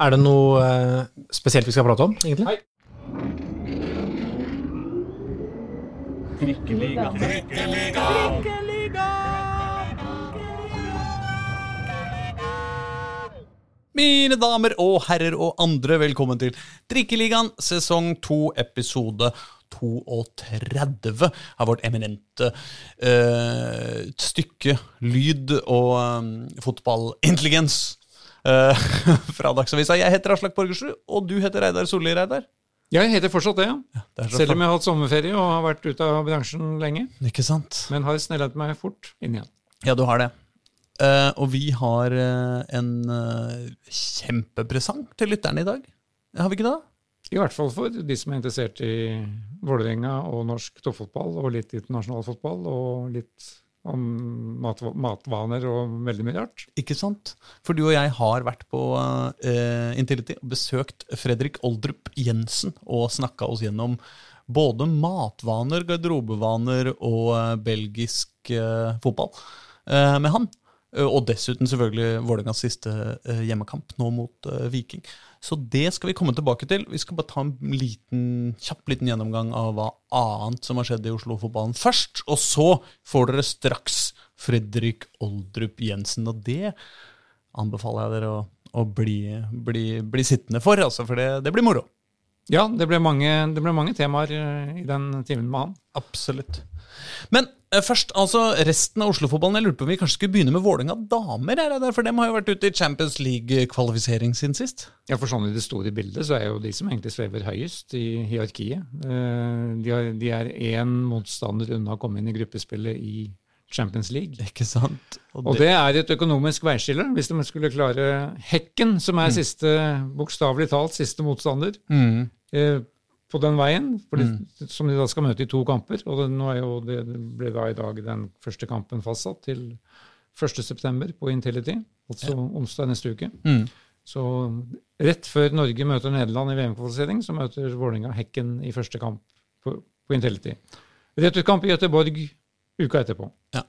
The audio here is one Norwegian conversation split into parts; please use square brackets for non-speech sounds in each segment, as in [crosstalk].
Er det noe eh, spesielt vi skal prate om, egentlig? Hei. Trikkeliga. Mine damer og herrer og andre, velkommen til Drikkeligaen sesong 2, episode 32 av vårt eminente uh, stykke lyd og um, fotballintelligens eh, [laughs] fra Dagsavisa. Jeg heter Aslak Borgersrud, og du heter Reidar Solli, Reidar. Jeg heter fortsatt det, ja. Det er Selv om jeg har hatt sommerferie og har vært ute av bransjen lenge. Ikke sant? Men har snellet meg fort inn igjen. Ja, du har det. Uh, og vi har uh, en uh, kjempepresang til lytterne i dag. Har vi ikke det? I hvert fall for de som er interessert i Vålerenga og norsk toppfotball, og litt internasjonal fotball, og litt om mat, matvaner og veldig mye rart. Ikke sant? For du og jeg har vært på uh, Intility og besøkt Fredrik Oldrup Jensen og snakka oss gjennom både matvaner, garderobevaner og uh, belgisk uh, fotball med han. Og dessuten selvfølgelig Vålerengas siste hjemmekamp nå mot Viking. Så det skal vi komme tilbake til. Vi skal bare ta en liten, kjapp liten gjennomgang av hva annet som har skjedd i Oslo-fotballen først. Og så får dere straks Fredrik Oldrup Jensen, og det anbefaler jeg dere å, å bli, bli, bli sittende for, altså, for det, det blir moro. Ja, det ble mange, det ble mange temaer eh, i den timen med han. Absolutt. Men eh, først, altså resten av Oslo-fotballen. Jeg lurte på om vi kanskje skulle begynne med Vålerenga damer? Er det der? For dem har jo vært ute i Champions League-kvalifisering siden sist. Ja, for sånn i det store bildet så er jo de som egentlig svever høyest i hierarkiet. Eh, De, de er én motstander unna å komme inn i gruppespillet i Champions League. Ikke sant? Og det er et økonomisk veiskille. Hvis de skulle klare Hekken, som er siste, bokstavelig talt siste motstander, mm. eh, på den veien, for mm. som de da skal møte i to kamper. Og det, nå er jo det, det ble da i dag den første kampen fastsatt til 1.9. på Intility, altså onsdag neste uke. Mm. Så rett før Norge møter Nederland i VM-kvalifisering, så møter Vålerenga Hekken i første kamp på, på Intility. Returkamp i Göteborg uka etterpå. Ja.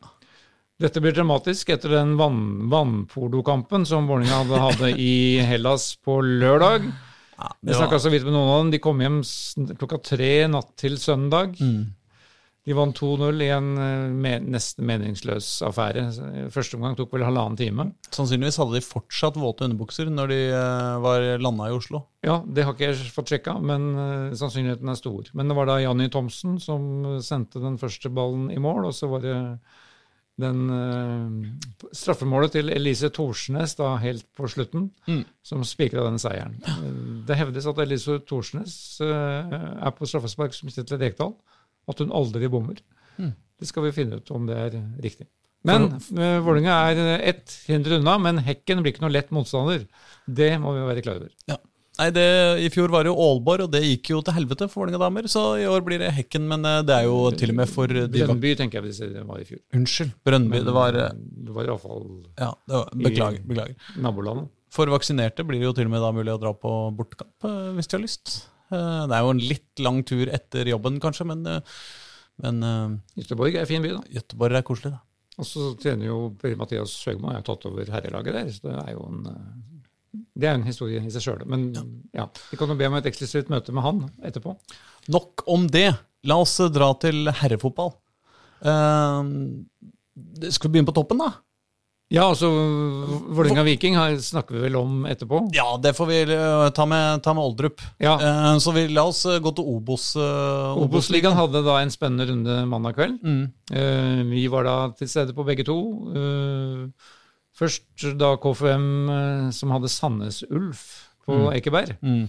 Dette blir dramatisk etter den vann, vannpordokampen som Vålerenga hadde, hadde i Hellas på lørdag. Ja, Jeg snakka så vidt med noen av dem. De kom hjem klokka tre natt til søndag. Mm. De vant 2-0 i en eh, nesten meningsløs affære. Første omgang tok vel halvannen time. Sannsynligvis hadde de fortsatt våte underbukser når de eh, var landa i Oslo. Ja, det har ikke jeg fått sjekka, men eh, sannsynligheten er stor. Men det var da Janni Thomsen som sendte den første ballen i mål, og så var det den uh, straffemålet til Elise Thorsnes da helt på slutten Mm. som spikra den seieren. [laughs] Det hevdes at Elise Thorsnes uh, er på straffespark som Kjetil Rekdal, at hun aldri bommer. Mm. Det skal vi finne ut om det er riktig. Men uh, Vålerenga er ett hinder unna, men Hekken blir ikke noe lett motstander. Det må vi være klar over. Ja. Nei, det, I fjor var det jo Aalborg, og det gikk jo til helvete for Vålerenga damer. Så i år blir det Hekken, men eh, det er jo til og med for de Brønnby tenker jeg hvis det var i fjor. Unnskyld, Brønnby. Det var eh, Det var iallfall Ja, det var, beklager. beklager. nabolandet. For vaksinerte blir det jo til og med da mulig å dra på bortekamp eh, hvis de har lyst. Eh, Det er jo en litt lang tur etter jobben, kanskje, men, eh, men eh, Göteborg er en fin by, da. Göteborg er koselig, da. Og så trener jo Per-Mathias Høgmo, har tatt over herrelaget der. Så det er jo en det er en historie i seg sjøl. Men ja. vi kan jo be om et eksklusivt møte med han etterpå. Nok om det. La oss dra til herrefotball. Uh, skal vi begynne på toppen, da? Ja, altså Vålerenga Viking snakker vi vel om etterpå. Ja, det får vi eh, ta med, ta med Oldrup. Ja, Eh, så vi, la oss eh, gå til Obos. eh, Obos-ligaen hadde da en spennende runde mandag kveld. Mm. Vi var da til stede på begge to. Først da KFM som hadde Sandnes Ulf på Mm. Ekeberg. Mm.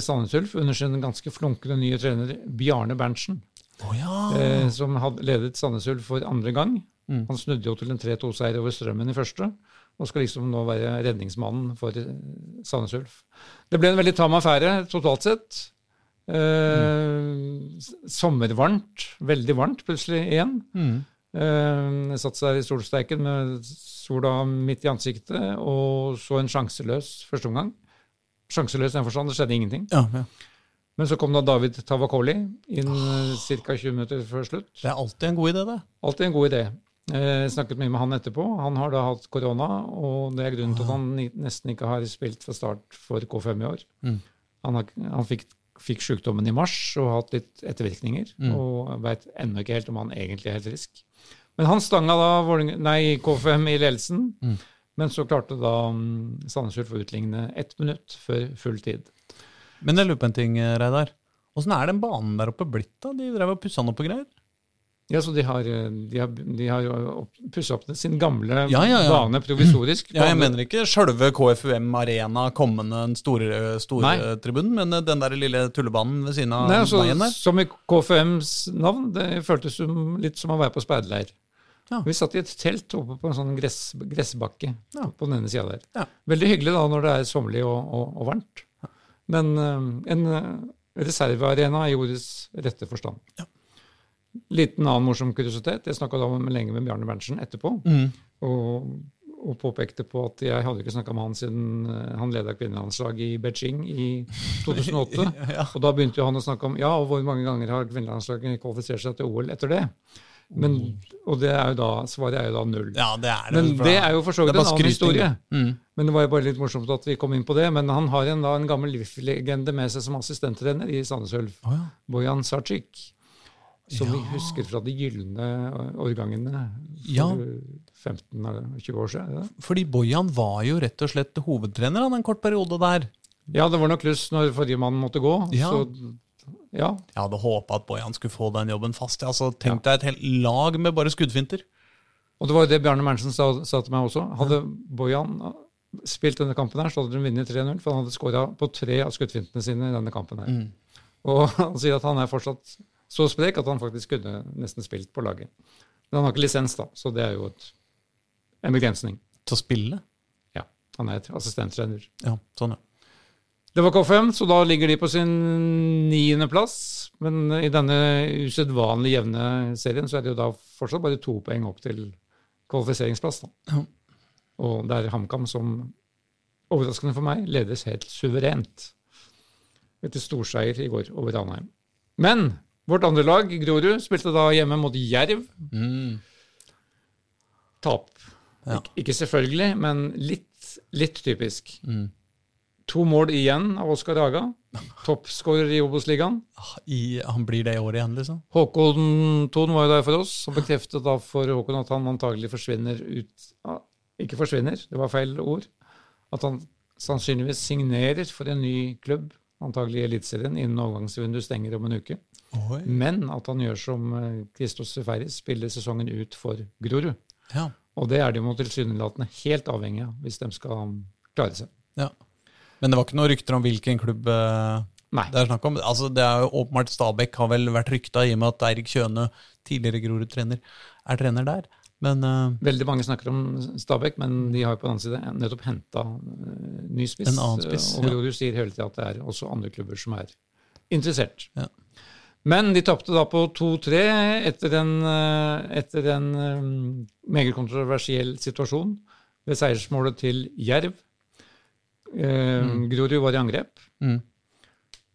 Sandnes Ulf under sin ganske flunkende nye trener Bjarne Berntsen, Oh, ja. som hadde ledet Sandnes Ulf for andre gang. Mm. Han snudde jo til en 3-2-seier over Strømmen i første, og skal liksom nå være redningsmannen for eh, Sandnes Ulf. Det ble en veldig tam affære totalt sett. Eh, mm. Sommervarmt, veldig varmt plutselig igjen. Mm. Eh, satt seg i solsteiken med sola midt i ansiktet, og så en sjanseløs første omgang. Sjanseløs i den forstand, det skjedde ingenting. Ja, ja. Men så kom da David Tavakoli inn ca. 20 minutter før slutt. Det er alltid en god idé, det. Alltid en god idé. Eh, snakket mye med han etterpå. Han har da hatt korona, og det er grunnen til at han nesten ikke har spilt fra start for K5 i år. Mm. Han, har, han fikk, fikk sykdommen i mars og har hatt litt ettervirkninger, Mm. og veit ennå ikke helt om han egentlig er helt frisk. Men han stanga da nei, K5 i ledelsen, Mm. men så klarte da um, Sandnes Ulf å utligne ett minutt før full tid. Men jeg lurer på en ting, eh, Reidar. Åssen er den banen der oppe blitt, da? De drev og pussa den opp og greier? Ja, så de har, eh, de har, de har pussa opp sin gamle Ja, ja, ja. bane provisorisk. Ja, jeg mener ikke sjølve KFUM Arena, kommende store, store Nei. tribunen, men eh, den der lille tullebanen ved siden av Nei, altså, veien der. Som i KFUMs navn, det føltes som, litt som å være på speiderleir. Vi satt i et telt oppe på en sånn gress, gressbakke på den ene sida der. Veldig hyggelig da når det er sommerlig og, og, og varmt. Men eh, en reservearena i ordets rette forstand. Ja. Liten annen morsom kuriositet. Jeg snakka lenge med Bjarne Berntsen etterpå. Mm. Og, og påpekte på at jeg hadde ikke snakka med han siden eh, han leda kvinnelandslaget i Beijing i [laughs] 2008. Ja. Og da begynte han å snakke om ja, og hvor mange ganger har kvinnelandslaget kvalifisert seg til OL etter det. Men, og det er jo da, svaret er jo da null. ja, det er det. Men det er jo for så vidt en annen historie. Mm. Men det var jo bare litt morsomt at vi kom inn på det. Men han har en, da, en gammel livslegende med seg som assistenttrener i Sandnes Ulf. Oh, ja. Bojan Sarcik. Som vi husker fra de gylne årgangene for Ja. 15 eller 20 år siden. det? Fordi Bojan var jo rett og slett hovedtrener han en kort periode der. Ja, det var nok kluss når forrige mann måtte gå. Ja. Så ja. Jeg hadde håpa at Bojan skulle få den jobben fast. Ja, altså, Tenk deg et helt lag med bare skuddfinter. Og det var jo det Bjarne Mernsen sa, sa til meg også. Hadde Bojan spilt denne kampen her, så hadde de vunnet 3-0. For han hadde skåra på tre av skuddfintene sine i denne kampen her. Mm. Og [laughs] han sier at han er fortsatt så sprek at han faktisk kunne nesten spilt på laget. Men han har ikke lisens, da, så det er jo et, en begrensning. Til å spille. Ja, Han er assistenttrener. Ja, sånn, ja. Det var K5, så da ligger de på sin niendeplass. Men i denne usedvanlig jevne serien så er det jo da fortsatt bare to poeng opp til kvalifiseringsplass. Da. Ja. Og det er HamKam som, overraskende for meg, ledes helt suverent. Etter storseier i går over Ranheim. Men vårt andre lag, Grorud, spilte da hjemme mot Jerv. Mm. Tap. Ja. Ik ikke selvfølgelig, men litt, litt typisk. Mm. To mål igjen av Oskar Haga. Toppskårer i Obos-ligaen. Ah, han blir det i år igjen, liksom? Håkon Thon var jo der for oss, Han bekreftet da for Håkon at han antagelig forsvinner ut ja, Ikke forsvinner, det var feil ord. At han sannsynligvis signerer for en ny klubb, antagelig i Eliteserien, innen overgangsvinduet stenger om en uke. Oi. Men at han gjør som eh, Christos Seferis, spiller sesongen ut for Grorud. Ja. Og det er de jo tilsynelatende helt avhengig av hvis de skal klare seg. ja. Men det var ikke noen rykter om hvilken klubb eh, Nei. det er snakk om? Altså, det er jo åpenbart Stabæk har vel vært rykta i og med at Eirik Kjøne, tidligere Grorud-trener, er trener der. Men uh, Veldig mange snakker om Stabæk, men de har jo på den annen side nettopp henta ny spiss. En annen spiss, og ja. Grorud sier hele tida at det er også andre klubber som er interessert. Ja. Men de tapte da på 2-3 etter eh, etter en eh, meget kontroversiell situasjon ved seiersmålet til Jerv. Eh, Grorud var i angrep. mm.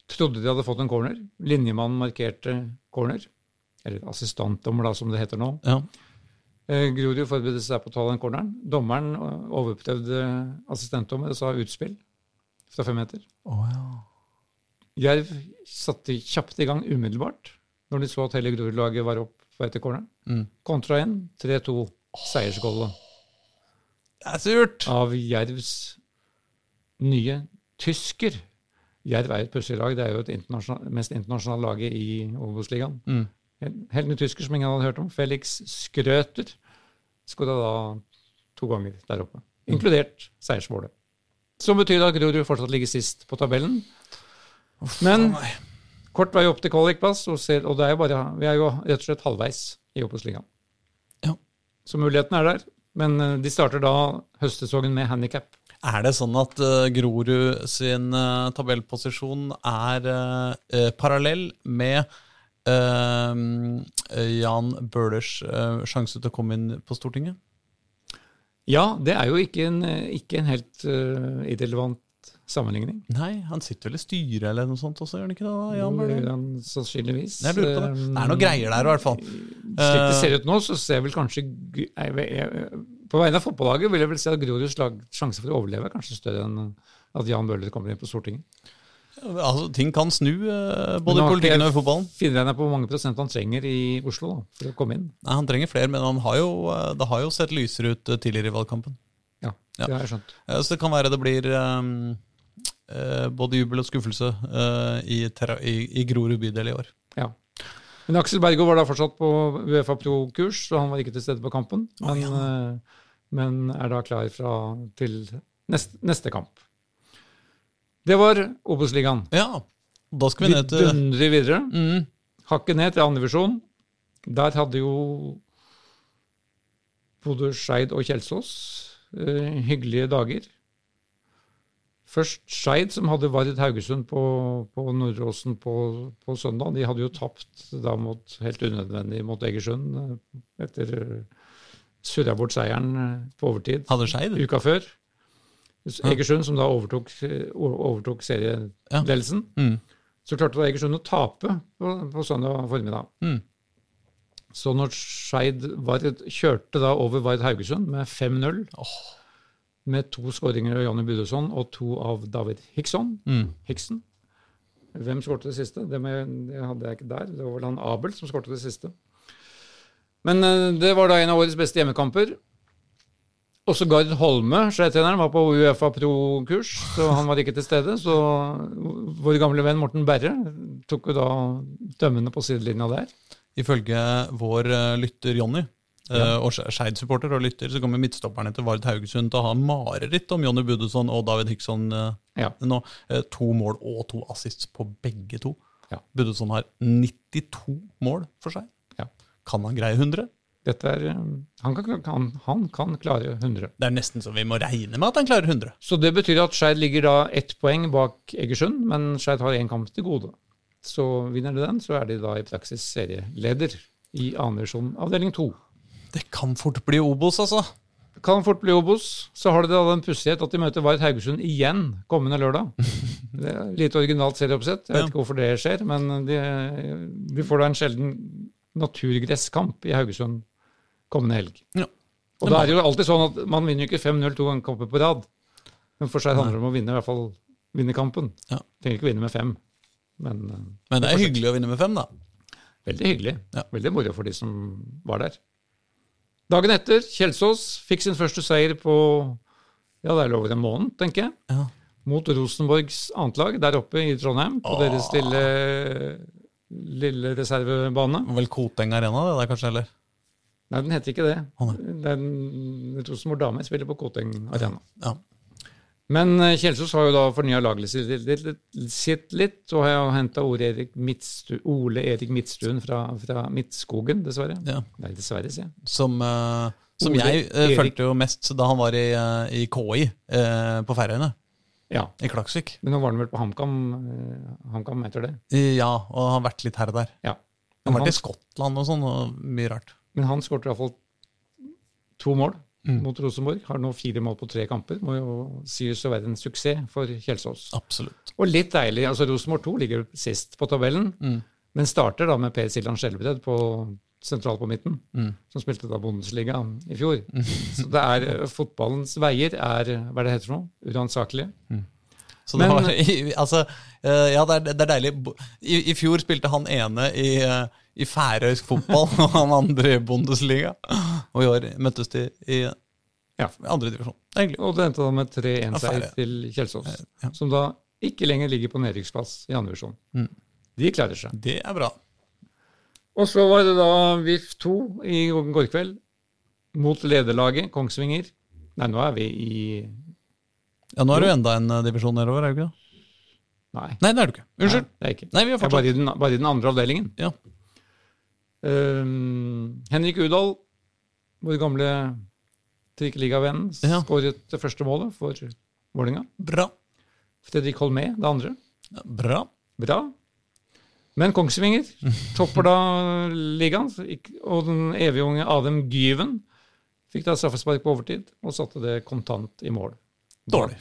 Trodde de hadde fått en corner. Linjemannen markerte corner. Eller assistantdommer, da, som det heter nå. ja. Eh, Grorud forberedte seg på å ta den corneren. Dommeren eh, overprøvde assistentdommer og sa utspill fra fem meter. Oh, ja. Jerv satte kjapt i gang umiddelbart når de så at hele Grorud-laget var opp på etter corneren. Mm. Kontra inn 3-2 seiersgollet Det er surt! av Jervs nye tysker. Jerv er et pussig lag. Det er jo et internasjonal, mest internasjonale laget i Obos-ligaen. Mm. Helt ny tysker som ingen hadde hørt om. Felix Skrøter skåra da to ganger der oppe, inkludert seiersmålet. Som betyr at Grorud fortsatt ligger sist på tabellen. Men Nei. kort vei opp til kvalikplass, og, ser, og det er jo bare, vi er jo rett og slett halvveis i Obos-ligaen. Ja. Så muligheten er der. Men eh, de starter da høstsesongen med handikap. Er det sånn at uh, Grorud sin uh, tabellposisjon er uh, parallell med Jan Bøhlers sjanse til å komme inn på Stortinget? Ja, det er jo ikke en, ikke en helt irrelevant sammenligning. Nei, han sitter vel i styret eller noe sånt også, gjør han ikke det? Jan Bøhler? sannsynligvis. Jeg lurer på det. Eh, Det er noe greier der, i hvert fall. Slik det ser ut nå, så ser jeg vel kanskje På vegne av fotballaget vil jeg vel si at Groruds sjanse for å overleve er kanskje større enn at Jan Bøhler kommer inn på Stortinget. Altså, ting kan snu, eh, både i politikken og i fotballen. Finner jeg på hvor mange prosent han trenger i Oslo da, for å komme inn. Nei, Han trenger flere, men han har jo, eh, det har jo sett lysere ut eh, tidligere i valgkampen. Ja, det har jeg skjønt. Ja, Så det kan være det blir eh, eh, både jubel og skuffelse eh, i, terra- i, i Grorud bydel i år. Ja. Men Aksel Bergo var da fortsatt på Uefa Pro-kurs, så han var ikke til stede på kampen. Men, eh, men er da klar fra, til neste, neste kamp. Det var Obos-ligaen. Ja, da skal vi Vi ned til dundrer videre. mm, Hakket ned til andredivisjon. Der hadde jo både Skeid og Kjelsås eh, hyggelige dager. Først Skeid, som hadde Vard Haugesund på, på Nordåsen på, på søndag. De hadde jo tapt da mot, helt unødvendig mot Egersund eh, etter surra bort seieren eh, på overtid Hadde Scheid. uka før. Egersund, som da overtok, overtok serieledelsen. Mm. Så klarte da Egersund å tape på, på søndag formiddag. Mm. Så når Skeid kjørte da over Vard Haugesund med 5-0, med to skåringer av Jonny Budesson og to av David Hickson, Mm. Hickson Hvem skårte det siste? Det, med, det hadde jeg ikke der. Det var vel han Abel som skårte det siste. Men eh, det var da en av årets beste hjemmekamper. Også Gard Holme, Skei-treneren, var på Uefa Pro-kurs, så han var ikke til stede. Så vår gamle venn Morten Berre tok jo da dømmende på sidelinja der. Ifølge vår eh, lytter Jonny, eh, og Ske- Skeid-supporter og lytter, så kommer midtstopperne til Vard Haugesund til å ha mareritt om Jonny Budesson og David Hickson eh, Ja. nå. Eh, to mål og to assists på begge to. Ja. Budesson har 92 mål for seg. Ja. Kan han greie 100? Dette er, han, kan, han, han kan klare 100. Det er nesten så vi må regne med at han klarer 100. Så det betyr at Skeid ligger da ett poeng bak Egersund, men Skeid har én kamp til gode. Så vinner de den, så er de da i praksis serieleder i annen divisjon, avdeling to. Det kan fort bli Obos, altså. Det Kan fort bli Obos. Så har de da den pussighet at de møter Vard Haugesund igjen kommende lørdag. [laughs] Det er Litt originalt serieoppsett. Jeg vet Ja. ikke hvorfor det skjer, men de, vi får da en sjelden naturgresskamp i Haugesund kommende helg. Ja. Og da er det jo alltid sånn at man vinner jo ikke 5-0 to kamper på rad. Men for seg handler det om å vinne, i hvert fall vinne kampen. Ja. Trenger ikke vinne med fem. Men eh, Men det er hyggelig å vinne med fem, da. veldig hyggelig. Ja. Veldig moro for de som var der. Dagen etter, Kjelsås fikk sin første seier på ja, det er over en måned, tenker jeg. Ja. Mot Rosenborgs annetlag der oppe i Trondheim, på Åh. deres lille, lille reservebane. Vel Koteng Arena, det der kanskje, eller? Nei, den heter ikke det. Å, Den, Rosenborg Dame spiller på Koteng Arena. Ja. Men eh, Kjelsås har jo da fornya laget sitt litt, og har henta Ole Erik Midtstu- Midtstuen fra, fra Midtskogen, dessverre. ja. Nei, dessverre, sier jeg. Som, uh, som jeg uh, fulgte jo mest da han var i, uh, i KI eh, på Færøyene. Ja. I Klaksvik. Men nå var han vel på HamKam, eh, HamKam etter det. Ja, og har vært litt her og der. Ja. Han har vært han, i Skottland og sånn, og mye rart. men han skåret iallfall to mål Mm. mot Rosenborg. Har nå fire mål på tre kamper. Må jo sies å være en suksess for Kjelsås. Absolutt. Og litt deilig. altså Rosenborg 2 ligger sist på tabellen, Mm. men starter da med Per Siljan Skjelbred på sentralt på midten, Mm. som spilte da Bundesliga i fjor. Så det er eh, fotballens veier er hva er det heter for noe? Uransakelige. Så det Men- var, [laughs] i- altså, eh, ja, det er, det er deilig. I, I fjor spilte han ene i, eh, i færøysk fotball, [laughs] og han andre i Bundesliga. Og i år møttes de i Ja. andre divisjon. Det er hyggelig. Og det endte da med 3-1-seier Affære. til Kjelsås, Ja. som da ikke lenger ligger på nedrykksplass i andre divisjon. Mm. De klarer seg. Det er bra. Og så var det da VIF 2 i går kveld mot lederlaget Kongsvinger. Nei, nå er vi i Ja, Nå er du enda en eh, divisjon nedover, er du ikke det? Nei, Nei, det er du ikke. Unnskyld. Nei, det er ikke. Nei, vi har Jeg er bare i den, bare i den andre avdelingen. Ja. Um, Henrik Udal, vår gamle trikkeligavenn, Ja. skåret det første målet for Vålinga. Bra. Fredrik Holmé det andre. Ja, Bra. Bra. Men Kongsvinger [laughs] topper da ligaen, og den evige unge Adem Gyven fikk da straffespark på overtid og satte det kontant i mål. Dårlig.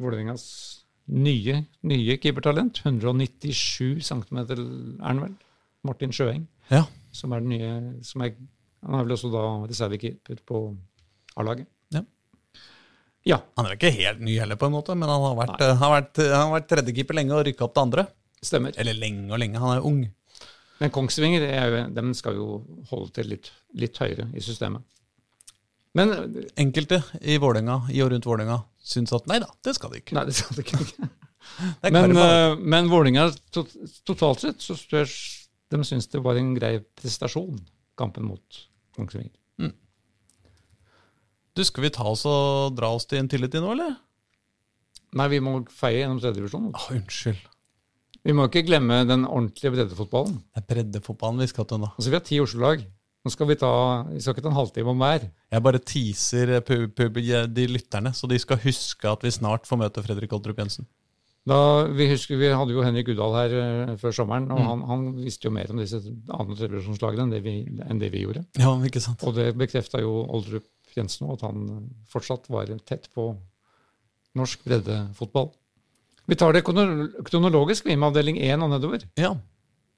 Vålerengas nye, nye keepertalent. 197 cm er han vel. Martin Sjøeng, Ja. som er den nye som er, Han er vel også da reservekeeper på A-laget. Ja. Ja. Han er ikke helt ny heller, på en måte, men han har vært, eh, han har vært, han har vært tredjekeeper lenge og rykka opp til andre. Stemmer. Eller lenge og lenge, han er ung. Men Kongsvinger er jo, dem skal jo holde til litt, litt høyere i systemet. Men Enkelte i Vålerenga, i og rundt Vålerenga syns at nei da, det skal de ikke. Nei, det skal de ikke. [laughs] Det Men, uh, men Vålerenga totalt sett så størs, de syns det var en grei prestasjon, kampen mot Kongsvinger. Du, Skal vi ta oss og dra oss til Intility nå, eller? Nei, vi må feie gjennom tredjedivisjon. Ah, unnskyld. Vi må ikke glemme den ordentlige breddefotballen. Det er breddefotballen vi skal til nå. Altså, Vi har ti Oslo-lag. Nå skal vi ta vi skal ikke ta en halvtime om hver. Jeg bare teaser pub, pub, de lytterne, så de skal huske at vi snart får møte Fredrik Oldrup Jensen. Da, vi husker, vi hadde jo Henrik Udal her uh, før sommeren, og han, han visste jo mer om disse andre tredjedivisjonslagene enn, det vi- enn det vi gjorde. Ja, ikke sant? Og det bekrefta jo Oldrup Jensen òg, at han fortsatt var tett på norsk breddefotball. Vi tar det kronologisk, vi, med avdeling 1 og nedover. Ja.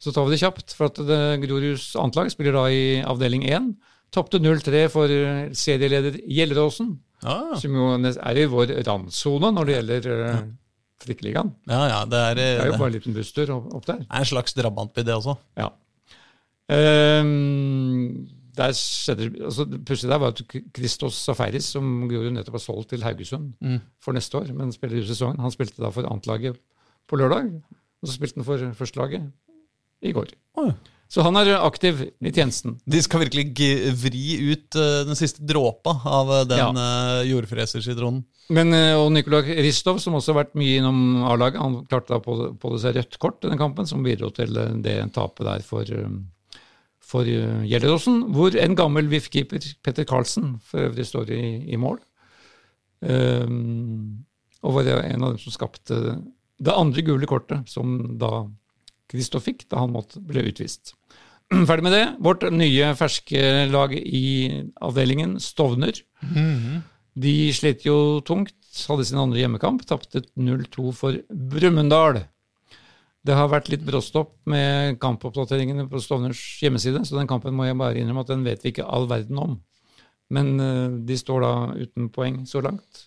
Så tar vi det kjapt, for at det Groruds annetlag spiller da i avdeling 1. Tapte 0-3 for eh, serieleder Gjelleråsen, ah. som jo er i vår randsone når det gjelder uh, Trikkeligaen. ja, ja det, er, Det er jo det bare en liten busstur opp, der. Det er en slags drabantby, det også. Ja. Um, der skjedde altså, det Pussige der var at Christos Safaris, som Grorud nettopp har solgt til Haugesund Mm. for neste år, men spiller i sesongen, han spilte da for annetlaget på lørdag, og så spilte han for førstelaget i går. Oi. Så han er aktiv i tjenesten. De skal virkelig vri ut eh, den siste dråpa av eh, den uh, jordfresersitronen. Men, og Nikolaj Ristov, som også har vært mye innom A-laget, han klarte da på, på seg rødt kort i den kampen, som bidro til det tapet der for, for Gjelleråsen, hvor en gammel VIF-keeper, Petter Karlsen, for øvrig står i, i mål. Um, og var en av dem som skapte det andre gule kortet, som da Kristoff fikk da han måtte, ble utvist. [clears throat] Ferdig med det. Vårt nye ferske lag i avdelingen, Stovner. De slet jo tungt, hadde sin andre hjemmekamp, tapte 0-2 for Brumunddal. Det har vært litt bråstopp med kampoppdateringene på Stovners hjemmeside, så den kampen må jeg bare innrømme at den vet vi ikke all verden om. Men eh, de står da uten poeng så langt.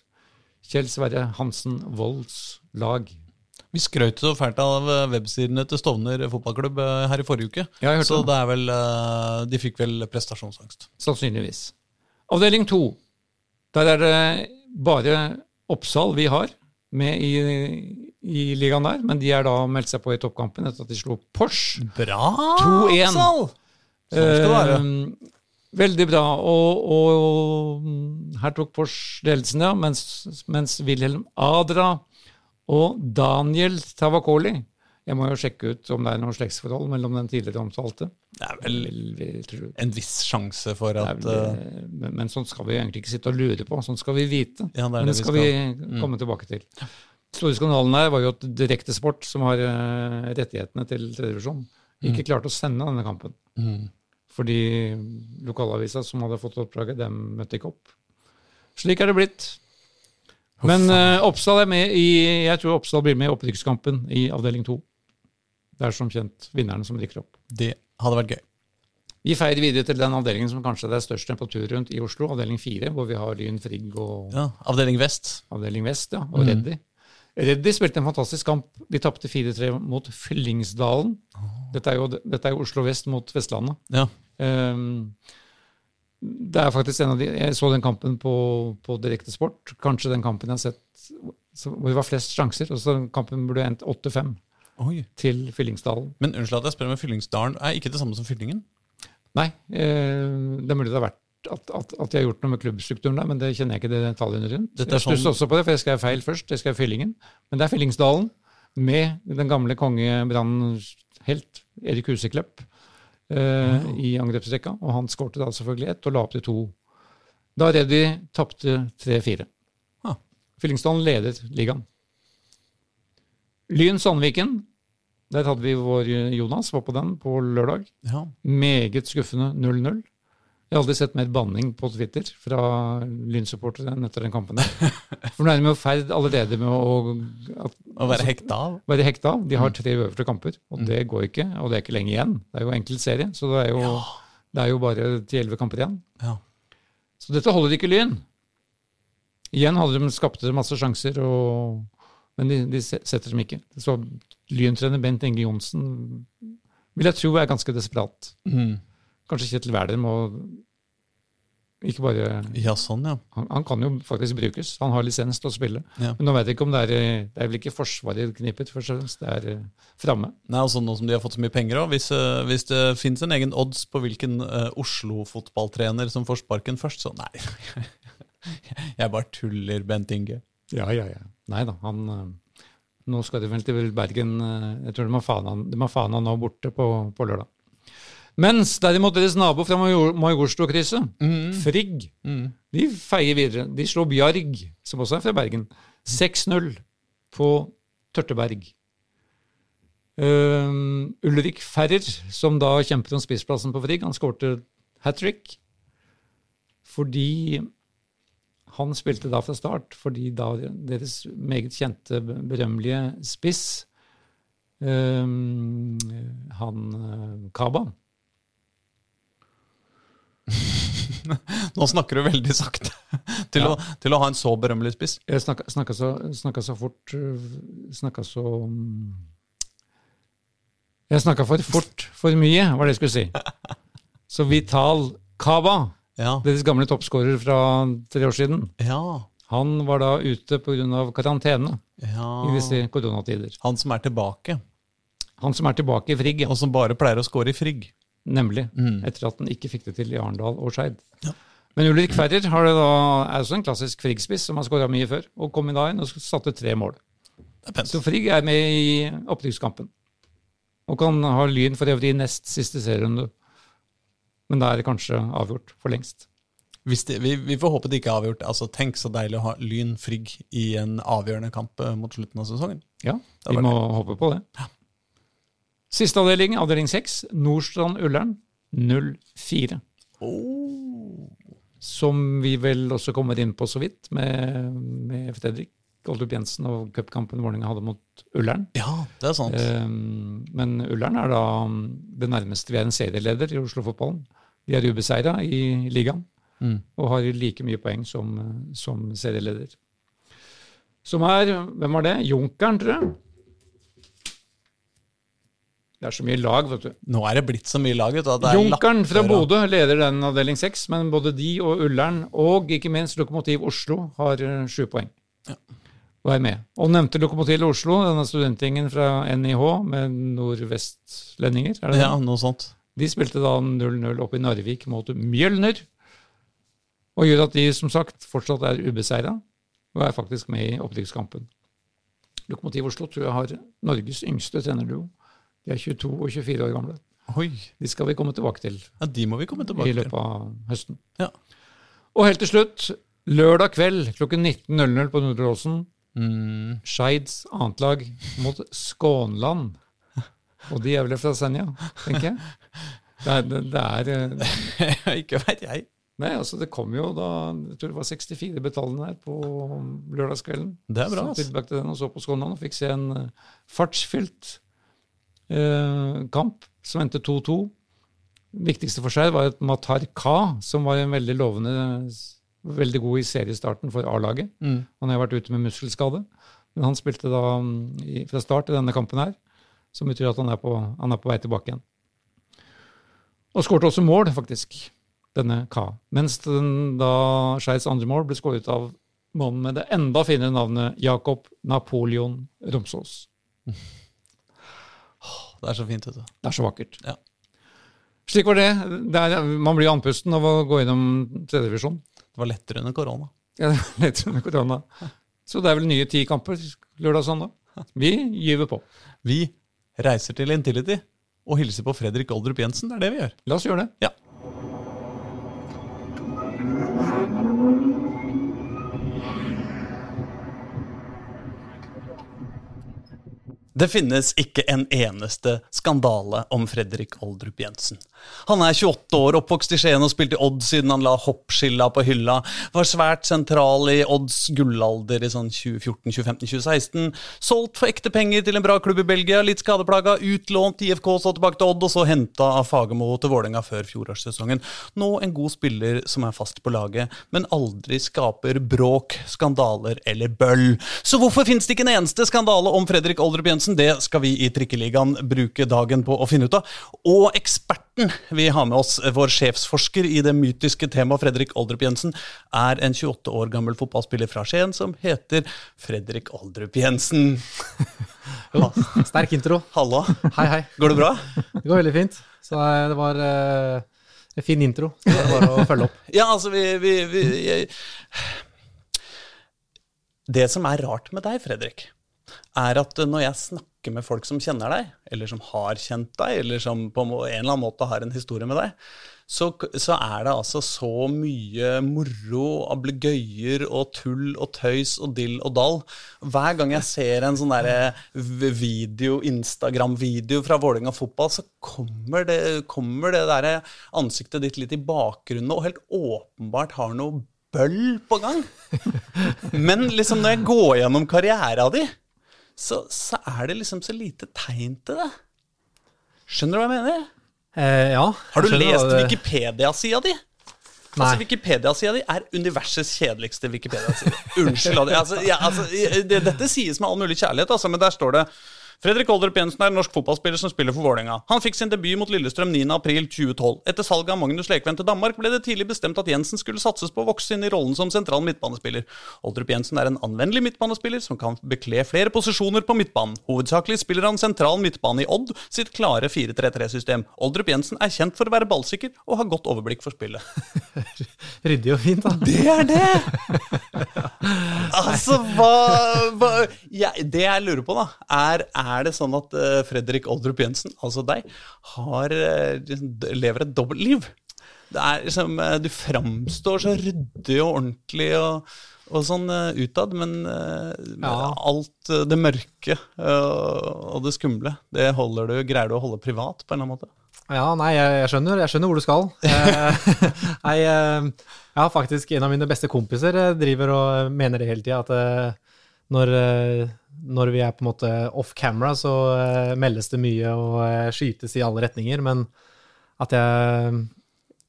Kjell Sverre Hansen Volds lag. Vi skrøt så fælt av eh, websidene til Stovner fotballklubb eh, her i forrige uke. Ja, så det. det er vel, eh, de fikk vel prestasjonsangst. Sannsynligvis. Avdeling to. Der er det bare Oppsal vi har med i, i ligaen der, men de er da meldt seg på i toppkampen etter at de slo Porsche. Bra, 2-1. Oppsal! Sånn skal det være. Eh, veldig bra. Og, og her tok Porsche ledelsen, ja, mens, mens Wilhelm Adra og Daniel Tavakoli Jeg må jo sjekke ut om det er noe slektsforhold mellom den tidligere omtalte. Det er vel en viss sjanse for at vel, eh, men, men sånn skal vi egentlig ikke sitte og lure på. Sånn skal vi vite. Ja, det men det skal vi skal komme tilbake til. Store skandalen her var jo at Direktesport, som har eh, rettighetene til tredjevisjon, ikke klarte å sende denne kampen. mm. Fordi lokalavisa som hadde fått oppdraget, dem møtte ikke opp. Slik er det blitt. Men uh, Oppsal er med i Jeg tror Oppsal blir med i opprykkskampen i avdeling to. Det er som kjent vinneren som rykker opp. Det hadde vært gøy. Vi feier videre til den avdelingen som kanskje det er størst temperatur rundt i Oslo, avdeling fire, hvor vi har Lyn Frigg og Ja, Avdeling Vest. avdeling vest, ja, og Reddy. Reddy spilte en fantastisk kamp. De tapte 4-3 mot Fyllingsdalen. Dette er, jo, dette er jo Oslo vest mot Vestlandet. Ja. Ehm, det er faktisk en av de Jeg så den kampen på, på Direktesport. Kanskje den kampen jeg har sett hvor det var flest sjanser. og så den kampen burde endt 8-5 til Fyllingsdalen. Men unnskyld at jeg spør, men Fyllingsdalen er ikke det samme som Fyllingen? Nei, eh, det er mulig det har vært at, at, at jeg har gjort noe med klubbstrukturen der, men det kjenner jeg ikke det detaljene rundt. Er jeg stusset sånn- også på det, for jeg skrev feil først. Jeg skrev Fyllingen. Men det er Fyllingsdalen med den gamle kongebrannhelt Erik Huseklepp eh, i angrepsrekka. Og han skårte da selvfølgelig ett og la opp til to. Da Reddy tapte 3-4. Ah. Fyllingsdalen leder ligaen. Lyn Sandviken. Der hadde vi vår Jonas, var på den på lørdag. Ja. Meget skuffende 0-0. Jeg har aldri sett mer banning på Twitter fra Lyn-supportere enn etter den kampen. der. For nå er de i ferd allerede med å at, Å være hekta av. være hekta. De har tre øverste kamper, og det går ikke. Og det er ikke lenge igjen. Det er jo enkel serie, så det er jo, det er jo bare til elleve kamper igjen. Ja. Så dette holder ikke Lyn. Igjen hadde de skapte masse sjanser, og, men de, de setter dem ikke. Så Lyn-trener Bent Inge Johnsen vil jeg tro er ganske desperat. Mm. Kanskje Kjetil Wæler må ikke bare Ja, sånn, ja. han, han kan jo faktisk brukes. Han har lisens til å spille. Ja. Men nå vet jeg ikke om det er Det er vel ikke Forsvaret knipet, først og fremst. Det er uh, framme. Nei, altså Nå som de har fått så mye penger òg, hvis, eh, hvis det fins en egen odds på hvilken uh, Oslo-fotballtrener som får sparken først, så nei. [laughs] Jeg bare tuller, Bent Inge. Ja, ja, ja. Nei da, han uh, Nå skal de vel til Bergen Jeg tror de har Fana, de har Fana nå borte på, på lørdag. Mens derimot deres nabo fra Major- Majorstuen-krysset, Frigg, Mm. de feier videre. De slår Bjarg, som også er fra Bergen, 6-0 på Tørteberg. Um, Ulrik Ferrer, som da kjemper om spissplassen på Frigg, han skårte hat trick. Fordi han spilte da fra start, fordi da deres meget kjente, berømmelige spiss, um, han eh, Kaba [laughs] Nå snakker du veldig sakte [laughs] til, Ja. å, til å ha en så berømmelig spiss. Jeg snakka, snakka, så, snakka så fort øh, Snakka så mm, Jeg snakka for fort for mye, var det jeg skulle si. [laughs] Så Vital Kaba, Ja. deres gamle toppskårer fra tre år siden, Ja. han var da ute pga. karantene ja. i disse koronatider. Han som er tilbake, Han som er tilbake i Frigg, og som bare pleier å score i Frigg. Nemlig. Mm. Etter at han ikke fikk det til i Arendal og Skeid. Men Ulrik Ferrer har det da, er også en klassisk Frigg-spiss som har skåra mye før, og kom inn da inn og satte tre mål. Det. Så Frigg er med i opprykkskampen. Og kan ha Lyn for øvrig i nest siste serierunde. Men da er det kanskje avgjort for lengst. Det, vi, vi får håpe det ikke er avgjort. Altså, Tenk så deilig å ha Lyn Frigg i en avgjørende kamp eh, mot slutten av sesongen. Ja, vi må må håpe på det. Siste avdeling, avdeling 6, Nordstrand-Ullern 04. Som vi vel også kommer inn på så vidt, med, med Fredrik Goldrup Jensen og cupkampen Vålerenga hadde mot Ullern. Ja, det er sant. Um, men Ullern er da um, det nærmeste vi er en serieleder i Oslo-fotballen. De er ubeseira i ligaen Mm. og har like mye poeng som, som serieleder. Som er Hvem var det? Junkeren, tror jeg. Det er så mye lag, vet du. Nå er det blitt så mye lag. vet du, er Junkeren fra Bodø leder den avdeling seks, men både de og Ullern og ikke minst Lokomotiv Oslo har uh, sju poeng. Og er med. Og nevnte Lokomotiv Oslo, denne studentgjengen fra NIH med nordvestlendinger. er det Ja, noe sånt. De spilte da 0-0 oppe i Narvik mot Mjølner. Og gjør at de som sagt fortsatt er ubeseira og er faktisk med i opprykkskampen. Lokomotiv Oslo tror jeg har Norges yngste trenerduo. De er 22 og 24 år gamle. Oi, De skal vi komme tilbake til ja, De må vi komme i tilbake til. løpet av høsten. Ja. Og helt til slutt, lørdag kveld klokken 19.00 på Nordre Åsen, Mm. Skeids annet lag mot Skånland. Og de er vel fra Senja, tenker jeg. Det er, det, er eh, [laughs] ikke veit jeg. Nei, altså det kom jo da Jeg tror det var 64 betalende her på lørdagskvelden. Det er bra, altså. Så ass. tilbake til den og så på Skånland og fikk se en eh, fartsfylt kamp som endte 2-2. Viktigste for seg var et Matar Ka, som var en veldig lovende Veldig god i seriestarten for A-laget. Mm. Han har vært ute med muskelskade, men han spilte da mm, i, fra start i denne kampen her, som betyr at han er på, han er på vei tilbake igjen. Og skårte også mål, faktisk, denne Ka. Mens den, da Skeids andre mål ble skåret av mannen med det enda finere navnet Jakob Napoleon Romsås. [laughs] Det er så fint, vet du. Det er så vakkert. Ja. Slik var det. det er, man blir andpusten av å gå gjennom tredjevisjon. Det var lettere under korona. Ja, [laughs] det var lettere under korona. Så det er vel nye ti kamper lørdag og søndag. Vi gyver på. Vi reiser til Intility og hilser på Fredrik Oldrup Jensen. Det er det vi gjør. La oss gjøre det. Ja. Det finnes ikke en eneste skandale om Fredrik Oldrup Jensen. Han er 28 år, oppvokst i Skien og spilte i Odd siden han la hoppskilla på hylla. Var svært sentral i Odds gullalder i sånn 2014, 2015, 2016. Solgt for ekte penger til en bra klubb i Belgia, litt skadeplaga, utlånt IFK, så tilbake til Odd, og så henta av Fagermo til Vålerenga før fjorårssesongen. Nå en god spiller som er fast på laget, men aldri skaper bråk, skandaler eller bøll. Så hvorfor finnes det ikke en eneste skandale om Fredrik Oldrup Jensen? Det skal vi i Trikkeligaen bruke dagen på å finne ut av. Og eksperten vi har med oss, vår sjefsforsker i det mytiske temaet Fredrik Oldrup Jensen, er en 28 år gammel fotballspiller fra Skien som heter Fredrik Oldrup Jensen. [laughs] Jo, sterk intro. Hallo. Hei, hei. Går det bra? Det går veldig fint. Så eh, det var uh, en fin intro. Så det er bare å følge opp. [laughs] Ja, altså, vi, vi, vi jeg... Det som er rart med deg, Fredrik, er at når jeg snakker med folk som kjenner deg, eller som har kjent deg, eller som på en eller annen måte har en historie med deg, så, så er det altså så mye moro, ablegøyer og tull og tøys og dill og dall. Hver gang jeg ser en sånn derre video, Instagram-video fra Vålerenga fotball, så kommer det, kommer det derre ansiktet ditt litt i bakgrunnen og helt åpenbart har noe bøll på gang. Men liksom når jeg går gjennom karriera di, så, så er det liksom så lite tegn til det. Skjønner du hva jeg mener? Eh, ja. Har du lest det- Wikipedia-sida di? Nei. Altså, Wikipedia-sida di er universets kjedeligste Wikipedia-side. Unnskyld. Altså, ja, altså, det, dette sies med all mulig kjærlighet, altså, men der står det Fredrik Oldrup Jensen er en norsk fotballspiller som spiller for Vålerenga. Han fikk sin debut mot Lillestrøm 9.4.2012. Etter salget av Magnus Lekven til Danmark ble det tidlig bestemt at Jensen skulle satses på å vokse inn i rollen som sentral midtbanespiller. Oldrup Jensen er en anvendelig midtbanespiller som kan bekle flere posisjoner på midtbanen. Hovedsakelig spiller han sentral midtbane i Odd sitt klare 4-3-3-system. Oldrup Jensen er kjent for å være ballsikker og har godt overblikk for spillet. [laughs] Ryddig og fint, da. Det er det! [laughs] altså, hva, hva ja, Det jeg lurer på, da, er er det sånn at eh, Fredrik Oldrup Jensen, altså deg, har, eh, liksom, lever et dobbeltliv? Det er liksom, eh, Du framstår så ryddig og ordentlig og, og sånn utad, men Ja. alt det mørke og det skumle, det holder du, greier du å holde privat på en eller annen måte? Ja, nei, jeg, jeg skjønner. Jeg skjønner hvor du skal. [laughs] Nei, jeg har faktisk en av mine beste kompiser driver og mener det hele tida, at når, når vi er på en måte off camera, så eh, meldes det mye og eh, skytes i alle retninger, men at jeg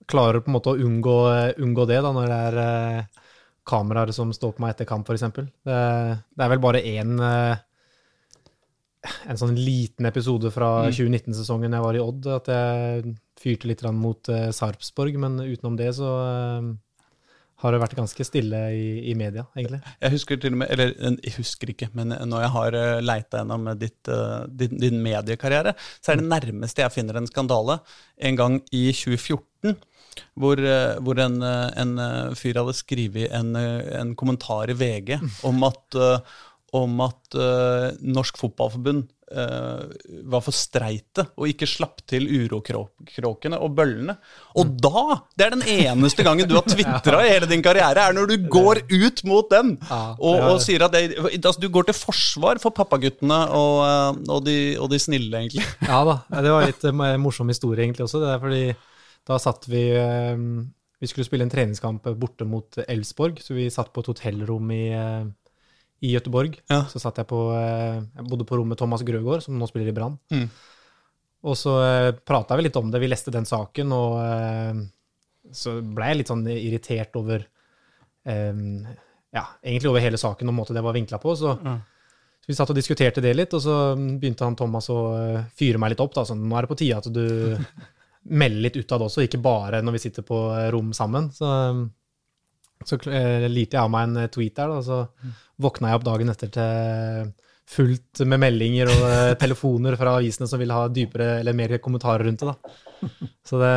klarer på en måte å unngå, unngå det da, når det er eh, kameraer som står på meg etter kamp, f.eks. Det, det er vel bare én eh, en sånn liten episode fra 2019-sesongen jeg var i Odd, at jeg fyrte litt mot eh, Sarpsborg, men utenom det så eh, har det vært ganske stille i, i media, egentlig. Jeg husker til og med, eller eh, jeg husker ikke, men når jeg har eh, leita gjennom ditt, eh, din, din mediekarriere, så er det nærmeste jeg finner en skandale en gang i 2014. Hvor, eh, hvor en, eh, en eh, fyr hadde skrevet en, eh, en kommentar i VG om at, eh, om at uh, Norsk Fotballforbund uh, var for streite og ikke slapp til urokråkene og bøllene. Og da, det er den eneste gangen du har [laughs] tvitra i hele din karriere, er når du går ut mot den Ja, og, og sier at det, altså, du går til forsvar for pappaguttene og, eh, og, de, og de snille, egentlig. Ja da, det var litt morsom historie egentlig også. Det er fordi da satt vi Vi skulle spille en treningskamp borte mot Elfsborg, så vi satt på et hotellrom i, i Gøteborg. Ja. Så satt jeg på eh, Jeg bodde på rommet Thomas Grøgaard, som nå spiller i Brann. Mm. Og så uh, prata vi litt om det, vi leste den saken, og eh, så ble jeg litt sånn irritert over eh, Ja, egentlig over hele saken og måten det var vinkla på. Så, mm. så vi satt og diskuterte det litt, og så begynte han Thomas å eh, fyre meg litt opp. da, sånn, Nå er det på tide at du [laughs] melder litt utad også, ikke bare når vi sitter på eh, rom sammen. Så, så uh, lirte jeg av meg en eh, tweet der, da, så våkna jeg opp dagen etter til fullt med meldinger og eh, [laughs] telefoner fra avisene som ville ha dypere eller mer kommentarer rundt det. da. [laughs] Så det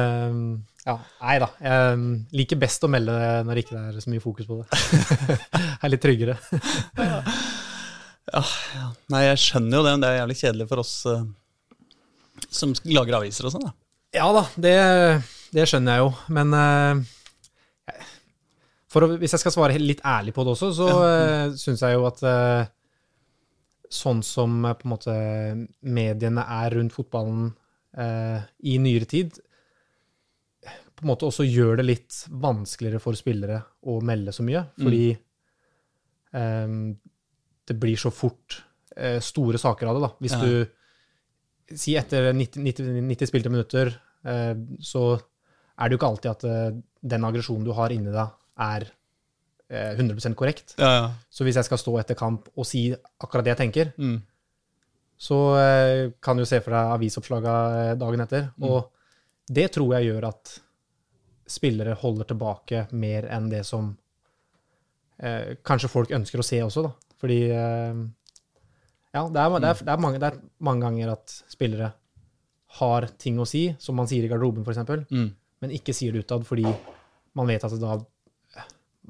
Ja, nei da. Jeg mm, liker best å melde det når ikke det er så mye fokus på det. [laughs] Jeg er litt tryggere. Nei, jeg skjønner jo det, men det er jævlig kjedelig for oss uh, som lager aviser og sånn. da. Ja da, det, det skjønner jeg jo, men eh, for å, Hvis jeg skal svare litt ærlig på det også, så uh, syns jeg jo at uh, sånn som eh, på en måte mediene er rundt fotballen eh, i nyere tid, på en måte også gjør det litt vanskeligere for spillere å melde så mye, fordi eh, det blir så fort eh, store saker av det. da. Hvis Ja. du Si etter 90, 90, 90 spilte minutter, eh, så er det jo ikke alltid at eh, den aggresjonen du har inni deg, er eh, 100% korrekt. Ja, ja. Så hvis jeg skal stå etter kamp og si akkurat det jeg tenker, Mm. så eh, kan du se for deg avisoppslaga eh, dagen etter. Og det tror jeg gjør at spillere holder tilbake mer enn det som eh, kanskje folk ønsker å se også, da. Fordi eh, ja, det er, det, er, det, er mange, det er mange ganger at spillere har ting å si, som man sier i garderoben f.eks., Mm. men ikke sier det utad fordi man vet at det da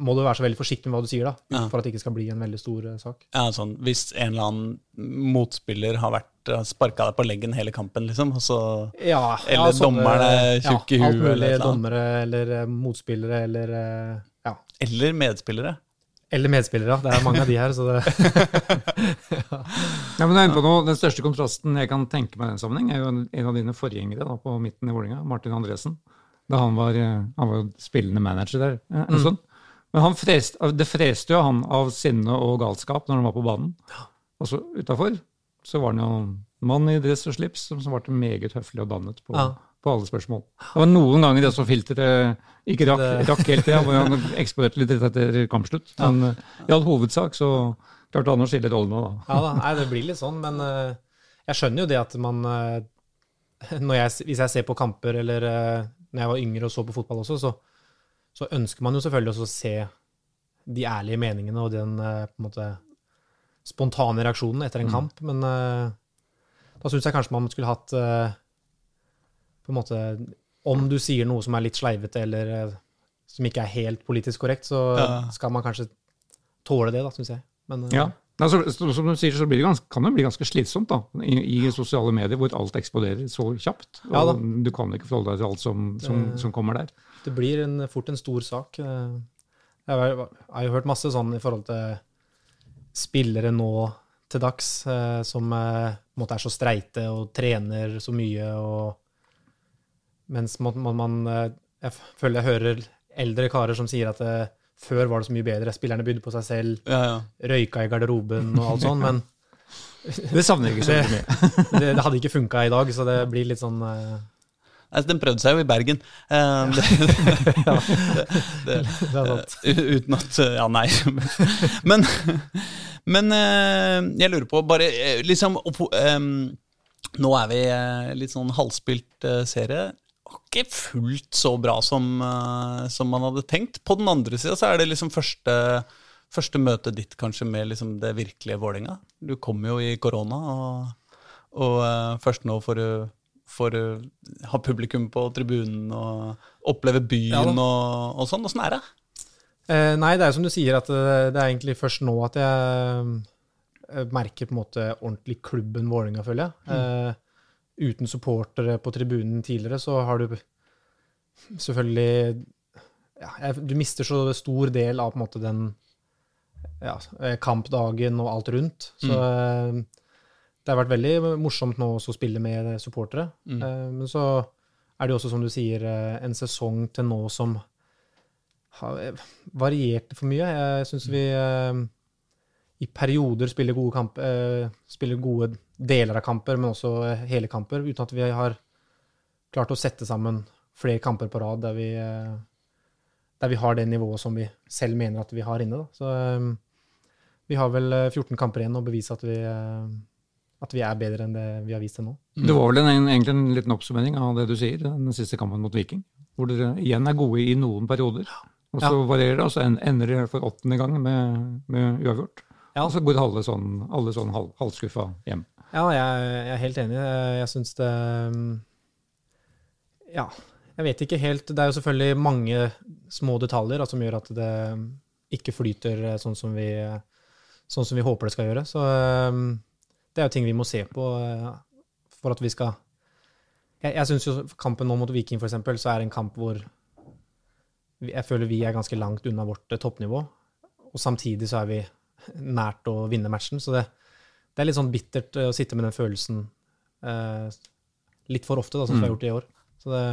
må du være så veldig forsiktig med hva du sier, da, Ja. for at det ikke skal bli en veldig stor eh, sak. Ja, sånn, Hvis en eller annen motspiller har vært sparka deg på leggen hele kampen, liksom, og så Ja, Eller ja, sånne- dommeren er tjukk i ja, huet, eller eller dommere eller eh, motspillere eller eh, ja. Eller medspillere. Eller medspillere. Det er mange av de her, så det [laughs] Ja, men det er inne på noe. Den største kontrasten jeg kan tenke meg i den sammenheng, er jo en, av dine forgjengere da, på midten i Vålinga, Martin Andresen. Da han var, eh, han var spillende manager der en mm. stund. Men han frest, det freste jo han av sinne og galskap når han var på banen. Og så utafor så var han jo en mann i dress og slips som svarte meget høflig og dannet på, Ja. på alle spørsmål. Det var noen ganger det som filteret ikke rakk, rakk helt til, han eksploderte litt etter kampslutt. Men eh, i all hovedsak så klarte han å skille rollene, da. Ja da, nei, det blir litt sånn, men eh, jeg skjønner jo det at man eh, når jeg, Hvis jeg ser på kamper, eller når jeg var yngre og så på fotball også, så, så ønsker man jo selvfølgelig også å se de ærlige meningene og den eh, måte spontane reaksjonen etter en kamp, men uh, da syns jeg kanskje man skulle hatt uh, på en måte Om du sier noe som er litt sleivete, eller uh, som ikke er helt politisk korrekt, så Ja. skal man kanskje tåle det, da, syns jeg. Men, Ja. så, som du sier, så blir det ganske, kan det bli ganske slitsomt da, i, i sosiale medier hvor alt eksploderer så kjapt. Og Ja. Du kan ikke forholde deg til alt som, som, som kommer der. Det blir en, fort en stor sak. Eh, Jeg har, jeg har jo hørt masse sånn i forhold til spillere nå til dags eh, som eh, på en måte er så streite og trener så mye, og mens man, man, Jeg føler jeg hører eldre karer som sier at det, før var det så mye bedre, spillerne bydde på seg selv, Ja, ja. røyka i garderoben og alt sånn, men [laughs] Det savner jeg ikke så mye. [laughs] det, det hadde ikke funka i dag, så det blir litt sånn Altså, den prøvde seg jo i Bergen. Eh, [laughs] det, det, det, Det eh, uten at Ja, nei. Men, men uh, jeg lurer på, bare eh, liksom em, Nå er vi eh, litt sånn halvspilt uh, serie. Ikke fullt så bra som, eh, som man hadde tenkt. På den andre sida så er det liksom første, første møtet ditt kanskje med liksom det virkelige Vålerenga. Du kom jo i korona, og, og uh, først nå får du får å ha publikum på tribunen og oppleve byen Ja og, og sånn. Åssen er det? Eh, nei, det er som du sier, at det, det er egentlig først nå at jeg eh, merker på en måte ordentlig klubben Vålerenga, føler jeg. Eh, uten supportere på tribunen tidligere, så har du selvfølgelig ja, Du mister så stor del av på en måte den ja, eh, kampdagen og alt rundt. Så eh, det har vært veldig morsomt nå også å spille med supportere. Mm. Eh, men så er det jo også, som du sier, eh, en sesong til nå som har eh, variert for mye. Jeg syns vi eh, i perioder spiller gode kamp, spiller gode deler av kamper, men også hele kamper, uten at vi har klart å sette sammen flere kamper på rad der vi, der vi har det nivået som vi selv mener at vi har inne. Da. Så vi har vel eh, 14 kamper igjen å bevise at vi, at vi er bedre enn det vi har vist til nå. Det var vel en, egentlig en liten oppsummering av det du sier, den siste kampen mot Viking. Hvor dere igjen er gode i noen perioder. Og så Ja. varierer det, og så ender dere for åttende gang med, med uavgjort. Ja. Og så går alle sånn, alle sånn halv, halvskuffa hjem. Ja, jeg, jeg er helt enig. Jeg, syns det um, Ja, jeg vet ikke helt. Det er jo selvfølgelig mange små detaljer da, som gjør at det ikke flyter sånn som vi, sånn som vi håper det skal gjøre. Så um, det er jo ting vi må se på eh, for at vi skal Jeg, jeg syns jo kampen nå mot Viking, for eksempel, så er det en kamp hvor jeg føler vi er ganske langt unna vårt eh, toppnivå. Og samtidig så er vi [laughs] nært å vinne matchen. Så det, det er litt sånn bittert eh, å sitte med den følelsen eh, litt for ofte, da, sånn som vi har gjort i år. Så det,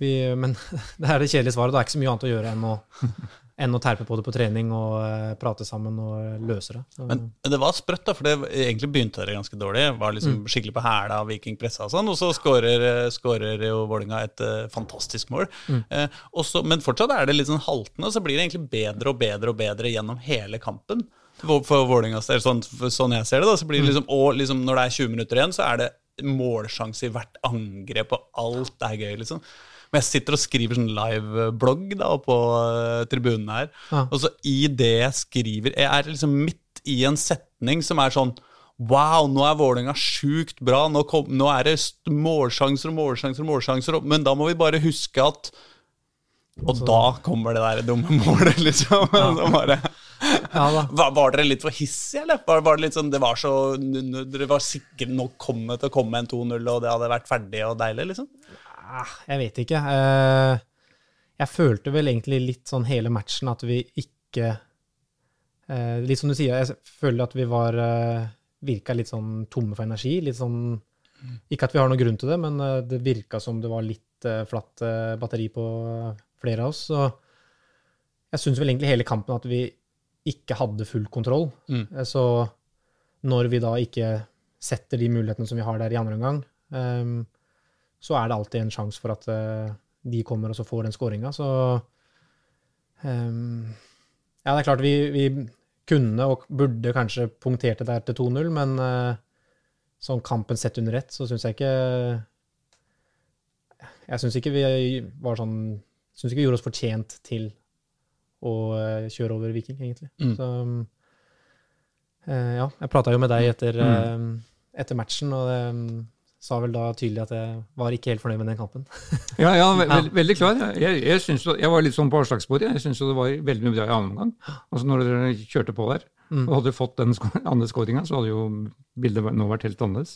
vi, men [laughs] det er det kjedelige svaret. Det er ikke så mye annet å gjøre enn å, [laughs] enn å terpe på det på trening og eh, prate sammen og løse det. Så, Men det var sprøtt, da, for det, egentlig begynte dere ganske dårlig. Var liksom skikkelig på hæla av Viking pressa og sånn, og så skårer, eh, jo Vålinga et uh, fantastisk mål. Eh, og så- men fortsatt er det litt sånn haltende, og så blir det egentlig bedre og bedre og bedre gjennom hele kampen. For, Vålingas del, sånn, sånn jeg ser det, da, så blir det liksom, og liksom når det er 20 minutter igjen, så er det målsjanse i hvert angrep, og alt er gøy, liksom. Men jeg sitter og skriver sånn live-blogg da på eh, tribunen her, Ja. og så i det jeg skriver Jeg er liksom midt i en setning som er sånn Wow, nå er Vålerenga sjukt bra. Nå, kom, nå er det målsjanser og målsjanser og målsjanser. Men da må vi bare huske at Og da kommer det der dumme målet, [laughs] liksom. Så bare, ja var, var dere litt for hissige, eller? Var, var det litt sånn, det var så, Dere var sikre nok kommet til å komme en 2-0, og det hadde vært ferdig og deilig, liksom? Ah, Jeg vet ikke. Eh, Jeg følte vel egentlig litt sånn hele matchen at vi ikke eh, Litt som du sier, jeg føler at vi var eh, Virka litt sånn tomme for energi. Litt sånn Ikke at vi har noen grunn til det, men det virka som det var litt flatt batteri på flere av oss. Så jeg syns vel egentlig hele kampen at vi ikke hadde full kontroll. Mm. Så når vi da ikke setter de mulighetene som vi har der i andre omgang, eh, så er det alltid en sjanse for at eh, de kommer og så får den skåringa. Så um, Ja, det er klart vi, vi kunne og burde kanskje punktert det der til 2-0, men uh, sånn kampen sett under ett, så syns jeg ikke Jeg syns ikke vi var sånn Syns ikke vi gjorde oss fortjent til å eh, kjøre over Viking, egentlig. Mm. Så uh, ja, jeg prata jo med deg etter, eh, etter matchen, og det sa vel da tydelig at jeg var ikke helt fornøyd med den kampen. [laughs] Ja, ja, ve ve veldig klar. Jeg, jeg, synes, jeg var litt sånn på avslagsbordet. Jeg syns det var veldig mye bra i annen omgang. Altså når dere kjørte på der, Mm. og hadde fått den [laughs] andre skåringa, så hadde jo bildet nå vært helt annerledes.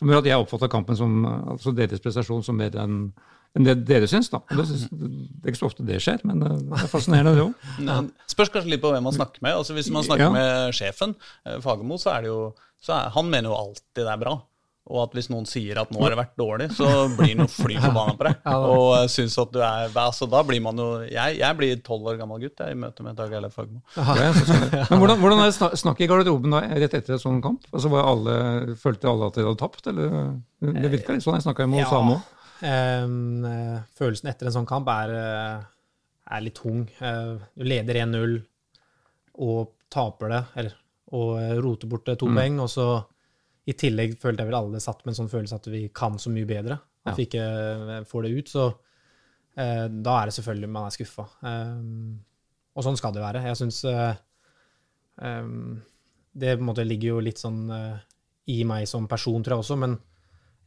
Som gjør at jeg oppfatta kampen som altså deres prestasjon som mer enn enn det dere syns. da. Det, syns- det er ikke så ofte det skjer, men det er fascinerende, det òg. [laughs] Men Spørs kanskje litt på hvem man snakker med. Altså Hvis man snakker Ja. med sjefen, eh, Fagermo, så er det jo så er, Han mener jo alltid det er bra. Og at hvis noen sier at nå har det vært dårlig, så blir han jo fly forbanna på deg. Og syns at du er altså, Da blir man jo Jeg, jeg blir tolv år gammel gutt jeg, i møte med Dag Eilef Fagmo. Men hvordan, hvordan er snak- snakket i garderoben da, rett etter en sånn kamp? Altså var alle, Følte alle at de hadde tapt, eller? Det virka litt sånn. Jeg snakka med Ja. Osama òg. Eh, følelsen etter en sånn kamp er, eh, er litt tung. Eh, du leder 1-0 og taper det, eller, og eh, roter bort eh, to poeng. Og så i tillegg følte jeg vel alle satt med en sånn følelse at vi kan så mye bedre. At Ja. vi ikke eh, får det ut. Så eh, da er det selvfølgelig man er skuffa. Em, og sånn skal det være. Jeg syns eh, em, Det på en måte ligger jo litt sånn eh, i meg som person, tror jeg også, men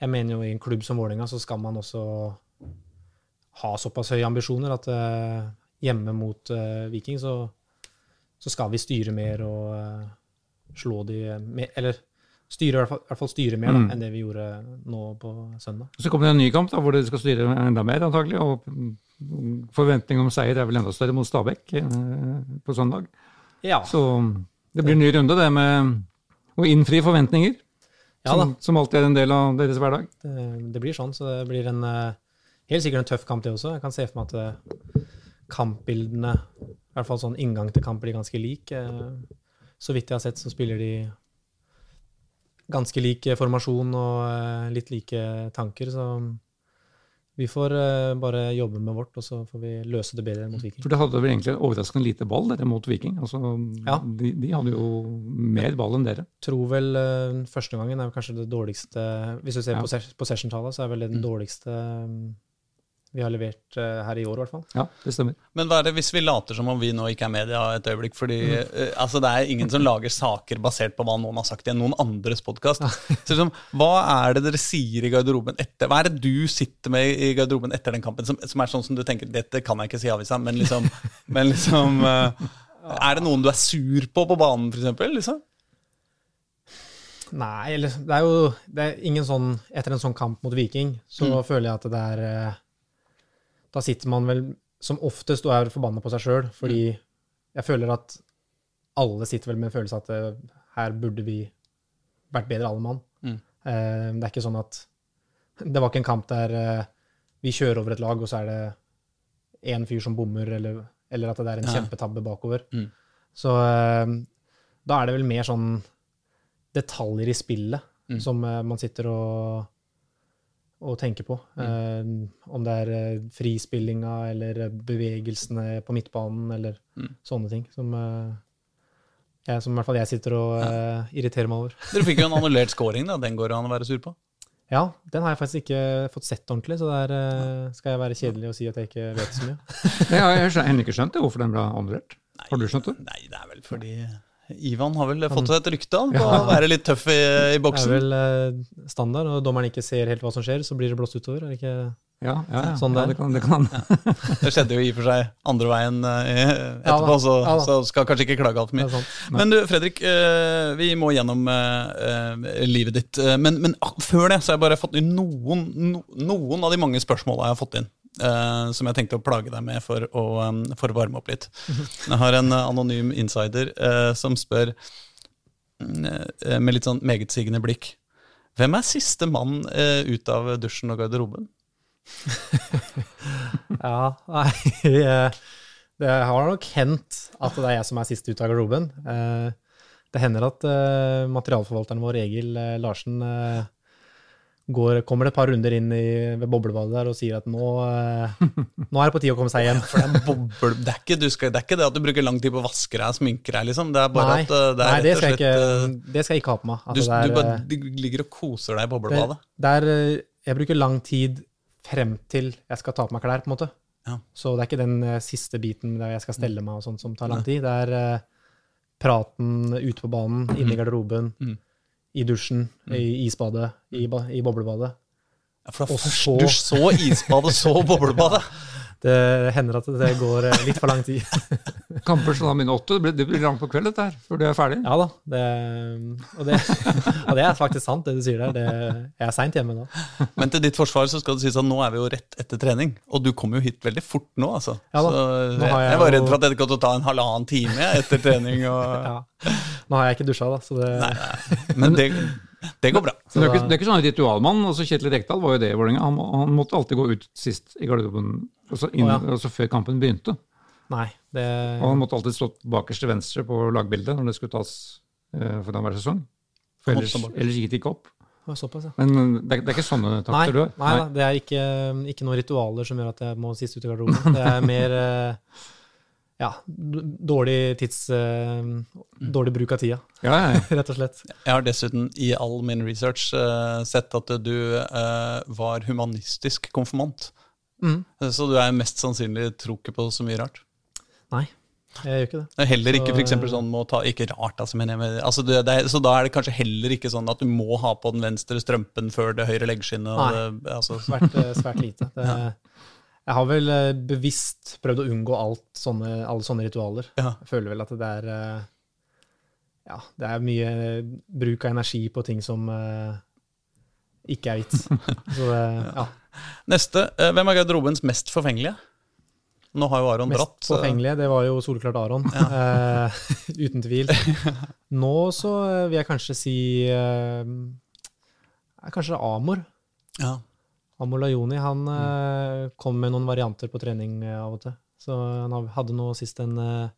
jeg mener jo i en klubb som Vålerenga så skal man også ha såpass høye ambisjoner at eh, hjemme mot eh, Viking så, så skal vi styre mer og eh, slå de mer, Eller styre, i hvert fall, i hvert fall styre mer da, Mm. enn det vi gjorde nå på søndag. Så kommer det en ny kamp da, hvor dere skal styre enda mer, antagelig. Og mm, forventning om seier er vel enda større mot Stabæk eh, på søndag. Ja, Så det blir en ny runde, det med å innfri forventninger. ja som, som alltid er en del av deres hverdag. Det, det blir sånn, så det blir en eh, helt sikkert en tøff kamp, det også. Jeg kan se for meg at eh, kampbildene, i hvert fall sånn inngang til kamp, blir ganske lik. Så vidt jeg har sett, så spiller de ganske lik formasjon og eh, litt like tanker, så vi får eh, bare jobbe med vårt, og så får vi løse det bedre mot Viking. For det hadde vel egentlig overraskende lite ball dere mot Viking. Altså, Ja. de, de hadde jo mer ball enn dere. tror vel eh, første gangen er kanskje det dårligste Hvis du ser Ja. på ses- possession-tallet, så er vel det den dårligste eh, vi har levert eh, her i år, i hvert fall. Ja, det stemmer. Men hva er det hvis vi later som om vi nå ikke er media et øyeblikk? Fordi eh, altså, det er ingen som lager saker basert på hva noen har sagt i noen andres podkast. Liksom, hva er det dere sier i garderoben etter Hva er det du sitter med i garderoben etter den kampen som, som er sånn som du tenker Dette kan jeg ikke si i avisa, men liksom, [laughs] men liksom uh, Er det noen du er sur på på banen, f.eks.? Liksom? Nei, det er jo det er ingen sånn Etter en sånn kamp mot Viking, så føler jeg at det er Da sitter man vel som oftest og er forbanna på seg sjøl, fordi jeg føler at alle sitter vel med en følelse at det, her burde vi vært bedre, alle mann. Mm. Eh, det er ikke sånn at Det var ikke en kamp der eh, vi kjører over et lag, og så er det én fyr som bommer, eller, eller at det er en Ja. kjempetabbe bakover. Mm. Så eh, da er det vel mer sånn detaljer i spillet Mm. som eh, man sitter og, og tenke på. Mm. Eh, om det er eh, frispillinga eller bevegelsene på midtbanen eller Mm. sånne ting. Som, eh, jeg, som i hvert fall jeg sitter og eh, irriterer meg over. Dere fikk jo en [laughs] annullert scoring, da. Den går det an å være sur på. Ja, den har jeg faktisk ikke fått sett ordentlig, så der eh, skal jeg være kjedelig og si at jeg ikke vet så mye. [laughs] Jeg har jeg har ennå ikke skjønt det, hvorfor den ble annullert. Har du skjønt det? Nei, det er vel fordi Ivan har vel fått et rykte om [laughs] på Ja. å være litt tøff i, i Det er vel eh, standard, og dommeren ikke ser helt hva som skjer, så blir det blåst utover. Er det ikke Ja, ja, ja. Sånn det kan, det kan. Det skjedde jo i og for seg andre veien eh, etterpå, så, ja så skal kanskje ikke klage altfor mye. Men du, Fredrik, eh, vi må gjennom eh, livet ditt. Men, men før det så har jeg bare fått inn noen, no, noen av de mange spørsmåla jeg har fått inn. Eh, som jeg tenkte å plage deg med for å, um, for å varme opp litt. Jeg har en uh, anonym insider uh, som spør mm, med litt sånn megetsigende blikk. Hvem er siste mann ut av dusjen og garderoben? [laughs] Ja, nei Det har nok hendt at det er jeg som er sist ut av garderoben. Det hender at materialforvalteren vår, Egil Larsen, går, kommer det et par runder inn i, ved boblebadet der og sier at nå, eh, nå er det på tide å komme seg hjem. [laughs] For det er, det, er du det er ikke det at du bruker lang tid på å vaske deg og sminke deg, liksom. Det er bare Nei, at eh, det er nei det, skal jeg slett ikke, eh, det skal jeg ikke ha på meg. Altså, du, du bare du ligger og koser deg i boblebadet. det er, eh, jeg bruker lang tid frem til jeg skal ta på meg klær, på en måte. Ja. Så det er ikke den siste biten der jeg skal stelle meg og sånt som tar lang tid. Det er praten ute på banen, inne i garderoben, Mm. I dusjen, i isbadet, i, i boblebadet. Ja, for da Og først så- dusj, så isbadet, så boblebadet. [laughs] Det hender at det går eh, litt for lang tid. [laughs] Kamper som da begynner åtte, det blir, det blir langt på kveld dette her, før du er ferdig. Ja da. Det, og, det, [laughs] og det er faktisk sant, det du sier der. Det, jeg er seint hjemme nå. [laughs] Men til ditt forsvar så skal det sies at nå er vi jo rett etter trening. Og du kom jo hit veldig fort nå, altså. Ja da. Så Nå jeg, har jeg jeg var redd for at dette kom til å ta en halvannen time etter trening. Og, Ja. Nå har jeg ikke dusja, da, så det Nei, nei, men det, det går bra. Så det, er ikke, det er ikke sånn ritualmann. altså Kjetil Rekdal var jo det i Vålerenga. Han, han måtte alltid gå ut sist i garderoben, altså, inn, oh, ja. altså før kampen begynte. Nei. Det, Og han måtte alltid stå bakerst til venstre på lagbildet når det skulle tas eh, for hver sesong. For ellers, ellers gikk det ikke opp. Såpass, ja. Men det er, det er ikke sånne Nei, takter du har? nei nei, det er ikke, ikke noen ritualer som gjør at jeg må sist ut i garderoben. Det er [laughs] mer eh, ja, dårlig tids... uh, Dårlig bruk av tida, Ja, ja, ja. [laughs] rett og slett. Jeg har dessuten i all min research uh, sett at du uh, var humanistisk konfirmant. Mm. Så du er mest sannsynlig tror ikke på så mye rart. Nei, jeg gjør ikke det. Er Heller ikke for eksempel sånn med å ta Ikke rart, altså, men jeg, mener- altså det, det Så da er det kanskje heller ikke sånn at du må ha på den venstre strømpen før det høyre leggskinnet. Nei. det- Altså, Svært, svært lite. Det, [laughs] Jeg har vel eh, bevisst prøvd å unngå alt sånne, alle sånne ritualer. ja. Jeg føler vel at det er eh, Ja, det er mye bruk av energi på ting som eh, ikke er vits. [laughs] Så det, ja. Neste. Hvem er garderobens mest forfengelige? Nå har jo Aron Mest dratt. Mest forfengelige, det var jo soleklart Aron. Eh, [laughs] uten tvil. [laughs] Nå så vil jeg kanskje si er Kanskje Amor. Ja. Amor Lajoni han mm. kom med noen varianter på trening eh, av og til. Så han hadde nå sist en, eh,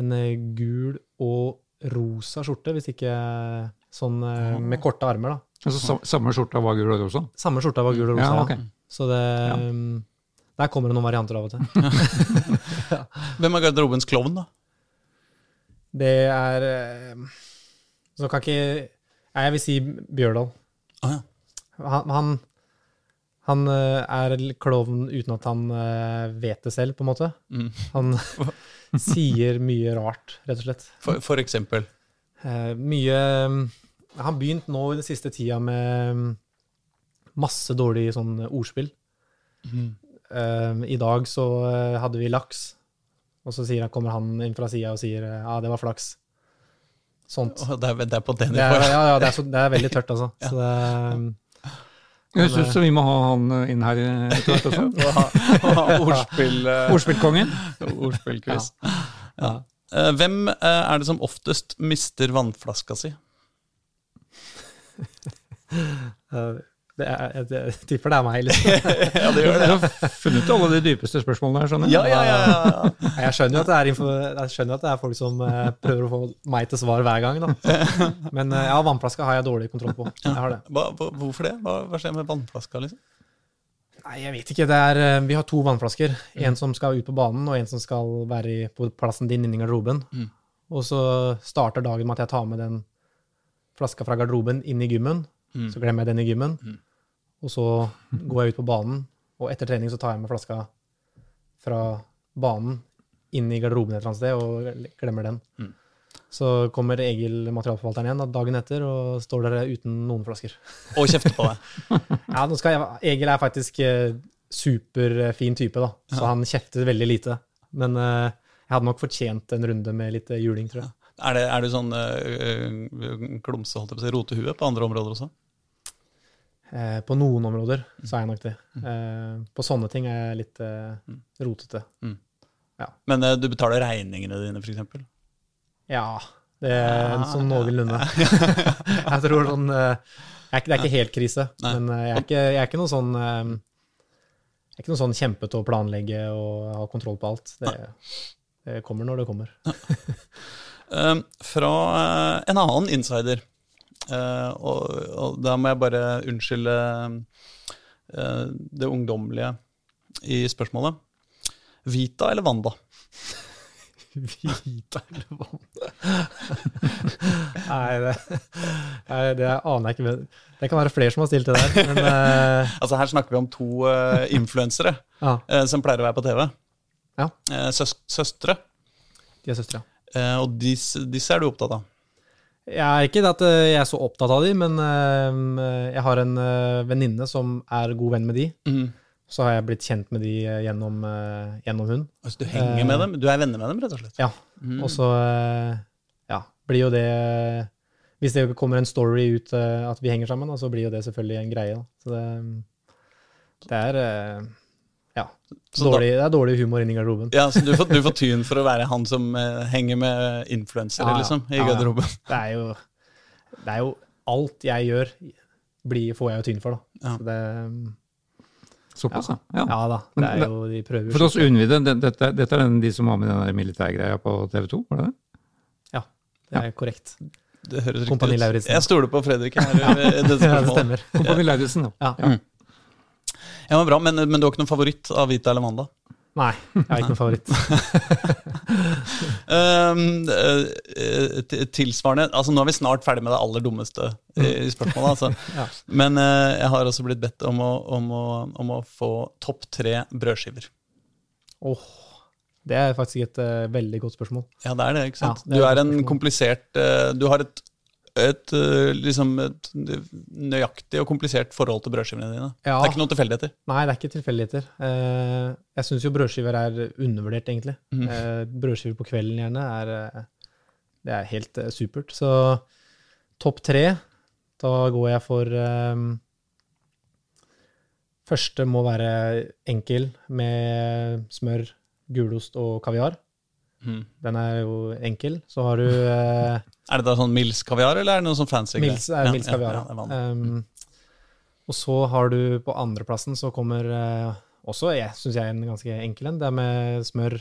en eh, gul og rosa skjorte, hvis ikke eh, sånn eh, med korte armer, da. Altså, samme skjorta var gul og rosa? Samme skjorta var gul og rosa. Ja, ja. Så det Ja. mm, Der kommer det noen varianter av og til. [laughs] Hvem er garderobens klovn, da? Det er eh, Så kan ikke jeg vil si Bjørdal. Ah, ja. Han, han, han eh, er klovn uten at han eh, vet det selv, på en måte. Mm. Han [laughs] sier mye rart, rett og slett. For, for eksempel. Eh, mye Han har begynt nå i den siste tida med mm, masse dårlig sånn ordspill. Eh, I dag så hadde vi laks, og så han, kommer han inn fra sida og sier ja, det var flaks. Sånt. Det er, det er på den nivået. ja, ja, det er, så, det er veldig tørt, altså. [laughs] Så det, er- Jeg syns vi må ha han eh, inn her etter hvert også. [laughs] og ha- og ha Ordspill, eh, [laughs] Ordspillkongen. ordspillquiz. Ja. Ja. Hvem eh, er det som oftest mister vannflaska si? [laughs] Det er, jeg, jeg tipper det er meg, liksom. [laughs] ja, det gjør det. Du har funnet alle de dypeste spørsmålene her, skjønner. Ja, ja, ja, ja. Jeg skjønner at det er, info, jeg skjønner at det er folk som eh, prøver å få meg til svar hver gang. Da. [laughs] Men eh, ja, vannflaska har jeg dårlig kontroll på. Jeg har det. Hva, hvorfor det? Hva, hva skjer med vannflaska, liksom? Nei, jeg vet ikke. Det er, eh, vi har to vannflasker. En som skal ut på banen, og en som skal være på plassen din inni garderoben. Mm. Og så starter dagen med at jeg tar med den flaska fra garderoben inn i gymmen. Mm. Så glemmer jeg den i gymmen. Og så går jeg ut på banen, og etter trening så tar jeg med flaska fra banen inn i garderoben et eller annet sted og glemmer den. Mm. Så kommer Egil, materialforvalteren igjen, da, dagen etter og står der uten noen flasker. Og kjefter på deg. [laughs] Ja, jeg, Egil er faktisk eh, superfin type, da, så han kjefter veldig lite. Men eh, jeg hadde nok fortjent en runde med litt eh, juling, tror jeg. Er, det, er du sånn øh, klumse, holdt jeg på å si, rotehue på andre områder også? Eh, på noen områder så er jeg nok det. Eh, på sånne ting er jeg litt eh, rotete. Men øh, du betaler regningene dine, f.eks.? Ja, det er sånn noenlunde. [laughs] [laughs] jeg tror sånn eh, Det er ikke helt krise, Nei. men eh, jeg er ikke, jeg er ikke noe sånn eh, Jeg er ikke noe sånn kjempe til å planlegge og ha kontroll på alt. Det, det kommer når det kommer. [laughs] Fra eh, en annen insider, eh, og, og da må jeg bare unnskylde uh, det ungdommelige i spørsmålet. Vita eller Wanda? Vita eller vann? Nei, det, nei, det aner jeg ikke. Det kan være flere som har stilt det der. Men uh... [laughs] Altså Her snakker vi om to uh, influensere ja, som pleier å være på TV. Ja. Søs søstre. de er søstre. ja. og disse, disse er du opptatt av. Jeg er ikke at eh, jeg er så opptatt av de, men eh, jeg har en eh, venninne som er god venn med de. Mm. Så har jeg blitt kjent med de gjennom, gjennom hun. Altså, du henger med dem? Du er venner med dem, rett og slett? Ja. Mm. Og så ja, blir jo det Hvis det kommer en story ut at vi henger sammen, så blir jo det selvfølgelig en greie. Da. Så det, det er ja, Så da- dårlig, det er dårlig humor inni garderoben. Ja, så du får, du får tyn for å være han som eh, henger med influensere, Ja, ja. liksom, i Ja, ja. garderoben. Det er jo, det er jo alt jeg gjør, blir, får jeg jo tyn for, da. Ja. Så det, Såpass, ja. ja. ja da. Det er jo, de prøver For oss unnvide, det- dette, dette er den, de som var med i den der militærgreia på TV 2, var det det? Det er korrekt. Det høres riktig ut. Jeg stoler på Fredrik her. [laughs] i dette Ja, det spørsmålet. stemmer. Kompani Lauritzen, ja. Ja. Ja, men bra, men, men du har ikke noen favoritt av Vita eller Wanda? Nei, jeg har ikke noen favoritt. Um, [laughs] eh, eh, tilsvarende altså Nå er vi snart ferdig med det aller dummeste i i spørsmålet. Altså. [laughs] Ja. Men uh, jeg har også blitt bedt om å, om å, om å få topp tre brødskiver. Oh, det er faktisk et uh, veldig godt spørsmål. Ja, det er det, ikke sant? Ja, du er en komplisert eh, Du har et, et eh, liksom et nøyaktig og komplisert forhold til brødskivene dine. Ja. Det er ikke noen tilfeldigheter. Nei, det er ikke tilfeldigheter. Eh, jeg syns jo brødskiver er undervurdert, egentlig. Eh, brødskiver på kvelden gjerne er Det er helt supert. Så topp tre, da går jeg for um, Første må være enkel, med smør, gulost og kaviar. Mhm. Den er jo enkel. Så har du eh, [laughs] Er det da sånn Mills kaviar, eller er det noe sånn fancy? Mils er Ja, Mils ja, kaviar. ja, det er vanlig. Um, og så har du på andreplassen så kommer eh, også, jeg syns jeg, en ganske enkel en. Det er med smør,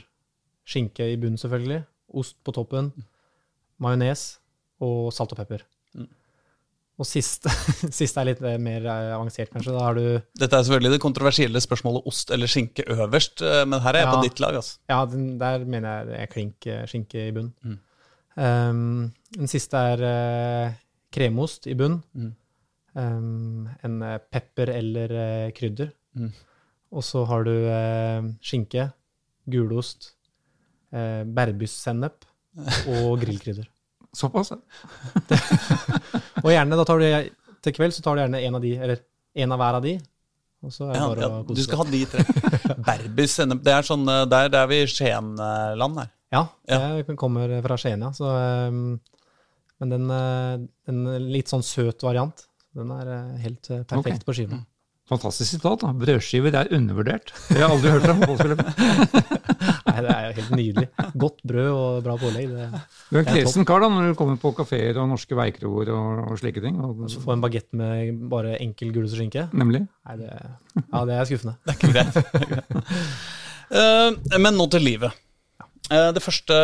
skinke i bunnen selvfølgelig, ost på toppen, majones og salt og pepper. Og siste, [laughs] siste er litt mer eh, avansert, kanskje. Da har du Dette er selvfølgelig det kontroversielle spørsmålet ost eller skinke øverst, eh, men her er jeg på ditt lag. altså. Ja, den, der mener jeg det er klink eh, skinke i bunnen. Mm. Um, den siste er uh, kremost i bunn. Mm. Um, en pepper eller uh, krydder. Mm. Og så har du uh, skinke, gulost, uh, bærbussennep [laughs] og grillkrydder. Såpass, ja. [laughs] Og gjerne, da tar du til kveld så tar du gjerne en av de, eller en av hver av de. Og så er det Ja, bare ja, å du skal ha de tre. [laughs] Berbis sennep, det er sånn, eh, der, der er vi i Skien-land her. Ja, det kommer fra Skien, ja. Så, um, men den, eh, den litt sånn søt variant, den er eh, helt eh, perfekt okay. på skiva. Fantastisk sitat. da. Brødskiver er undervurdert. Det har jeg aldri hørt fra fotballspillere. [laughs] Nei, det er jo helt nydelig. Godt brød og bra pålegg. Det, Du er en kresen kar da, når du kommer på kafeer og norske veikroer og, og slike ting. Og, så få en bagett med bare enkel gulost og skinke. nemlig. Nei, det, ja, det er skuffende. Det er ikke greit. Eh, men nå til livet. Eh, det første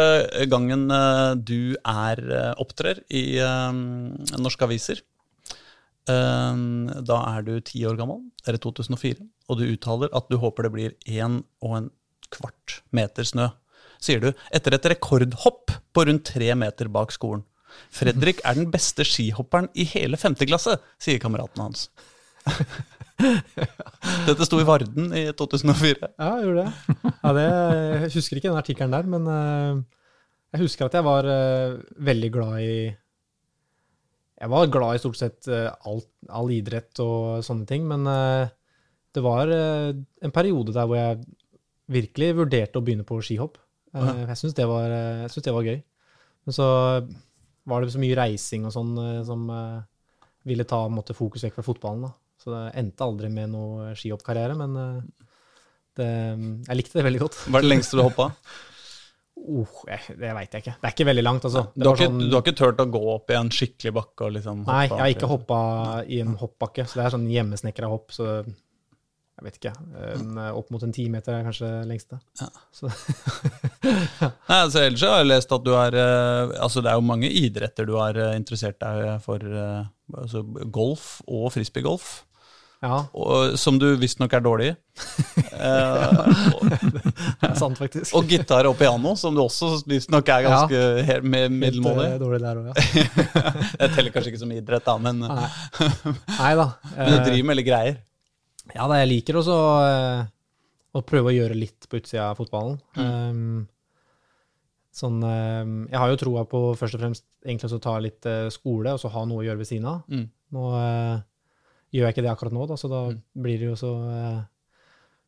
gangen eh, du er opptrer i norske aviser, da er du ti år gammel, det er i 2004, og du uttaler at du håper det blir en og en kvart meter snø, sier du, etter et rekordhopp på rundt tre meter bak skolen. Fredrik er den beste skihopperen i hele femte klasse, sier kameraten hans. [laughs] Dette sto i Varden i 2004. Ja, jeg gjorde det. Ja, det. Jeg husker ikke den artikkelen der, men eh, jeg husker at jeg var eh, veldig glad i Jeg var glad i stort sett eh, alt, all idrett og sånne ting, men eh, det var eh, en periode der hvor jeg virkelig vurderte å begynne på skihopp. Jeg syns det, det var gøy. Men så var det så mye reising og sånn som ville ta måtte, fokus vekk fra fotballen. da. Så det endte aldri med noe skihoppkarriere, men det, jeg likte det veldig godt. Hva er det lengste du hoppa? [laughs] Oh, jeg, det veit jeg ikke. Det er ikke veldig langt, altså. Du har, var ikke, sånn- du har ikke turt å gå opp i en skikkelig bakke liksom Nei, jeg har ikke hoppa i en hoppbakke, så det er sånn hjemmesnekra hopp. Så jeg vet ikke. En, opp mot en timeter er kanskje lengste. Ja. Så, [laughs] Nei, altså, ellers har jeg lest at du er eh, Altså, det er jo mange idretter du har eh, interessert deg for. eh, altså golf og frisbeegolf. Ja, Og, som du visstnok er dårlig i. [laughs] Eh, det er sant, faktisk. og gitar og piano, som du også visstnok er ganske ja. med middelmådig. eh, dårlig der ja. [laughs] Jeg teller kanskje ikke som idrett, da, men, Nei. Nei da. [laughs] men du Eh, driver med litt greier. Ja, da, jeg liker også eh, å prøve å gjøre litt på utsida av fotballen. Um, sånn, um, jeg har jo troa på først og fremst egentlig å ta litt eh, skole, og så ha noe å gjøre ved siden av. Mm. Nå eh, gjør jeg ikke det akkurat nå, da, så da blir det jo så eh,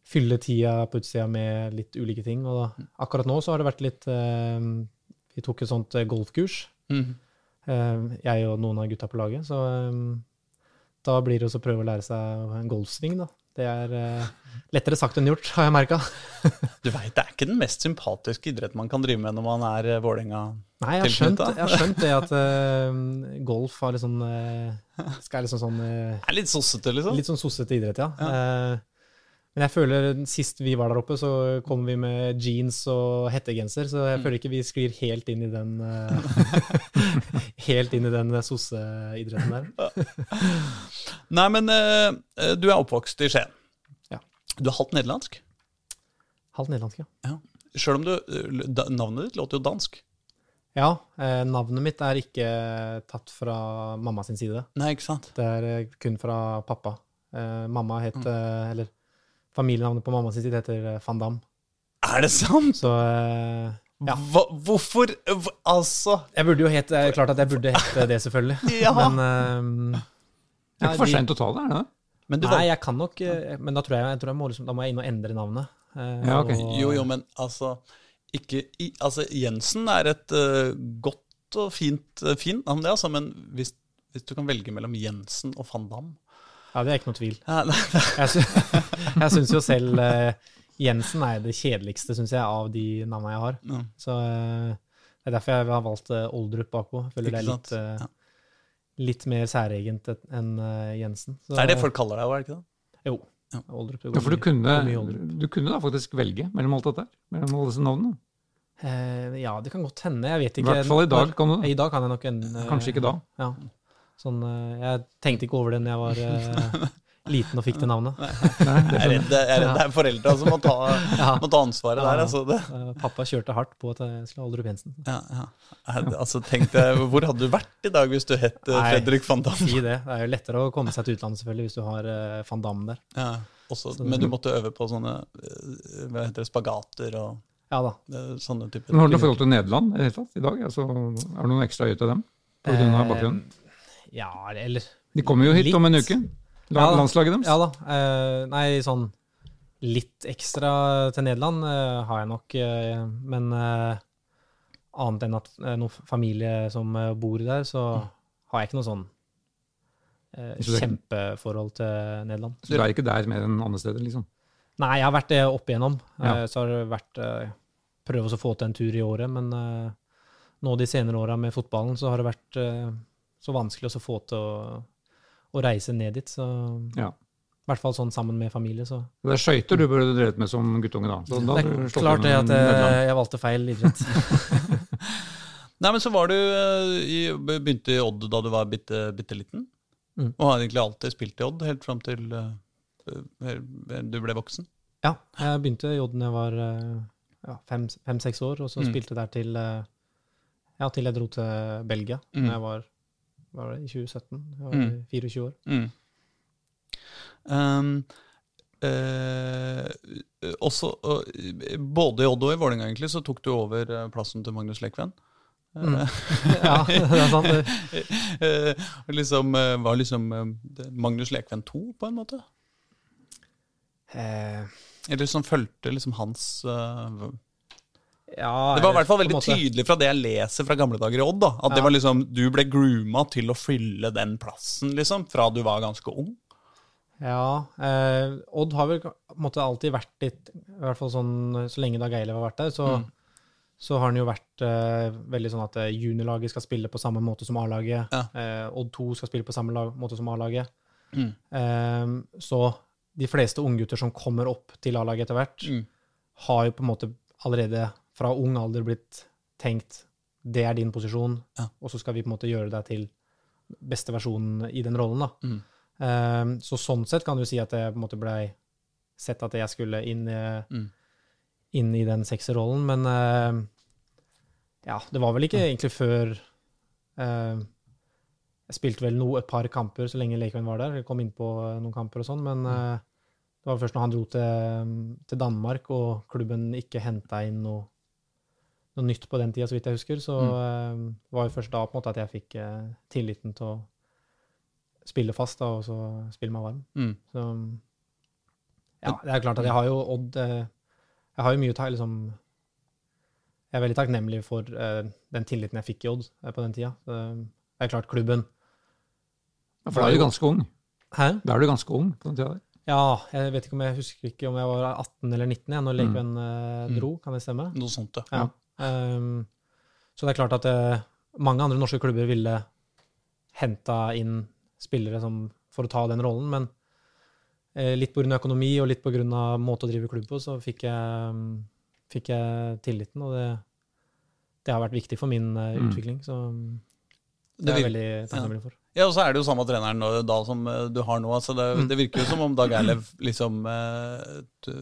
fylle tida på utsida med litt ulike ting. Og da, akkurat nå så har det vært litt eh, Vi tok et sånt eh, golfkurs, Mm. eh, jeg og noen av gutta på laget. Så eh, da blir det også å prøve å lære seg en golfsving, da. Det er eh, lettere sagt enn gjort, har jeg merka. [laughs] Du veit, det er ikke den mest sympatiske idretten man kan drive med når man er eh, Vålerenga. Nei, jeg har, skjønt, jeg har skjønt det at uh, golf er litt sånn uh, [laughs] Skal liksom sånn uh, er litt sossete, liksom. Litt sånn sossete idrett, ja. Eh, men jeg føler sist vi var der oppe, så kom vi med jeans og hettegenser, så jeg føler ikke vi sklir helt inn i den eh, [laughs] Helt inn i den sosseidretten der. Nei, men eh, du er oppvokst i Skien. Ja. Du er halvt nederlandsk. Halvt nederlandsk, ja. Sjøl om du, navnet ditt låter jo dansk. Ja, eh, navnet mitt er ikke tatt fra mamma sin side. Nei, ikke sant? Det er eh, kun fra pappa. Eh, mamma het mm. Eller familienavnet på mamma sitt side heter eh, Van Dam. Er det sant? Så eh, Ja. Hva, hvorfor hva- Altså jeg burde jo hete eh, Klart at jeg burde hete det, selvfølgelig. [laughs] Ja. Men uh, Det er ikke for sent å ta det, er det? Men du Nei, jeg kan nok eh, Men da tror jeg, jeg, tror jeg må, liksom, da må jeg inn og endre navnet. Uh, Ja, okay. og- Jo, jo, men altså ikke, i, altså Jensen er et uh, godt og fint, uh, fint navn, det, altså. Men hvis, hvis du kan velge mellom Jensen og van Damme Ja, det er ikke noe tvil. ja, nei, [laughs] Jeg, sy [laughs] jeg syns jo selv eh, Jensen er det kjedeligste, syns jeg, av de navnene jeg har. Ja. Så eh, det er derfor jeg har valgt eh, Oldrup bakpå. Føler det er litt, Ja. litt mer særegent enn Jensen. Så, Det er det folk kaller deg òg, er det ikke det? Jo. Ja. Oldrup. det Ja, for du kunne, du kunne da faktisk velge mellom alt dette? Mellom alle disse navnene? Eh, ja, det kan godt hende. Jeg vet I hvert fall i dag kan du det. I dag kan jeg nok en Kanskje ikke da. Ja. Sånn, eh, jeg tenkte ikke over det når jeg var eh, liten og fikk det navnet. Nei, Jeg det er redd det er, det er foreldra som må ta, Ja. må ta ansvaret der. Altså, det, Eh, Pappa kjørte hardt på at jeg skulle ha Oldrup Jensen. ja, ja. Altså, tenkte, hvor hadde du vært i dag hvis du het Nei. Fredrik van Damme? Si det. Det er jo lettere å komme seg til utlandet selvfølgelig hvis du har uh, van Damme der. Ja, også, Så- men du måtte øve på sånne hva heter det, spagater og Ja da. sånne typer Men har du noe forhold til Nederland i det hele tatt i dag? Altså, er det noen ekstra øye til dem? På grunn av bakgrunnen? Ja, eller De kommer jo hit litt. om en uke. Ja da. landslaget deres. Ja da. eh, nei, sånn litt ekstra til Nederland eh, har jeg nok, eh, men annet enn at noen familie som bor der, så har jeg ikke noe sånn kjempeforhold til Nederland. Så du er ikke der mer enn andre steder, liksom? Nei, jeg har vært det opp igjennom. Ja. Så har det vært Prøve å få til en tur i året, men nå de senere åra med fotballen, så har det vært så vanskelig å få til å, å reise ned dit. Så Ja. i hvert fall sånn sammen med familie, så Det er skøyter du burde drevet med som guttunge, da. Da Det er klart det at jeg, jeg valgte feil idrett. [laughs] [laughs] Nei, men så var du eh, i, begynte i Odd da du var bitte, bitte liten. Mm. Og har egentlig alltid spilt i Odd helt fram til eh, eh, du ble voksen. Ja, jeg begynte i Odd da jeg var eh, ja, fem-seks år, og så Mm. spilte der til eh, ja, til jeg dro til Belgia Mm. da jeg var, var det, i 2017. Jeg var Mm. 24 år. Mm. Um, eh, også, eh, både i Odd og i Vålerenga egentlig, så tok du over eh, plassen til Magnus Lekven. Mm. [laughs] ja, det er sant. [laughs] Eh, liksom, eh, var liksom eh, Magnus Lekven 2, på en måte? Eh, Eller som fulgte liksom hans eh, ja, Det var i hvert fall veldig tydelig fra det jeg leser fra gamle dager i Odd. da At det var liksom du ble grooma til å fylle den plassen, liksom, fra du var ganske ung. Ja, eh, Odd har vel måtte alltid vært litt I hvert fall sånn så lenge Dag Eilev har vært der, så, Mm. så har han jo vært eh, veldig sånn at eh, juniorlaget skal spille på samme måte som A-laget. Ja. Eh, Odd 2 skal spille på samme lag, måte som A-laget. Mm. Eh, så de fleste unggutter som kommer opp til A-laget etter hvert, Mm. har jo på en måte allerede fra ung alder blitt tenkt det er din posisjon, Ja. og så skal vi på en måte gjøre deg til beste versjonen i den rollen. da. Mm. Um, så sånn sett kan du si at det på en måte blei sett at jeg skulle inn, i- Mm. inn i den sekserrollen, men uh, ja, det var vel ikke egentlig før uh, Jeg spilte vel no, et par kamper så lenge Lakeman var der. Jeg kom inn på eh, noen kamper og sånn, men uh, det var først når han dro til, til Danmark og klubben ikke henta inn noe, noe nytt på den tida, så vidt jeg husker, så eh, var det først da på en måte at jeg fikk uh, tilliten til å spille fast da, og så spille meg varm. Mm. Så ja, det er klart at jeg har jo Odd uh, Jeg har jo mye å ta liksom Jeg er veldig takknemlig for den tilliten jeg fikk i Odd på den tida. Det er klart, klubben Ja, For da er du ganske ung. Hæ? Da er du ganske ung på den tida der. Ja, jeg vet ikke om jeg husker ikke om jeg var 18 eller 19 jeg, når Lekven eh, Mm. dro, kan det stemme? Noe sånt, ja. Ja. Ehm, så det er klart at eh, mange andre norske klubber ville henta inn spillere som, for å ta den rollen, men uh, litt pga. økonomi og litt pga. måte å drive klubb på, så fikk jeg, um, fikk jeg tilliten, og det, det har vært viktig for min Mm. utvikling. Så det, Det er jeg veldig takknemlig for. Ja, og så er det jo samme treneren da som eh, du har nå. Altså det, Mm. det virker jo som om Dag Eilev liksom eh,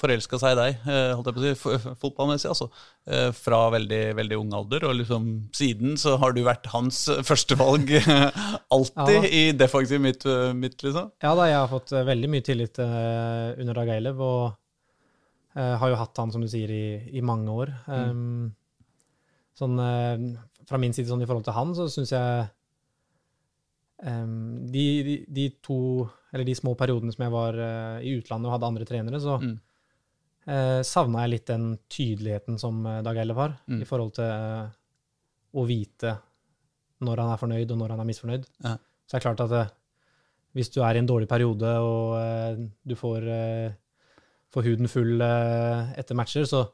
forelska seg i deg, eh, holdt jeg på å si, fotballmessig, altså. Eh, fra veldig, veldig ung alder. Og liksom siden så har du vært hans førstevalg alltid Ja i defensiv midt, midt, liksom. Ja da, jeg har fått eh, veldig mye tillit eh, under Dag Eilev, og eh, har jo hatt han, som du sier, i, i mange år. Mm. sånn, eh, fra min side, sånn i forhold til han, så syns jeg em, de, de, de to, eller de små periodene som jeg var uh, i utlandet og hadde andre trenere, så Mm. uh, savna jeg litt den tydeligheten som eh, Dag Eilev har, Mm. i forhold til uh, å vite når han er fornøyd, og når han er misfornøyd. Ja. Så det er klart at uh, hvis du er i en dårlig periode, og eh, du får, eh, får huden full eh, etter matcher, så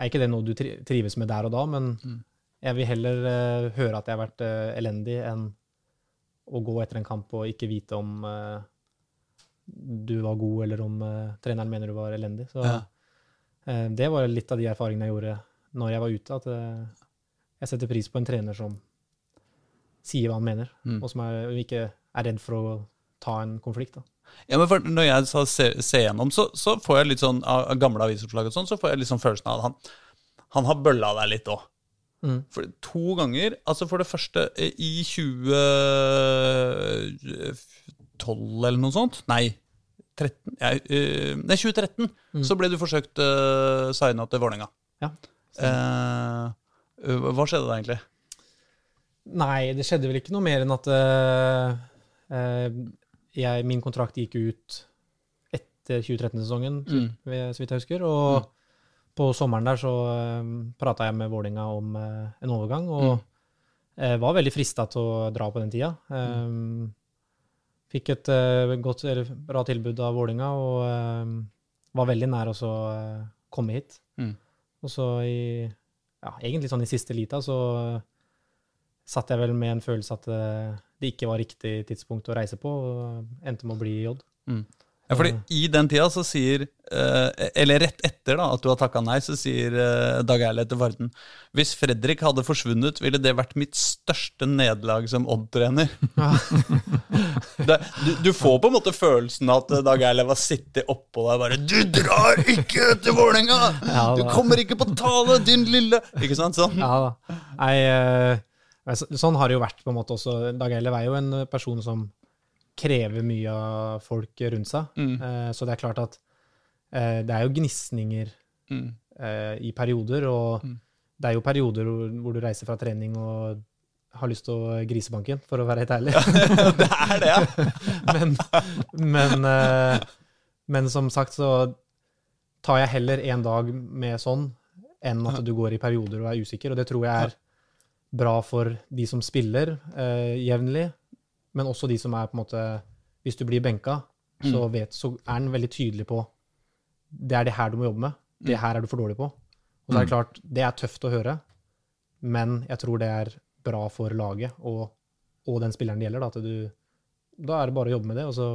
er ikke det noe du tri trives med der og da, men Mm. jeg vil heller eh, høre at jeg har vært eh, elendig, enn å gå etter en kamp og ikke vite om uh, du var god, eller om uh, treneren mener du var elendig. Så Ja. uh, det var litt av de erfaringene jeg gjorde når jeg var ute, at jeg setter pris på en trener som sier hva han mener, Mm. og som er, ikke er redd for å ta en konflikt. Da. Ja, men for Når jeg ser, se, se gjennom, så, så får jeg litt sånn av gamle avisoppslag og sånn, så får jeg litt sånn følelsen av at han, han har bølla deg litt òg. Mm. For to ganger, altså for det første eh, i 2012 eller noe sånt, nei, 13, ja, eh, nei 2013, Mm. så ble du forsøkt uh, signa til Vålerenga. Ja. Eh, eh, hva skjedde da egentlig? Nei, det skjedde vel ikke noe mer enn at uh, uh, jeg, min kontrakt gikk ut etter 2013-sesongen, Mm. så vidt jeg husker. Og på sommeren der så uh, prata jeg med Vålinga om uh, en overgang, og eh, var veldig frista til å dra på den tida. Um, fikk et eh, godt, eller bra tilbud av Vålinga og var veldig nær å så, eh, komme hit. Mm. Og så i ja, egentlig sånn i siste lita så satt jeg vel med en følelse at eh, det ikke var riktig tidspunkt å reise på, og endte med å bli J. Ja, fordi I den tida så sier eh, Eller rett etter da, at du har takka nei, så sier eh, Dag Eilert til Varden Hvis Fredrik hadde forsvunnet, ville det vært mitt største nederlag som Odd-trener. Ja. [laughs] du, du får på en måte følelsen av at eh, Dag Eilert var sittet oppå deg og bare 'Du drar ikke til Vålerenga! Du kommer ikke på tale, din lille Ikke sant? Sånn. Ja da. Jeg, eh, sånn har det jo vært på en måte også. Dag Eilev er jo en person som krever mye av folk rundt seg. Mm. Eh, så det er klart at eh, det er jo gnisninger Mm. eh, i perioder, og Mm. det er jo perioder hvor, hvor du reiser fra trening og har lyst til å grisebanken, for å være helt ærlig. [laughs] det er det, ja. [laughs] men, men, eh, men som sagt så tar jeg heller en dag med sånn enn at du går i perioder og er usikker, og det tror jeg er bra for de som spiller eh, jevnlig, men også de som er på en måte Hvis du blir benka, så, vet, så er den veldig tydelig på det er det her du må jobbe med. Det her er du for dårlig på. Og så er det klart, det er tøft å høre, men jeg tror det er bra for laget og, og den spilleren det gjelder. Da, at du, da er det bare å jobbe med det, og så,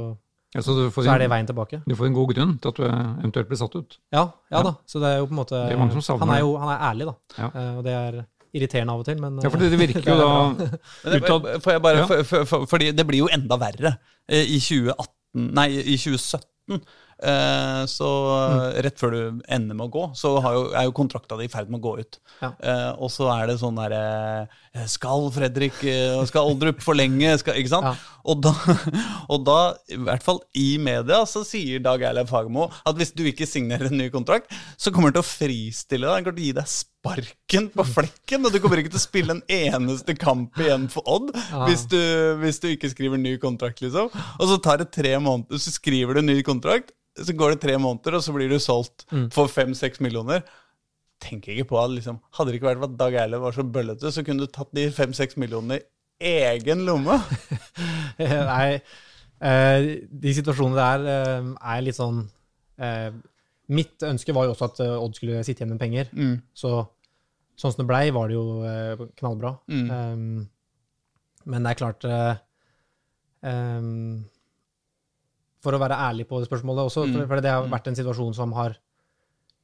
Ja, så, så er det veien tilbake. du får en god grunn til at du eventuelt blir satt ut. Ja, ja Ja. da. Så det er jo på en måte er Han er jo han er ærlig, da. Ja. Eh, og det er irriterende av og til, men Ja, for det, det virker jo [laughs] er da Utad- får Ja. for, for, for, fordi det blir jo enda verre. Eh, I 2018, nei, i 2017, eh, så Mm. rett før du ender med å gå, så har jo, er jo kontrakta di i ferd med å gå ut. Ja. Eh, og så er det sånn derre Skal Fredrik eh, Skal Oldrup forlenge? Skal, ikke sant? Ja. Og, da, [laughs] og da, i hvert fall i media, så sier Dag Eilev Fagermo at hvis du ikke signerer en ny kontrakt, så kommer han til å fristille deg. Han kommer til å gi deg sparken på flekken, og du kommer ikke til å spille en eneste kamp igjen for Odd Ja. hvis, du, hvis du ikke skriver ny kontrakt, liksom. Og så tar det tre måneder, så skriver du ny kontrakt, så går det tre måneder, og så blir du solgt for fem-seks millioner. Tenker ikke på at liksom, Hadde det ikke vært for at Dag Eilev var så bøllete, så kunne du tatt de fem-seks millionene i egen lomme. [laughs] Nei, eh, de situasjonene der eh, er litt sånn eh, Mitt ønske var jo også at eh, Odd skulle sitte igjen med penger. Mm. Så sånn som det blei, var det jo eh, knallbra. Mm. Um, men det er klart eh, um, For å være ærlig på det spørsmålet også, Mm. for det har vært en situasjon som har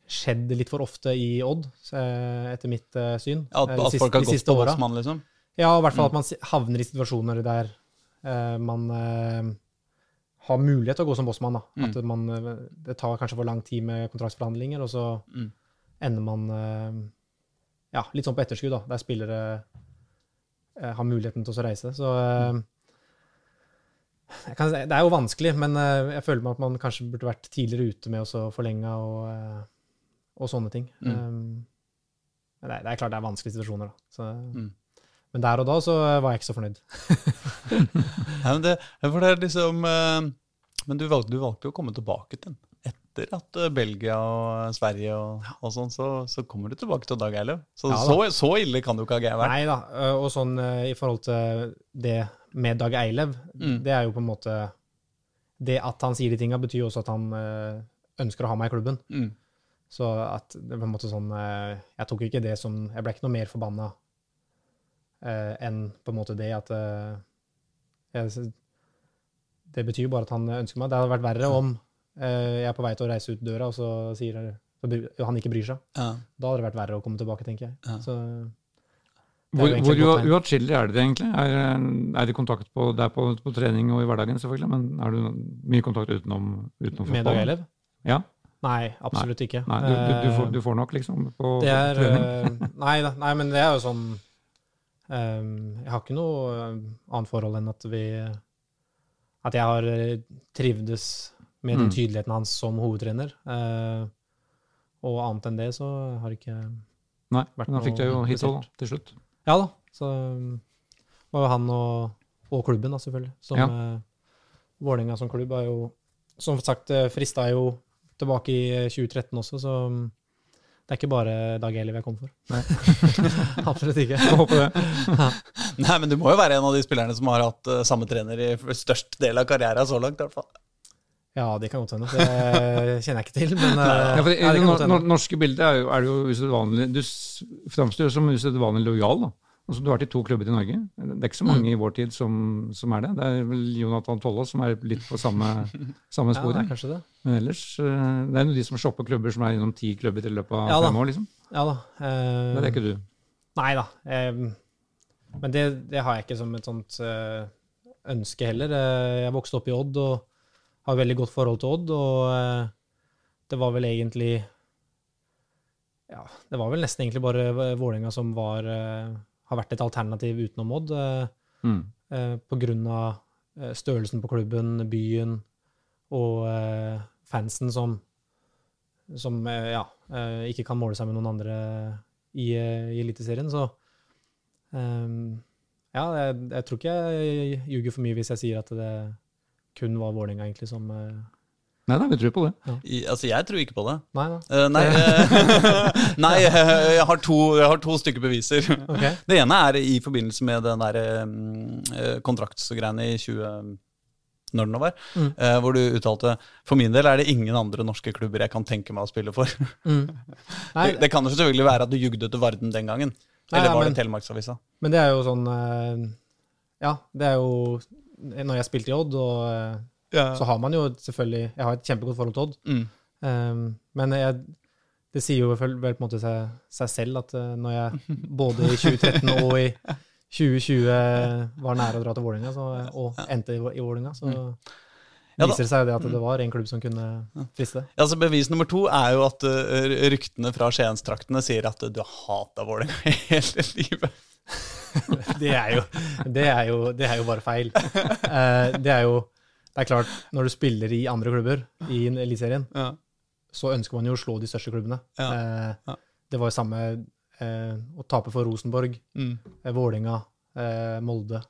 skjedd litt for ofte i Odd, eh, etter mitt syn. syn. At, eh, at siste- folk har gått på. Bossmann, liksom. Ja, i hvert fall at man havner i situasjoner der uh, man uh, har mulighet til å gå som bossmann. Mm. At man, eh, det tar kanskje for lang tid med kontraktsforhandlinger, og så Mm. ender man uh, ja, litt sånn på etterskudd, da, der spillere eh, har muligheten til å reise. Så eh, jeg kan, det er jo vanskelig, men eh, jeg føler meg at man kanskje burde vært tidligere ute med å forlenge og, eh, og sånne ting. Mm. Um, men det det er klart det er vanskelige situasjoner, da. Så, Mm. Men der og da så var jeg ikke så fornøyd. [laughs] Nei, men det, for det er liksom eh, Men du valgte, du valgte jo å komme tilbake til den. Etter at eh, Belgia og Sverige og, og sånn, så, så kommer du tilbake til Dag Eilev. Så, Ja så så ille kan du ikke ha vært. Nei da. Og sånn i forhold til det med Dag Eilev, Mm. det er jo på en måte Det at han sier de tinga, betyr jo også at han ønsker å ha meg i klubben. Mm. Så at det på en måte sånn øh, Jeg tok ikke det som Jeg ble ikke noe mer forbanna eh, enn på en måte det at eh, jeg, Det betyr jo bare at han ønsker meg. Det hadde vært verre om eh, jeg er på vei til å reise ut døra, og så sier så bry- han ikke bryr seg. Ja. Da hadde det vært verre å komme tilbake, tenker jeg. Ja. Så Hvor, hvor uatskillelig er det egentlig? Er, er det kontakt på, det er på, på trening og i hverdagen, selvfølgelig, men er det mye kontakt utenom, utenom med Dag Eilev? Ja. Nei, absolutt ikke. Nei, du, du, du, får, Eh, du får nok, liksom, på det er, trening? eh, nei, nei, men det er jo sånn eh, Jeg har ikke noe eh, annet forhold enn at vi At jeg har eh, trivdes med den Mm. tydeligheten hans som hovedtrener. eh, og annet enn det så har det ikke Nei, vært men da fikk du jo hit òg, til slutt. Ja da. Så um, var jo han og, og klubben, da, selvfølgelig. Som Ja. eh, Vålerenga som klubb har jo som sagt eh, frista jo tilbake i eh, 2013 også, så um, det er ikke bare Dag Eliv jeg kom for. Nei. [laughs] Absolutt ikke. Jeg håper det. Nei, men du må jo være en av de spillerne som har hatt uh, samme trener i størst del av karrieren så langt. i hvert fall. Ja, det kan godt hende. Det kjenner jeg ikke til, men [laughs] uh, Ja, for I ja, det det kan godt hende. norske bildet er, jo, er det jo usedvanlig Du framstår jo som usedvanlig lojal. da. Altså, du har vært i to klubber i Norge. Det er ikke så Mm. mange i vår tid som, som er det. Det er vel Jonathan Tollås som er litt på samme, samme Ja, sporet. er kanskje det. Men ellers eh, Det er jo de som shopper klubber som er gjennom ti klubber i løpet av Ja fem år. liksom. Ja da. Uh, Det er ikke du. Nei da. Um, men det, det har jeg ikke som et sånt uh, ønske heller. Jeg vokste opp i Odd og har veldig godt forhold til Odd, og uh, det var vel egentlig Ja, det var vel nesten egentlig bare Vålerenga som var, har vært et alternativ utenom Odd. eh, Mm. eh, på grunn av eh, størrelsen på klubben, byen og fansen som, som ja, ikke kan måle seg med noen andre i, i Eliteserien. Så ja, jeg, jeg tror ikke jeg ljuger for mye hvis jeg sier at det kun var Vålerenga egentlig som Nei da, vi tror på det. I, altså, jeg tror ikke på det. Nei. Eh, nei, eh, nei uh, [laughs] jeg, har to, jeg har to stykker beviser. Okay. Det ene er i forbindelse med den der eh, kontraktsgreiene i 20... Når den var. Mm. uh, hvor du uttalte For min del er det ingen andre norske klubber jeg kan tenke meg å spille for. Mm. [laughs] Nei, det, det kan jo selvfølgelig være at du jugde til Varden den gangen. Nei, Eller ja, var men- det Telemarksavisa? Men det er jo sånn Ja, det er jo Når jeg spilte i Odd, og eh, så har man jo selvfølgelig Jeg har et kjempegodt forhold til Odd. Mm. Um, men jeg, det sier jo vel, vel på en måte seg, seg selv at eh, når jeg [laughs] både i 2013 og i 2020 var nære å dra til Vålerenga, og endte i, i Vålerenga, så Ja viser seg det at det var en klubb som kunne friste. Ja, altså Bevis nummer to er jo at uh, ryktene fra Skienstraktene sier at du har hata Vålerenga hele livet. [laughs] Det er jo, det er jo, det er jo bare feil. Uh, [laughs] det er jo Det er klart, når du spiller i andre klubber i Eliteserien, Ja. så ønsker man jo å slå de største klubbene. Ja, Eh, ja. Det var jo samme eh, å tape for Rosenborg, Mm. eh, Vålerenga, eh, Molde.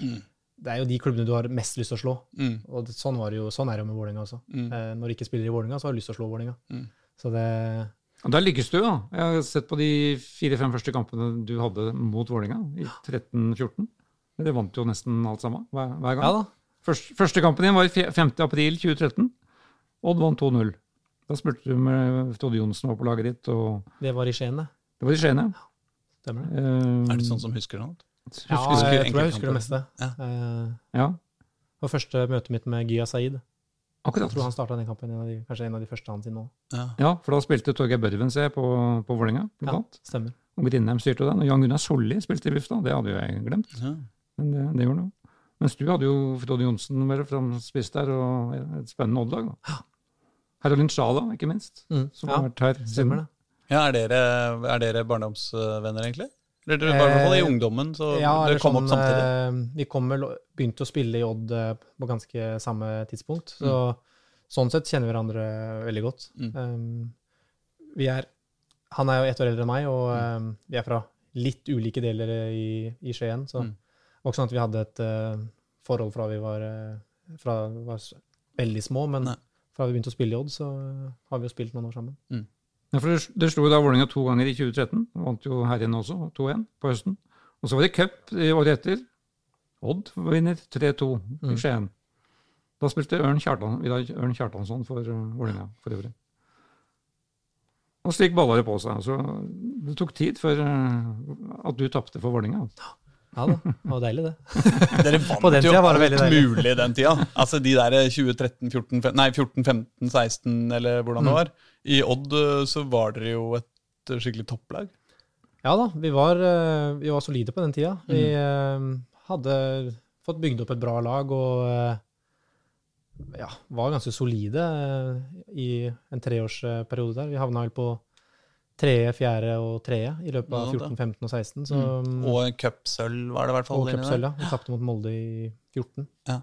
Mm. Det er jo de klubbene du har mest lyst til å slå. Mm. Og det, sånn, var det jo, sånn er det jo med Vålerenga også. Mm. Eh, når du ikke spiller i Vålerenga, så har du lyst til å slå Vålerenga. Mm. Så det Og Der lykkes du, da. Jeg har sett på de fire-fem første kampene du hadde mot Vålerenga i 13-14. Dere vant jo nesten alt sammen hver, hver gang. Ja da. Første, første kampen din var i fe- 5. april 2013. Odd vant 2-0. Da spurte du om Todde Johnsen var på laget ditt, og Det var i Skien, det. det var i Skien, ja. Stemmer det? Uh, Er det sånn som husker noe? Ja, husker jeg tror jeg husker det meste. Ja. Uh, ja, det var første møtet mitt med Gya Saeed. Jeg akkurat. tror han starta den kampen, en av de, kanskje en av de første han sin nå. Ja. Ja, for da spilte Torgeir Børven seg på, på Vålerenga, blant Ja, stemmer. Og Grindheim styrte den. Og Jan Gunnar Solli spilte i Bufta, det hadde jo jeg glemt. Ja. Men det, det gjorde noe. Mens du hadde jo Frode Johnsen vel fram spiss der, og et spennende Odd-lag. da. Herolin Sjala, ikke minst, Mm, som ja, har vært her siden. det. Ja, er dere, er dere barndomsvenner, egentlig? Eller dere var i hvert fall i Eh, ungdommen, så Ja, dere kom sånn, opp samtidig? eh, vi kom vel, begynte å spille i Odd eh, på ganske samme tidspunkt. Så sånn sett kjenner vi hverandre veldig godt. Mm. Um, vi er, han er jo ett år eldre enn meg, og um, vi er fra litt ulike deler i, i Skien. Så Mm. det var ikke sånn at vi hadde et eh, forhold fra vi var, eh, fra vi var veldig små, men Nei. fra vi begynte å spille i Odd, så eh, har vi jo spilt noen år sammen. Ja, for det slo da Vålerenga to ganger i 2013. Vant jo her inne også, 2-1 på høsten. Og så var det cup i året etter. Odd vinner 3-2 i Mm. Skien. Da spilte Ørn, Kjartan, Ørn Kjartansson for Vålerenga for øvrig. Og slik balla det på seg. Så det tok tid før at du tapte for Vålerenga. Ja da, det var deilig, det. Dere [laughs] vant jo alt mulig den tida. Altså de der 2013, 14, fem- nei 14, 15, 16 eller hvordan det Mm. var. I Odd eh, så var dere jo et eh, skikkelig topplag. Ja da, vi var, eh, vi var solide på den tida. Vi Mm. hadde fått bygd opp et bra lag og ja, var ganske solide i en treårsperiode der. Vi havna vel på tredje, fjerde og tredje i løpet av 14, 15 og 16. Så, Mm. Og cupsølv var det i hvert fall. og cupsølv, ja. Vi tapte mot Molde i 14. Ja.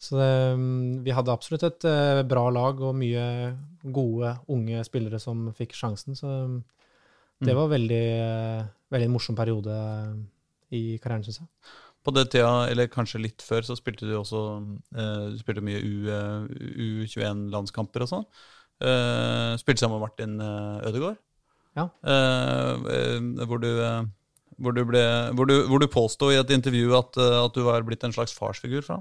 Så det, mm, vi hadde absolutt et eh, bra lag og mye gode, unge spillere som fikk sjansen. Så mm, det Mm. var veldig, eh, veldig en morsom periode eh, i karrieren, syns jeg. På den tida, eller kanskje litt før, så spilte du også du spilte mye U, eh, U21-landskamper og sånn. Spilte sammen med Martin Ødegaard. Ja. Eh, eh, hvor du eh, hvor du, ble, hvor du, hvor du påsto i et intervju at, at du var blitt en slags farsfigur fra?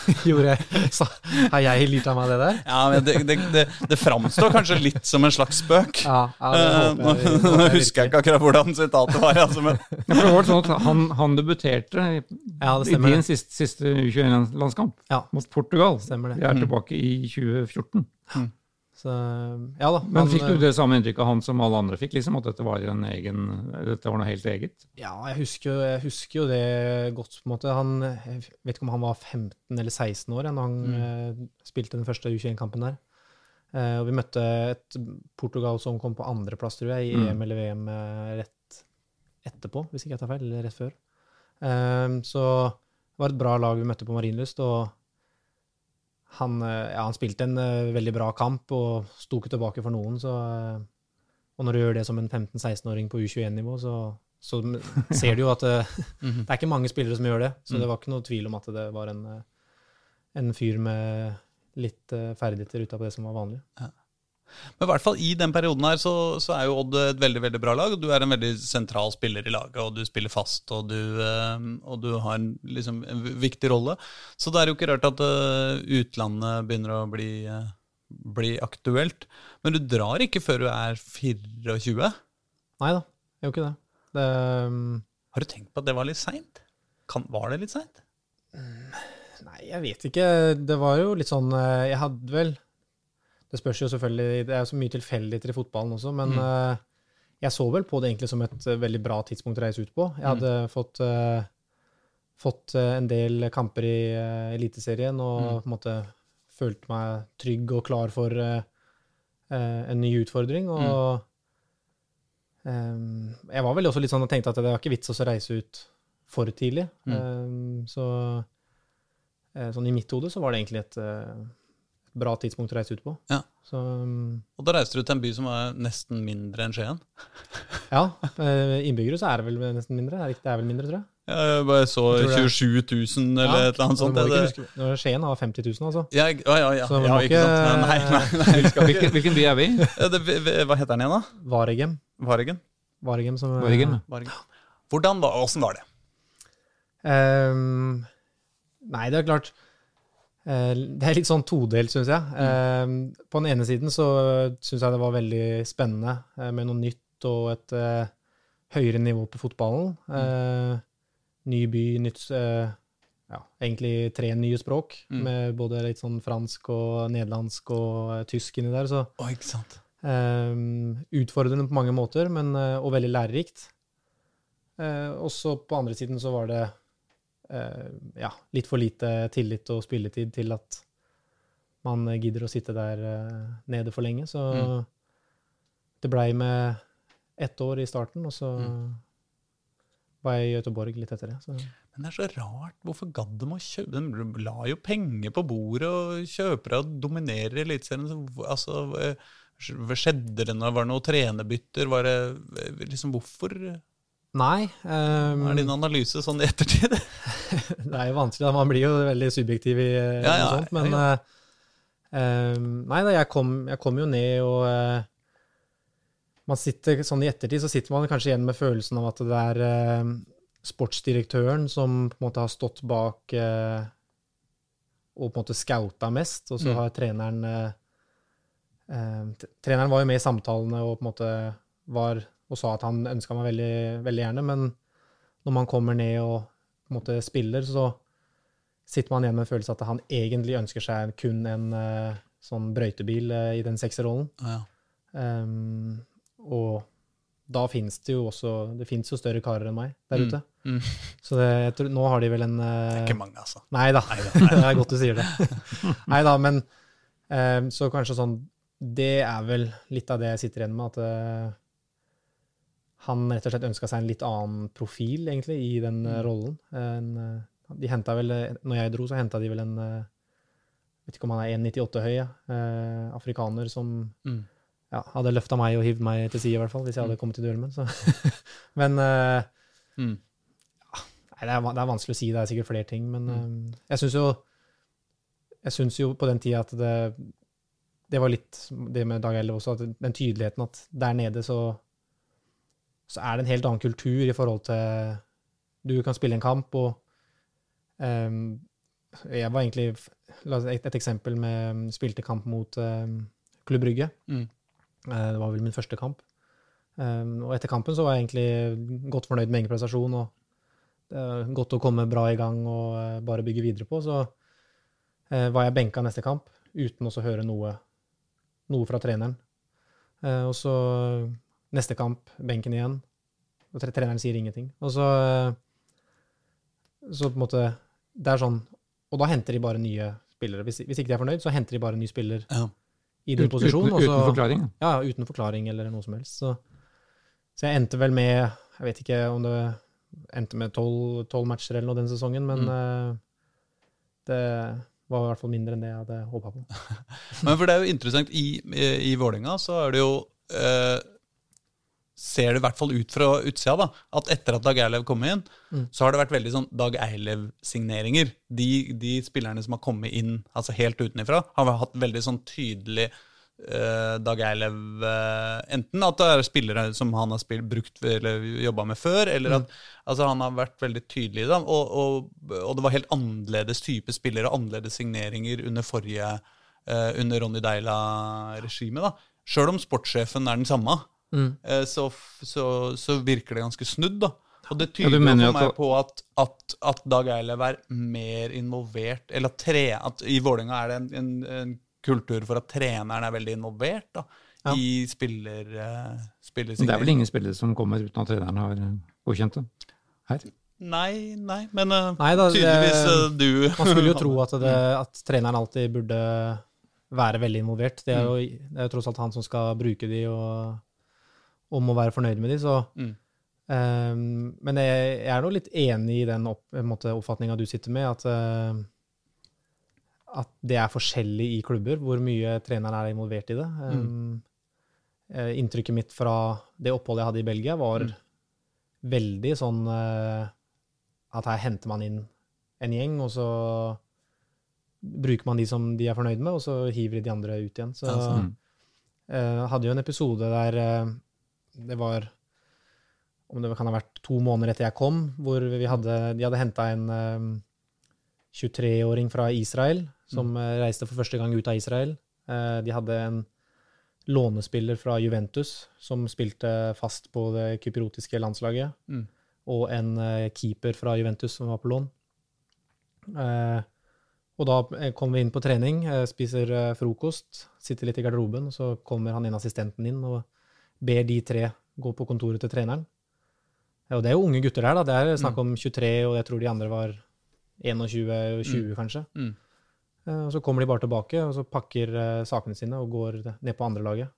[laughs] Gjorde jeg, så, Har jeg lirt av meg det der? Ja, men Det, det, det, det framstår kanskje litt som en slags spøk. Ja, ja det håper Nå jeg, nå [laughs] jeg husker jeg ikke akkurat hvordan sitatet var. Altså, men, Ja, for det var sånn at han, han debuterte i, Ja, det i din det. siste, siste U21-landskamp Ja, mot Portugal. stemmer det. Vi er tilbake i 2014. Så, ja da. Men men fikk du eh, det samme inntrykket av han som alle andre fikk, liksom, at dette var en egen, dette var noe helt eget? Ja, jeg husker, jeg husker jo det godt, på en måte. Han, jeg vet ikke om han var 15 eller 16 år når han mm. spilte den første U21-kampen der. Eh, og vi møtte et Portugal som kom på andreplass, tror jeg, i Mm. EM eller VM eh, rett etterpå, hvis ikke jeg tar feil, eller rett før. Eh, så det var et bra lag vi møtte på Marienlyst, og han, eh, ja, han spilte en uh, veldig bra kamp og sto ikke tilbake for noen, så uh, Og når du gjør det som en 15-16-åring på U21-nivå, så, så ser du jo at [laughs] Mhm. det er ikke mange spillere som gjør det. Så det var ikke noe tvil om at det var en, en fyr med litt ferdigheter utapå det som var vanlig. Men i hvert fall i den perioden her så, så er jo Odd et veldig veldig bra lag. og Du er en veldig sentral spiller i laget, og du spiller fast, og du, eh, og du har en, liksom, en viktig rolle. Så det er jo ikke rart at eh, utlandet begynner å bli, eh, bli aktuelt. Men du drar ikke før du er 24? Nei da, jeg gjør ikke det. det um, Har du tenkt på at det var litt seint? Var det litt seint? nei, jeg vet ikke. Det var jo litt sånn Jeg hadde vel Det spørs jo selvfølgelig Det er så mye tilfeldigheter i fotballen også, men Mm. uh, jeg så vel på det egentlig som et eh, veldig bra tidspunkt å reise ut på. Jeg hadde fått, uh, fått uh, en del kamper i Eliteserien og Mm. på en måte følte meg trygg og klar for en ny utfordring. Og um, jeg var vel også litt sånn og tenkte at det var ikke vits å reise ut for tidlig. Mm. Eh, så sånn i mitt hode så var det egentlig et bra tidspunkt å reise ut på. Ja. Så mm, Og da reiste du til en by som er nesten mindre enn Skien? [laughs] ja, eh, innbyggere så er det vel nesten mindre. Er det ikke- Det er vel mindre, tror jeg. Jeg bare så Jeg 27 000 eller Ja, et eller annet sånt. ikke det, huske- Skien har 50 000, altså. ja, ja, ja, ja, Så ja ikke ikke- sant. Nei, nei, nei, [laughs] Hvilken, hvilken by er vi i? Hva heter den igjen, da? Varegem. Varegem? Varegem som Varegem, ja. Varegem. Hvordan var, Åssen var det? Um, nei, det er klart Det er litt sånn todelt, syns jeg. Mm. på den ene siden så syns jeg det var veldig spennende eh, med noe nytt og et eh, høyere nivå på fotballen. Mm. ny by, nytt eh, Ja, egentlig tre nye språk, Mm. med både litt sånn fransk og nederlandsk og eh, tysk inni der. Så Å, ikke sant. Utfordrende på mange måter, men, eh, og veldig lærerikt. Uh, og så på andre siden så var det eh, ja, litt for lite tillit og spilletid til at man eh, gidder å sitte der eh, nede for lenge. Så Mm. det blei med ett år i starten, og så Mm. var jeg i Göteborg litt etter det. Så. Men det er så rart. Hvorfor gadd de å kjøpe De la jo penger på bordet og kjøper og dominerer Eliteserien. Altså, eh, skjedde det? Var det noe trenerbytter? Var det eh, liksom Hvorfor? Nei. Um, Hva er din analyse sånn i ettertid? [laughs] det er jo vanskelig, da. man blir jo veldig subjektiv i eh, Ja, ja, sånt. Men ja, eh, nei da, jeg kom, jeg kom jo ned, og uh, man sitter sånn i ettertid så sitter man kanskje igjen med følelsen av at det er uh, sportsdirektøren som på en måte har stått bak og på en måte scouta mest, og så Mm. har treneren eh, eh, Treneren var jo med i samtalene og på en måte var og sa at han ønska meg veldig, veldig gjerne, men når man kommer ned og på en måte spiller, så sitter man igjen med en følelse at han egentlig ønsker seg kun en uh, sånn brøytebil uh, i den sekserrollen. Ja. Um, og da finnes det jo også Det fins jo større karer enn meg der Mm. ute. Mm. Så det, tror, nå har de vel en Det eh, er ikke mange, altså. Nei da. [laughs] Det er godt du sier det. [laughs] Nei da, men um, så kanskje sånn Det er vel litt av det jeg sitter igjen med, at han rett og slett ønska seg en litt annen profil, egentlig, i den eh, Mm. rollen. En, eh, de henta vel eh, Når jeg dro, så henta de vel en jeg Vet ikke om han er 1,98 høy, ja. eh, afrikaner som Mm. ja, hadde løfta meg og hivd meg til side, i hvert fall, hvis jeg hadde kommet i duell med ham. [laughs] Men eh, Mm. Nei, det er, det er vanskelig å si, det er sikkert flere ting, men Mm. eh, jeg syns jo Jeg syns jo på den tida at det Det var litt det med Dag Ellev også, at den tydeligheten at der nede så så er det en helt annen kultur i forhold til Du kan spille en kamp, og um, Jeg var egentlig Et, et eksempel med Spilte kamp mot um, Klubb Brygge. Mm. Uh, det var vel min første kamp. Um, og etter kampen så var jeg egentlig godt fornøyd med egen prestasjon. og det er godt å komme bra i gang og uh, bare bygge videre på. Så eh, var jeg benka neste kamp uten å høre noe, noe fra treneren. Og så neste kamp, benken igjen. Og tre- treneren sier ingenting. Og så eh, Så på en måte Det er sånn Og da henter de bare nye spillere. Hvis, hvis ikke de er fornøyd, så henter de bare en ny spiller Ja. i din Ut- posisjon. uten, uten forklaring. ja, uten forklaring eller noe som helst. Så, så jeg endte vel med Jeg vet ikke om det endte med tolv tolv matcher eller noe den sesongen, men mm. det var i hvert fall mindre enn det jeg hadde håpa på. [laughs] Men for det er jo interessant, i, i, i Vålerenga så er det jo eh, Ser det i hvert fall ut fra utsida, da, at etter at Dag Eilev kom inn, Mm. så har det vært veldig sånn Dag Eilev-signeringer. De, de spillerne som har kommet inn altså helt utenifra, har hatt veldig sånn tydelig eh, Dag Eilev eh, Enten at det er spillere som han har spilt, brukt eller jobba med før, eller at altså, han har vært veldig tydelig. Da, og, og, og det var helt annerledes type spillere, annerledes signeringer under forrige eh, under Ronny Deila-regimet. da. Sjøl om sportssjefen er den samme, Mm. eh, så, så, så virker det ganske snudd. da. Og det Ja, tyder jo for at meg på at, at, at Dag Eilev er mer involvert Eller at, tre, at i Vålerenga er det en, en, en kultur for at treneren er veldig involvert da, Ja. i spiller, eh, Men Det er vel ingen spillere som kommer uten at treneren har godkjent det? Her. Nei, nei, men uh, Nei da, tydeligvis eh, du Man skulle jo [laughs] tro at, det, at treneren alltid burde være veldig involvert. Det er jo, det er jo tross alt han som skal bruke de og, og å være fornøyd med de, så Mm. um, men jeg, jeg er nå litt enig i den opp, oppfatninga du sitter med, at, uh, at det er forskjellig i klubber hvor mye treneren er involvert i det. Um, eh, inntrykket mitt fra det oppholdet jeg hadde i Belgia, var veldig sånn uh, at her henter man inn en gjeng, og så bruker man de som de er fornøyd med, og så hiver de de andre ut igjen. Så eh, hadde jo en episode der det var om det kan ha vært to måneder etter jeg kom, hvor vi hadde, de hadde henta en um, 23-åring fra Israel som mm. reiste for første gang ut av Israel. Uh, de hadde en lånespiller fra Juventus som spilte fast på det kypriotiske landslaget, Mm. og en uh, keeper fra Juventus som var på lån. Uh, og da kom kommer vi inn på trening, eh, spiser eh, frokost, sitter litt i garderoben, og så kommer han inn assistenten inn og ber de tre gå på kontoret til treneren. Og det er jo unge gutter der, da. Det er snakk om 23, og jeg tror de andre var 21 og 20, kanskje. Mm. Eh, Og så kommer de bare tilbake, og så pakker eh, sakene sine og går ned på andre laget.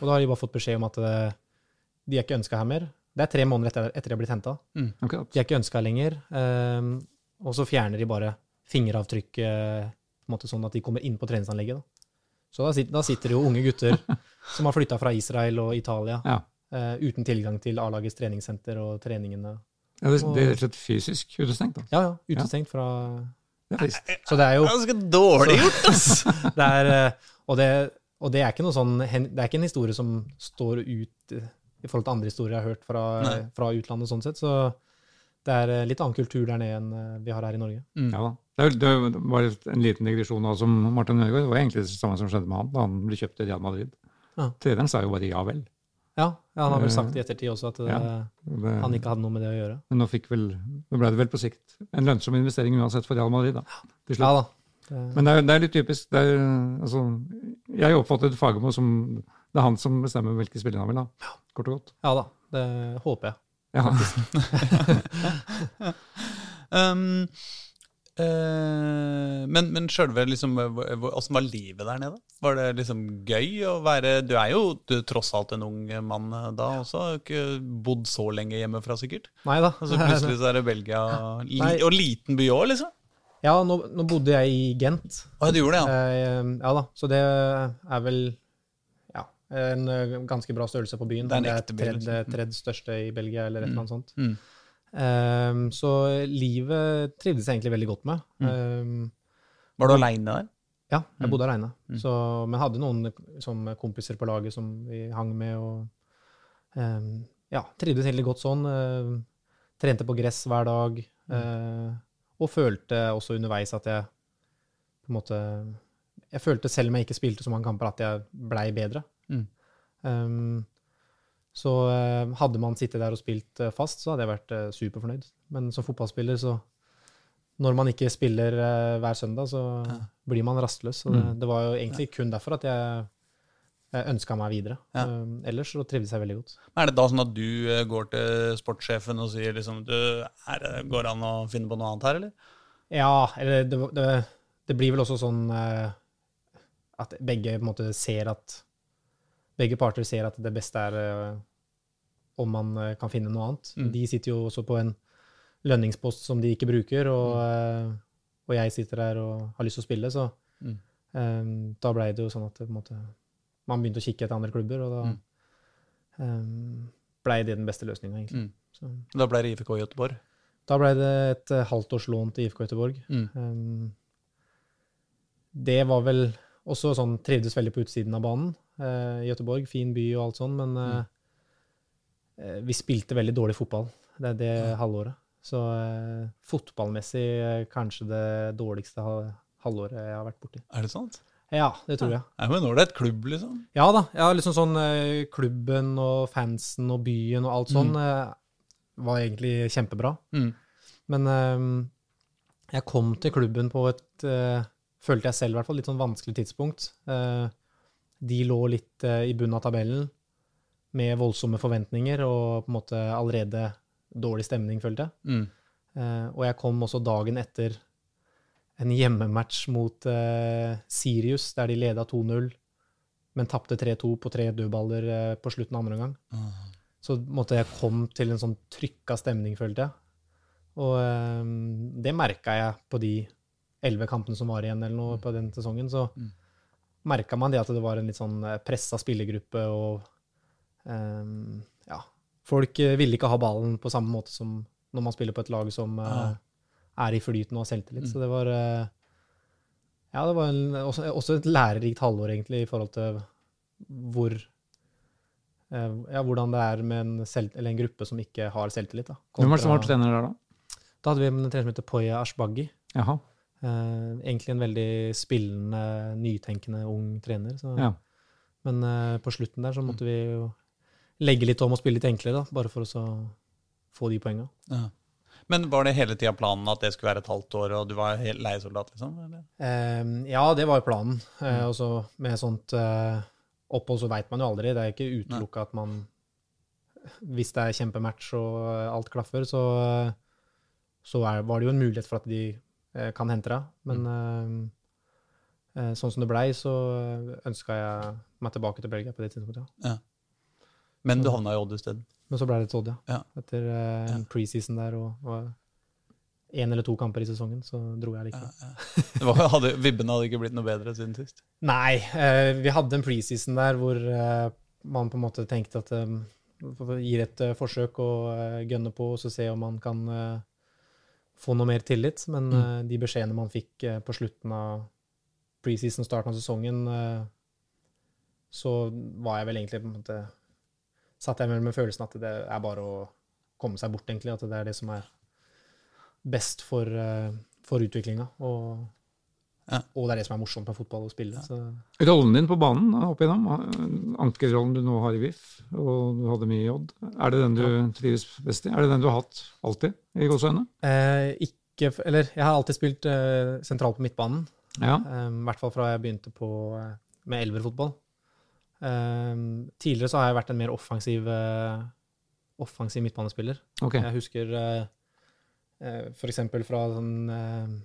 Og da har de bare fått beskjed om at eh, de er ikke ønska her mer. Det er tre måneder etter, etter de har blitt henta. Akkurat. De er ikke ønska lenger. og så fjerner de bare fingeravtrykk på en måte sånn at de kommer inn på treningsanlegget. Da. Så da, sitter, da sitter det jo unge gutter som har flytta fra Israel og Italia Ja. uh, uten tilgang til A-lagets treningssenter og treningene. Ja, det, det er rett og slett fysisk utestengt. Da. Ja, ja. Utestengt fra Det er. Så det er jo Ganske dårlig gjort, ass! [laughs] det er, eh, og, det, og det er ikke noe sånn Det er ikke en historie som står ut eh, i forhold til andre historier jeg har hørt fra, fra utlandet, sånn sett. Så det er litt annen kultur der nede enn vi har her i Norge. Ja, da. Det, det var en liten digresjon nå som Martin Ødegaard. Det var egentlig det samme som skjedde med han da han ble kjøpt til Real Madrid. Ja. Treneren sa jo bare ja vel. Ja, ja han har vel Eh, sagt i ettertid også at ja. eh, Det, han ikke hadde noe med det å gjøre. Men nå, fikk vel, nå ble det vel på sikt en lønnsom investering uansett for Real Madrid. da, til slutt. Ja da. Det, Men det er, det er litt typisk. Det er, altså, jeg oppfattet Fagermo som det er han som bestemmer hvilke spillere han vil ha. Kort og godt. ja da. Det håper jeg. Ja. [laughs] [laughs] [laughs] Um, eh, men men sjølve liksom, hvor- hvor- Åssen var livet der nede? Var det liksom gøy å være Du er jo du, tross alt en ung mann eh, da også. Ikke bodd så lenge hjemmefra, sikkert. Nei da. Og så plutselig så er det Belgia. [laughs] Li, og liten by òg, liksom. Ja, nå, nå bodde jeg i Gent. Ah, du gjorde det, ja. Eh, ja da. Så det er vel ja, en eh, ganske bra størrelse på byen. Det er en ekte by, tredje, er tredje største i Belgia, eller et eller annet sånt. Mm. Um, så livet trivdes jeg egentlig veldig godt med. Um, Var du aleine der? ja, jeg Mm. bodde aleine. Mm. Så- Men hadde noen som kompiser på laget som vi hang med. og um, ja, trivdes egentlig godt sånn. eh, trente på gress hver dag. Uh, og følte også underveis at jeg på en måte Jeg følte selv om jeg ikke spilte så mange kamper, at jeg blei bedre. Mm. Um, så eh, hadde man sittet der og spilt eh, fast, så hadde jeg vært eh, superfornøyd. Men som fotballspiller, så Når man ikke spiller hver søndag, så Ja. blir man rastløs. Så det, Mm. det var jo egentlig kun derfor at jeg, jeg ønska meg videre. Ja. Um, ellers så trivdes jeg veldig godt. Er det da sånn at du går til sportssjefen og sier liksom du, er Går det an å finne på noe annet her, eller? Ja, eller det, det, det blir vel også sånn at begge måte ser at Begge parter ser at det beste er eh, om man eh, kan finne noe annet. Mm. De sitter jo også på en lønningspost som de ikke bruker, og, eh, og jeg sitter der og har lyst til å spille, så Mm. eh, da blei det jo sånn at måte, man begynte å kikke etter andre klubber, og da Mm. um, blei det den beste løsninga, egentlig. Mm. Så, Da ble det IFK Göteborg. da blei det et halvt års lån til IFK Göteborg. Mm. Um, det var vel også sånn Trivdes veldig på utsiden av banen. Uh, Gøteborg, fin by og alt sånn, men eh, eh, vi spilte veldig dårlig fotball det, det halvåret. Så eh, fotballmessig eh, kanskje det dårligste halvåret jeg har vært borti. Er det sant? Ja, det tror jeg. Ja, men et klubb, liksom. Ja da. Ja, liksom sånn eh, klubben og fansen og byen og alt sånn eh, var egentlig kjempebra. Mm. Men eh, jeg kom til klubben på et eh, følte jeg selv i hvert fall litt sånn vanskelig tidspunkt. Eh, de lå litt eh, i bunnen av tabellen med voldsomme forventninger og på en måte allerede dårlig stemning, følte jeg. Mm. Eh, og jeg kom også dagen etter en hjemmematch mot Sirius, der de leda 2-0, men tapte 3-2 på tre dødballer på slutten av andre omgang. Mm. Så måtte jeg kom til en sånn trykka stemning, følte jeg. Og det merka jeg på de elleve kampene som var igjen eller noe på den sesongen. Så Mm. merka man det at det var en litt sånn eh, pressa spillergruppe, og um, ja Folk eh, ville ikke ha ballen på samme måte som når man spiller på et lag som Ah. er i flyten og har selvtillit. Mm. Så det var uh, Ja, det var en, også, også et lærerikt halvår, egentlig, i forhold til hvor ja, hvordan det er med en, selv, eller en gruppe som ikke har selvtillit. Da, Hvem var det som var Kontra- trener der, da? Da hadde vi en trener som heter Poya Ashbaghi. Jaha. Eh, egentlig en veldig spillende, nytenkende ung trener. Så, Ja. Men eh, på slutten der så måtte vi jo legge litt om og spille litt enklere, da, bare for å så få de poenga. Ja. Men var det hele tida planen at det skulle være et halvt år, og du var helt leiesoldat, liksom? Eh, ja, det var planen. Eh, og så med sånt opphold så veit man jo aldri. Det er ikke utelukka at man Hvis det er kjempematch og alt klaffer, så, så er, var det jo en mulighet for at de kan hente deg. Men mm. uh, sånn som det blei, så ønska jeg meg tilbake til Belgia på det tidspunktet. ja. Men du havna i Odd isteden. Men så ble det Todd, ja. Ja. Etter uh, en preseason der og, og en eller to kamper i sesongen, så dro jeg likevel. Ja, ja. Hadde, vibbene hadde ikke blitt noe bedre siden sist. Nei, uh, vi hadde en preseason der hvor uh, man på en måte tenkte at um, gir et eh, forsøk og uh, gønne på, og så se om man kan eh, få noe mer tillit. Men Mm. eh, de beskjedene man fikk eh, på slutten av preseason, starten av sesongen, eh, så var jeg vel egentlig på en måte Satt jeg vel med følelsen at det er bare å komme seg bort, egentlig. At det er det som er best for, eh, for utviklinga. Og, Ja. og det er det som er morsomt med fotball å spille. Så Rollen din på banen opp igjennom, eh, ankerrollen du nå har i VIF, og du hadde mye i Odd, er det den du trives best i? Er det den du har hatt alltid, i gåseøynene? Eh, ikke, eller jeg har alltid spilt eh, sentralt på midtbanen. Ja. Eh, I hvert fall fra jeg begynte på, eh, med elverfotball. Eh, tidligere så har jeg vært en mer offensiv, eh, offensiv midtbanespiller. Okay. Jeg husker eh, f.eks. for eksempel fra sånn, eh,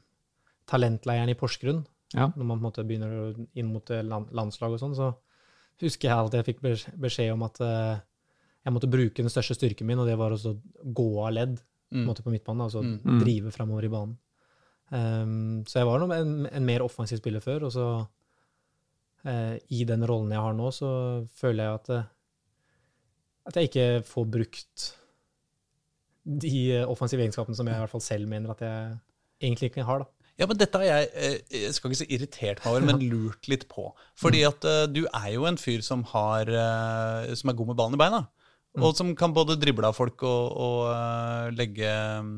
talentleiren i Porsgrunn, Ja. når man på en måte begynner inn mot eh, landslag og sånn, så husker jeg alltid jeg fikk beskjed om at eh, jeg måtte bruke den største styrken min, og det var å gå av ledd Mm. på, på midtbanen, altså Mm. Mm. drive framover i banen. Um, så jeg var en, en mer offensiv spiller før, og så uh, i den rollen jeg har nå, så føler jeg at, at jeg ikke får brukt de offensive egenskapene som jeg i hvert fall selv mener at jeg egentlig ikke har. da. Ja, men dette har jeg, eh, jeg skal ikke si irritert meg over, men lurt litt på. Fordi at eh, du er jo en fyr som, har, eh, som er god med ballen i beina. Og som kan både drible av folk og, og legge um,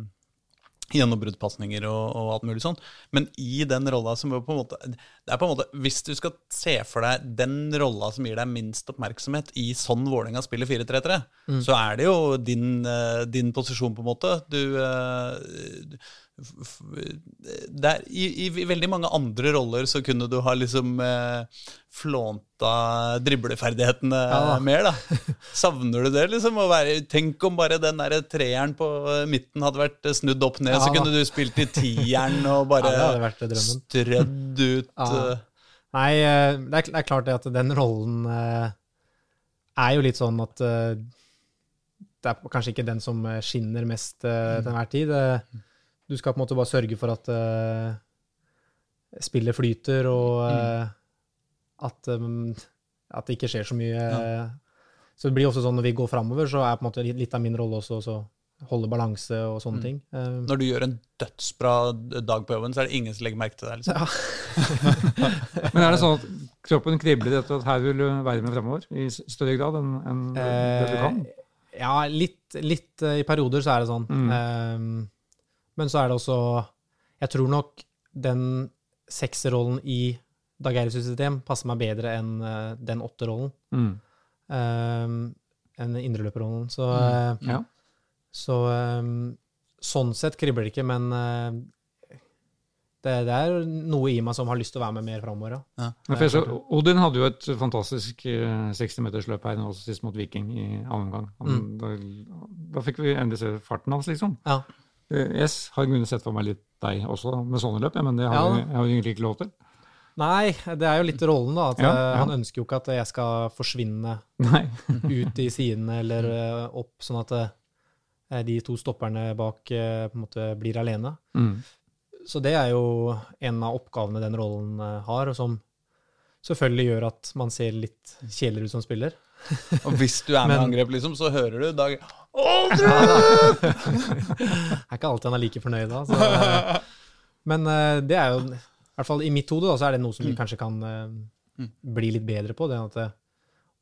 gjennombruddpasninger og, og alt mulig sånn. Men i den rolla som på en måte Det er på en måte Hvis du skal se for deg den rolla som gir deg minst oppmerksomhet i sånn Vålerenga spiller 4-3-3, så er det jo din, din posisjon, på en måte. Du eh, f- f- det er, i, I veldig mange andre roller så kunne du ha liksom eh, flånta dribleferdighetene Ja mer, da. Savner du det, liksom? Være, tenk om bare den der treeren på midten hadde vært snudd opp ned, Ja så kunne du spilt i tieren og bare [laughs] Ja, strødd ut eh, Nei, eh, det er, det er klart det at den rollen eh, er jo litt sånn at eh, det er kanskje ikke den som eh, skinner mest til enhver tid. Eh, Du skal på en måte bare sørge for at uh, spillet flyter, og eh, at, um, at det ikke skjer så mye. Ja. Så det blir også sånn når vi går framover, så er på en måte litt litt av min rolle også å holde balanse og sånne ting. Eh, Når du gjør en dødsbra dag på jobben, så er det ingen som legger merke til deg. Liksom. [laughs] Men er det sånn at kroppen kribler etter at her vil du være med fremover i større grad enn enn det du kan? Ja, litt, litt i perioder så er det sånn. Mm. Eh, men så er det også Jeg tror nok den sekserrollen i Dag Eiris system passer meg bedre enn uh, den åtterrollen. Mm. Um, enn indreløperrollen. Så, eh, Ja. så um, sånn sett kribler det ikke, men eh, det, det er noe i meg som har lyst til å være med mer framover, ja. Ja, Odin hadde jo et fantastisk eh, 60-metersløp her nå sist mot Viking i annen omgang. Mm. Da, da fikk vi endelig se farten hans, liksom. Ja. Eh, Jeg har i grunnen sett for meg litt deg også med sånne løp, ja, men det har Ja. jeg, har egentlig ikke lov til. Nei, det er jo litt rollen, da. At Ja, eh, ja. han ønsker jo ikke at jeg skal forsvinne Nei. [laughs] ut i sidene eller eh, opp, sånn at eh, de to stopperne bak eh, på en måte blir alene. Mm. Så det er jo en av oppgavene den rollen eh, har, og som selvfølgelig gjør at man ser litt kjedeligere ut som spiller. Og hvis du er med i [laughs] angrep, liksom, så hører du Dag [laughs] Det er ikke alltid han er like fornøyd da. Så, eh, men eh, det er jo, i hvert fall i mitt hode, så er det noe som vi kanskje kan eh, bli litt bedre på. Det at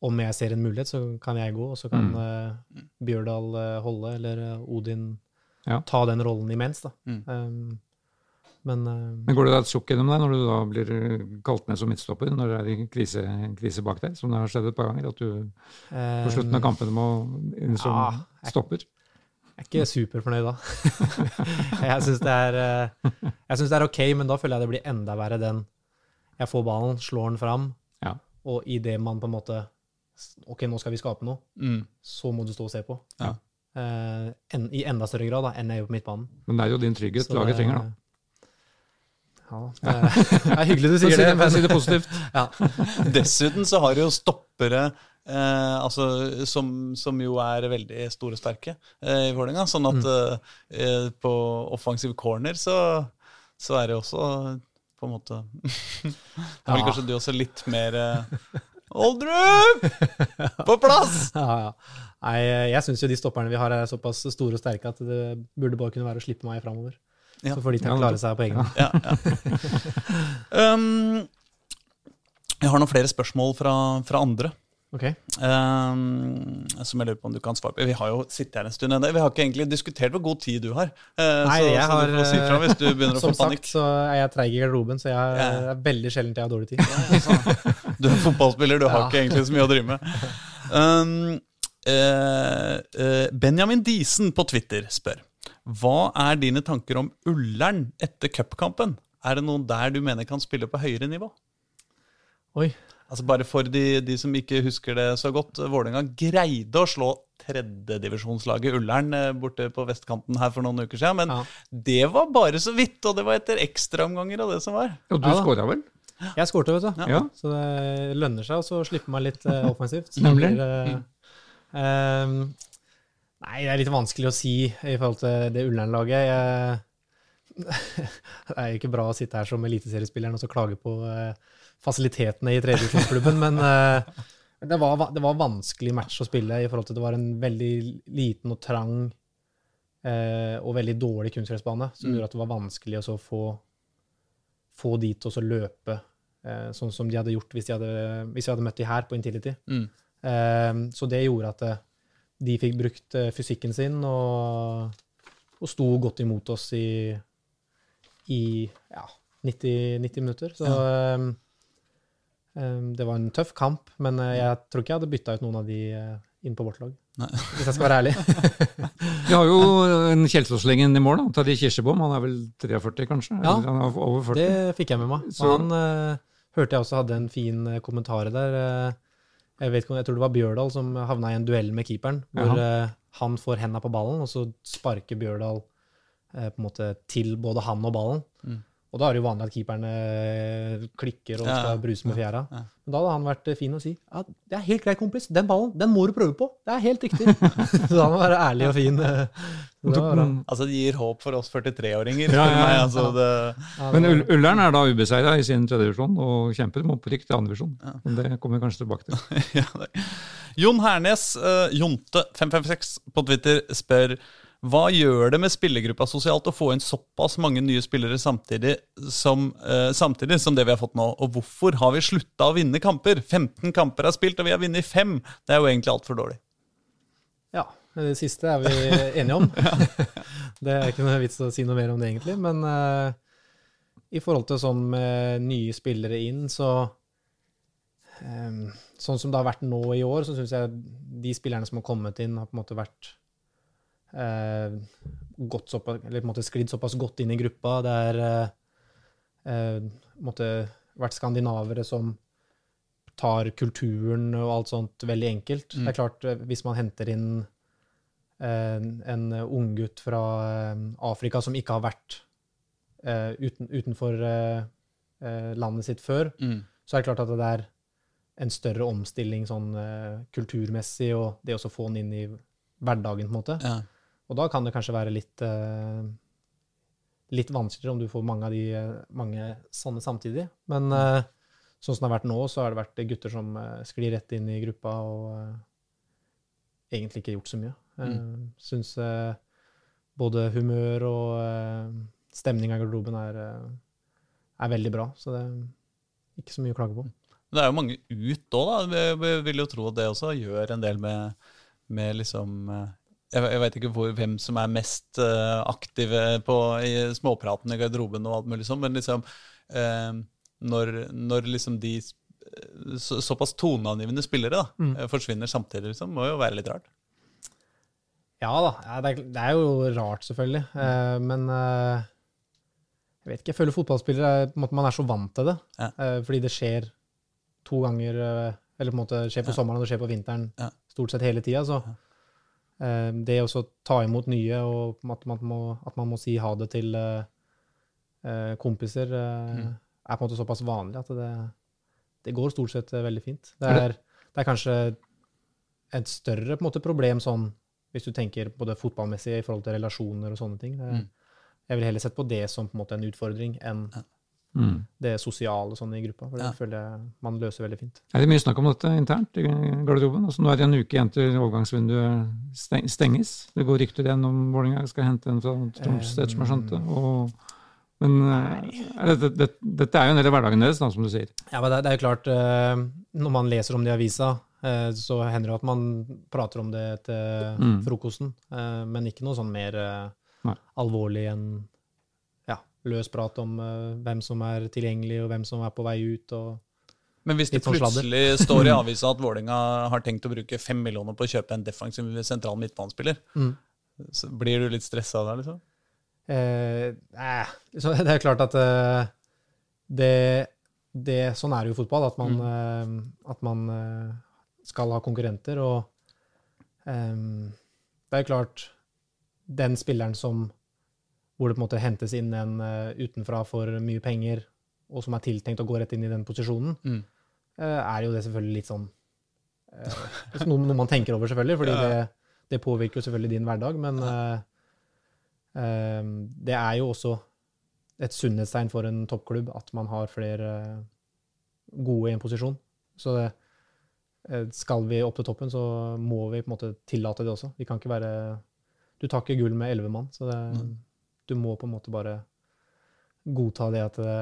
om jeg ser en mulighet, så kan jeg gå, og så kan Mm. Bjørdal holde, eller Odin Ja. ta den rollen imens, da. Mm. Um, men Men går det da et sjokk gjennom deg når du da blir kalt ned som midtstopper, når det er en krise, krise bak deg, som det har skjedd et par ganger, at du på slutten av kampene må inn som ja, stopper? Jeg er ikke superfornøyd da. [laughs] jeg syns det, eh, det er ok, men da føler jeg det blir enda verre den Jeg får ballen, slår den fram, Ja. og idet man på en måte Ok, nå skal vi skape noe, mm. så må du stå og se på. Ja. Uh, en, I enda større grad da, enn jeg gjør på midtbanen. Men det er jo din trygghet laget trenger, da. Ja, det er, det er hyggelig du sier det, det, for å si det positivt. [laughs] ja. Dessuten så har du jo stoppere eh, altså, som, som jo er veldig store og sterke eh, i Vålerenga. Sånn at eh, på offensiv corner så, så er det også på en måte [laughs] Da er vel kanskje du også litt mer eh, Oldrup! [laughs] På plass! ja, ja. Nei, jeg syns jo de stopperne vi har er såpass store og sterke at det burde bare kunne være å slippe meg framover. Ja. Så får de til å klare seg på egen hånd. Ja, ja. [laughs] Um, jeg har noen flere spørsmål fra, fra andre. Ok. Um, som jeg lurer på om du kan svare på. Vi har jo sittet her en stund ennå. Vi har ikke egentlig diskutert hvor god tid du har. Uh, Nei, så, jeg så har, si fra hvis du begynner å Som få panikk. sagt så er jeg treig i garderoben, så jeg Ja. er veldig sjelden jeg har dårlig tid. Du er fotballspiller, du har ikke egentlig så mye å drive med. Um, uh, uh, Benjamin Disen på Twitter spør Hva er dine tanker om Ullern etter cupkampen? Er det noen der du mener kan spille på høyere nivå? Oi. Altså Bare for de, de som ikke husker det så godt. Vålerenga greide å slå tredjedivisjonslaget Ullern eh, borte på vestkanten her for noen uker siden. Men Ja. det var bare så vidt, og det var etter ekstraomganger av det som var. Og du Ja skåra vel? Jeg skårte, vet du. Ja. Så det lønner seg å slippe meg litt uh, offensivt. Nemlig. blir, uh, ehm, nei, det er litt vanskelig å si i forhold til det Ullern-laget. [laughs] Det er jo ikke bra å sitte her som eliteseriespilleren og så klage på eh, fasilitetene i tredjedivisjonsklubben, men eh, det, var, det var vanskelig match å spille i forhold til det var en veldig liten og trang eh, og veldig dårlig kunstgressbane, som Mm. gjorde at det var vanskelig å så få, få de til å så løpe sånn som de hadde gjort hvis, de hadde, hvis vi hadde møtt de her på Intility. Mm. Så det gjorde at de fikk brukt eh, fysikken sin og, og sto godt imot oss i, i ja, 90, 90 minutter. Så eh, um, det var en tøff kamp, men eh, jeg tror ikke jeg hadde bytta ut noen av de eh, inn på vårt lag. Nei. Hvis jeg skal være ærlig. [laughs] Vi har jo en Kjelsås-legend i mål, da. Terje Kirsebom. Han er vel 43, kanskje? Ja. Eller han er over 40. Det fikk jeg med meg. Så- han uh, hørte jeg også hadde en fin uh, kommentar der. eh, jeg, vet ikke om, jeg tror det var Bjørdal som havna i en duell med keeperen, hvor eh, han får henda på ballen, og så sparker Bjørdal eh, på en måte til både han og ballen. Mm. Og da er det jo vanlig at keeperen eh, klikker og Ja, skal bruse med fjæra. ja. Men da hadde han vært eh, fin å si ja, det er helt greit, kompis. Den ballen den må du prøve på. Det er helt riktig. [laughs] så da må han være ærlig og fin. eh. Det. Altså, det gir håp for oss 43-åringer. Ja, ja, ja. altså, det, Men Ullern er da ubeseira i sin tredje divisjon og kjemper om opprykk til andre divisjon. Men Det kommer vi kanskje tilbake til. [laughs] Jon Hernes, uh, Jonte556 på Twitter, spør hva gjør det med spillergruppa sosialt å få inn såpass mange nye spillere samtidig som, eh, samtidig som det vi har fått nå? Og hvorfor har vi slutta å vinne kamper? 15 kamper er spilt, og vi har vunnet fem. Det er jo egentlig altfor dårlig. Ja, det siste er vi [laughs] enige om. [laughs] det er ikke noe vits å si noe mer om det, egentlig. Men eh, i forhold til sånn med nye spillere inn, så eh, Sånn som det har vært nå i år, så syns jeg de spillerne som har kommet inn, har på en måte vært eh, såpass, måte sklidd såpass godt inn i gruppa. Det er eh, eh, måte vært skandinavere som tar kulturen og alt sånt veldig enkelt. Mm. Det er klart, eh, hvis man henter inn en, en unggutt fra eh, Afrika som ikke har vært eh, uten, utenfor eh, eh, landet sitt før, så er det klart at det er en større omstilling sånn eh, kulturmessig, og det å få den inn i hverdagen, på en måte. Ja. Og da kan det kanskje være litt eh, litt vanskeligere om du får mange av de eh, mange sånne samtidig. Men eh, sånn som det har vært nå, så har det vært gutter som sklir rett inn i gruppa og egentlig ikke gjort så mye. Uh, Syns både humør og stemninga i garderoben er, er veldig bra. Så det er ikke så mye å klage på. Men det er jo mange ut òg, da. Vi, vi vil jo tro at det også gjør en del med, med liksom Jeg, jeg veit ikke hvor, hvem som er mest uh, aktive på, i småpraten i garderoben og alt mulig sånn, men liksom uh, når, når liksom de eh, så, såpass toneangivende spillere da, Mm. forsvinner samtidig, liksom, må jo være litt rart. Ja da, det, er, det er jo rart, selvfølgelig. Men jeg vet ikke, jeg føler fotballspillere er, på en måte, Man er så vant til det. Ja. Fordi det skjer to ganger Eller på en måte skjer på Ja. sommeren og det skjer på vinteren Ja. stort sett hele tida. Så det å ta imot nye, og at man må, at man må si ha det til eh, eh, kompiser, eh, Mm. er på en måte såpass vanlig at det, det går stort sett veldig fint. Det Er det er kanskje et større måte, problem sånn hvis du tenker både fotballmessig i forhold til relasjoner og sånne ting. Det, Mm. Jeg ville heller sett på det som på en måte en utfordring enn Mm. det sosiale sånn i gruppa. For det Ja. føler jeg man løser veldig fint. Er det mye snakk om dette internt i garderoben? Altså, nå er det en uke igjen til overgangsvinduet stenges. Det går rykter igjen om Vålerenga skal hente en fra Troms, Um, som jeg skjønte. Og, men eh, dette, dette er jo en del av hverdagen deres, da, som du sier. Ja, men det, det er jo klart, eh, når man leser om det i avisa, eh, så hender det at man prater om det til Mm. frokosten, eh, men ikke noe sånn mer eh, Nei. alvorlig enn løs prat om uh, hvem som er tilgjengelig, og hvem som er på vei ut. Men hvis det plutselig står i [laughs] avisa at Vålerenga har tenkt å bruke fem millioner på å kjøpe en defensiv sentral midtbanespiller, Mm. så blir du litt stressa da, liksom? Eh, eh, så [laughs] det er klart at eh, det, det Sånn er det jo i fotball, at man, mm. at man eh, skal ha konkurrenter. Og eh, det er klart Den spilleren som hvor det på en måte hentes inn en eh, utenfra for mye penger, og som er tiltenkt å gå rett inn i den posisjonen, Mm. eh, er jo det selvfølgelig litt sånn eh, [laughs] noe, noe man tenker over, selvfølgelig, fordi Ja. det, det påvirker jo selvfølgelig din hverdag, men eh, uh, det er jo også et sunnhetstegn for en toppklubb at man har flere gode i en posisjon. Så det, skal vi opp til toppen, så må vi på en måte tillate det også. Vi kan ikke være Du tar ikke gull med elleve mann, så det, Nei. Du må på en måte bare godta det at det,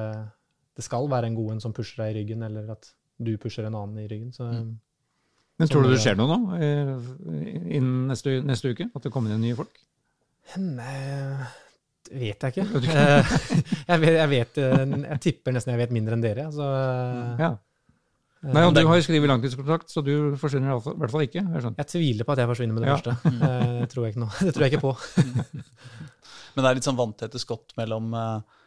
det skal være en god en som pusher deg i ryggen, eller at du pusher en annen i ryggen. Så Mm. Men tror du det skjer noe nå eh, innen neste, neste uke? At det kommer inn nye folk? Nei, det vet jeg ikke. [laughs] Jeg, vet, jeg, vet, eh, jeg tipper nesten jeg vet mindre enn dere. Så, eh, Ja. Nei, og Du har jo skrevet langtidskontrakt, så du forsvinner i hvert fall ikke. jeg jeg tviler på at jeg forsvinner med det Ja. første. Det tror jeg ikke noe. Det tror jeg ikke på. [laughs] [laughs] Men det er litt sånn vanntette skott mellom eh,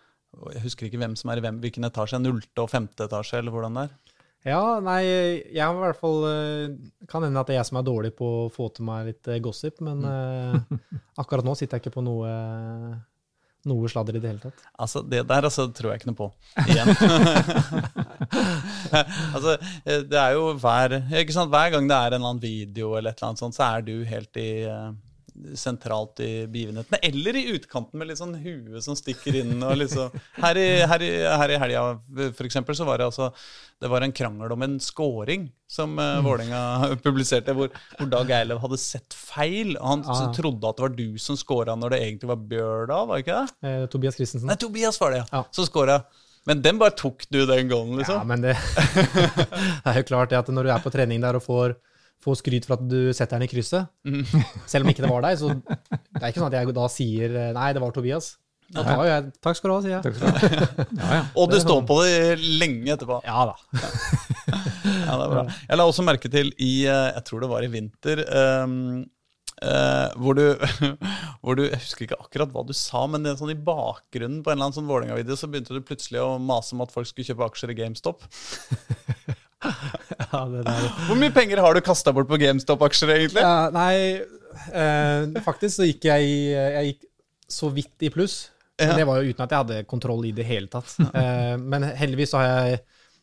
Jeg husker ikke hvem som er i hvem, hvilken etasje. Nullte og femte etasje, eller hvordan det er. Ja, nei, jeg har i hvert fall eh, Kan hende at det er jeg som er dårlig på å få til meg litt eh, gossip, men mm. [laughs] akkurat nå sitter jeg ikke på noe, noe sladder i det hele tatt. Altså, Det der altså, tror jeg ikke noe på. [laughs] Igjen. [laughs] altså, det er jo hver, ikke sant? hver gang det er en eller annen video, eller et eller annet sånt, så er du helt i sentralt i begivenhetene. Eller i utkanten med litt sånn hue som stikker inn. og liksom, Her i, her i, her i helga for eksempel, så var det altså det var en krangel om en scoring som uh, Vålerenga [laughs] publiserte, hvor, hvor Dag Eilev hadde sett feil. og Han Ah. trodde at det var du som scora når det egentlig var Bjørdal, var det ikke det? Eh, Tobias Christensen. Nei, Tobias var det, ja. Ja. Som scora. Men den bare tok du den Ja, liksom. men det, [laughs] det er jo klart det at når du er på trening der og får, får skryt for at du setter den i krysset, Mm. [laughs] selv om ikke det var deg, så det er ikke sånn at jeg da sier eh, nei, det var Tobias. Da tar jo jeg Takk skal du ha, sier jeg. Takk skal du ha. [laughs] Ja, ja. Og du står på det lenge etterpå. Ja da. Ja, det er bra. Jeg la også merke til i eh, Jeg tror det var i vinter Um, Uh, hvor, du, [laughs] hvor du Jeg husker ikke akkurat hva du sa, men det er sånn i bakgrunnen på en eller annen sånn Vålerenga-video så begynte du plutselig å mase om at folk skulle kjøpe aksjer i GameStop. [laughs] Ja. Hvor mye penger har du kasta bort på GameStop-aksjer, egentlig? Ja, nei, eh, faktisk så gikk jeg, jeg gikk så vidt i pluss. Men det var jo uten at jeg hadde kontroll i det hele tatt. Eh, men heldigvis så har jeg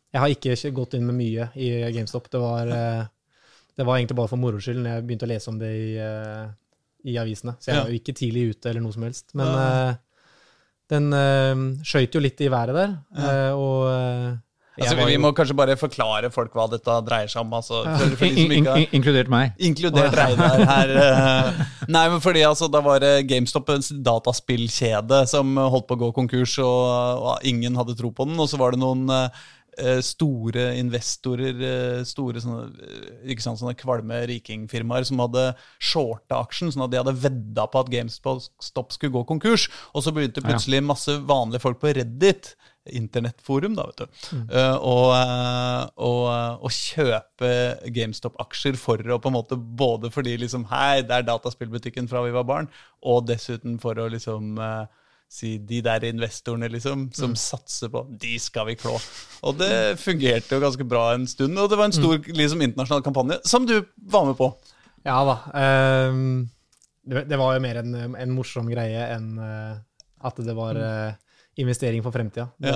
Jeg har ikke gått inn med mye i GameStop. Det var, eh, det var egentlig bare for moro skyld når jeg begynte å lese om det i, eh, i avisene. Så jeg var jo ikke tidlig ute eller noe som helst. Men eh, den uh, skøyt jo litt i været der. eh, og eh, Altså, var vi må kanskje bare forklare folk hva dette dreier seg om. Altså, for, for In, har... in, inkludert meg. Inkludert Reidar her. [laughs] eh. Nei, men fordi altså, da var det GameStop en dataspillkjede som holdt på å gå konkurs, og, og ingen hadde tro på den. Og så var det noen eh, store investorer, eh, store sånne, eh, ikke sant, sånne kvalme rikingfirmaer, som hadde shorta aksjen, sånn at de hadde vedda på at GameStop skulle gå konkurs. Og så begynte plutselig masse vanlige folk på Reddit internettforum, da, vet du. Eh, og, eh, og, eh, og kjøpe GameStop-aksjer for å på en måte Både fordi liksom Hei, det er dataspillbutikken fra vi var barn, og dessuten for å liksom uh, si de der investorene liksom, som satser på De skal vi klå. Og det fungerte jo ganske bra en stund, og det var en stor liksom, internasjonal kampanje som du var med på. Ja da. Um, det, det var jo mer en, en morsom greie enn uh, at det var eh, investering for fremtida. Det,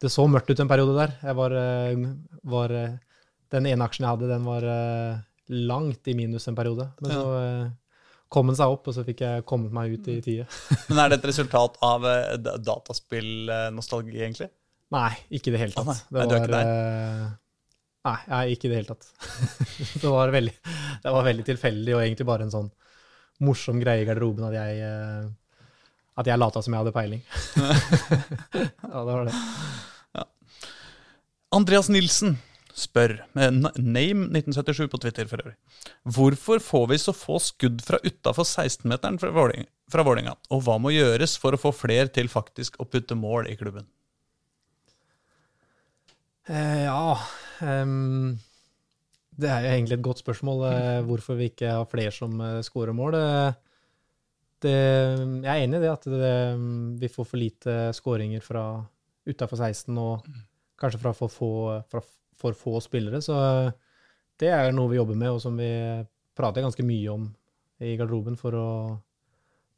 det så mørkt ut en periode der. Jeg var, eh, var eh, Den ene aksjen jeg hadde, den var eh, langt i minus en periode. Men Ja. så kom den seg opp, og så fikk jeg kommet meg ut i tide. [laughs] Men er det et resultat av da- dataspillnostalgi, egentlig? Nei, ikke i det hele tatt. nei. Nei, er ikke eh, Nei, jeg ikke i det hele tatt. [laughs] det, var veldig, det var veldig tilfeldig, og egentlig bare en sånn morsom greie i garderoben at jeg at jeg lata som jeg hadde peiling. [laughs] ja, det var det. Andreas Nilsen spør, med name 1977 på Twitter for øvrig, hvorfor får vi så få skudd fra utafor 16-meteren fra Vålerenga- og hva må gjøres for å få flere til faktisk å putte mål i klubben? Eh, ja um, Det er jo egentlig et godt spørsmål eh, hvorfor vi ikke har flere som eh, scorer mål. Det, det, jeg er enig i det at det, vi får for lite skåringer fra utafor 16 og kanskje fra for få, fra for få spillere. Så eh, det er noe vi jobber med, og som vi prater ganske mye om i garderoben for å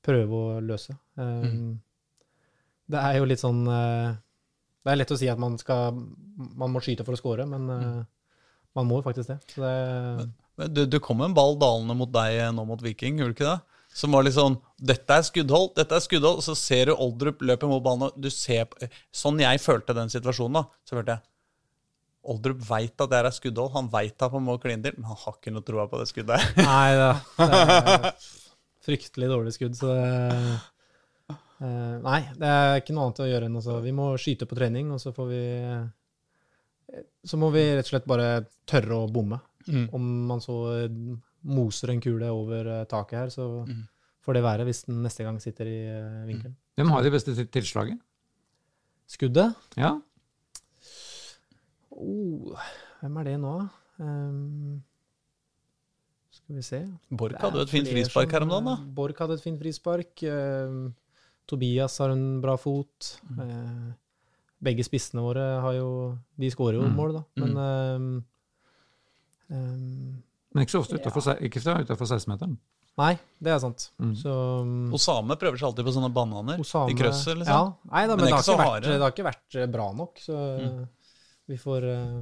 prøve å løse. Um, Det er jo litt sånn eh, Det er lett å si at man skal Man må skyte for å score, men mm. man må jo faktisk det. Så det Men Du, du kom en ball dalende mot deg eh, nå mot Viking, gjorde du ikke det? Som var litt sånn Dette er skuddhold, dette er skuddhold. Og Så ser du Oldrup løpe mot ballen, og du ser Sånn jeg følte den situasjonen, da, så følte jeg Oldrup veit at det er skuddhold. Han veit at han må kline til, men han har ikke noe troa på det skuddet. Nei, [laughs] det, det er fryktelig dårlig skudd, så det Uh, Nei, det er ikke noe annet å gjøre enn altså Vi må skyte på trening, og så får vi Så må vi rett og slett bare tørre å bomme. Mm. Om man så moser en kule over eh, taket her, så Mm. får det være hvis den neste gang sitter i eh, vinkelen. Hvem har de beste til- tilslaget? Skuddet Ja, oh, Hvem er det nå, da? Um, skal vi se Borch hadde jo et fint frispark her om dagen, da. eh, Borch hadde et fint frispark. ehm, Tobias har en bra fot. Mm. Uh, begge spissene våre har jo De skårer jo Mm. mål, da. Men um, ehm, Men ikke så ofte utenfor, ja. ikke fra utenfor 16-meteren. Nei, det er sant. Mm. Så um, Osame prøver seg alltid på sånne bananer Osame- i krøsset, liksom. Ja, nei, da, Men men, det det, har ikke vært, det har ikke vært eh, bra nok, så Mm. vi, får, eh,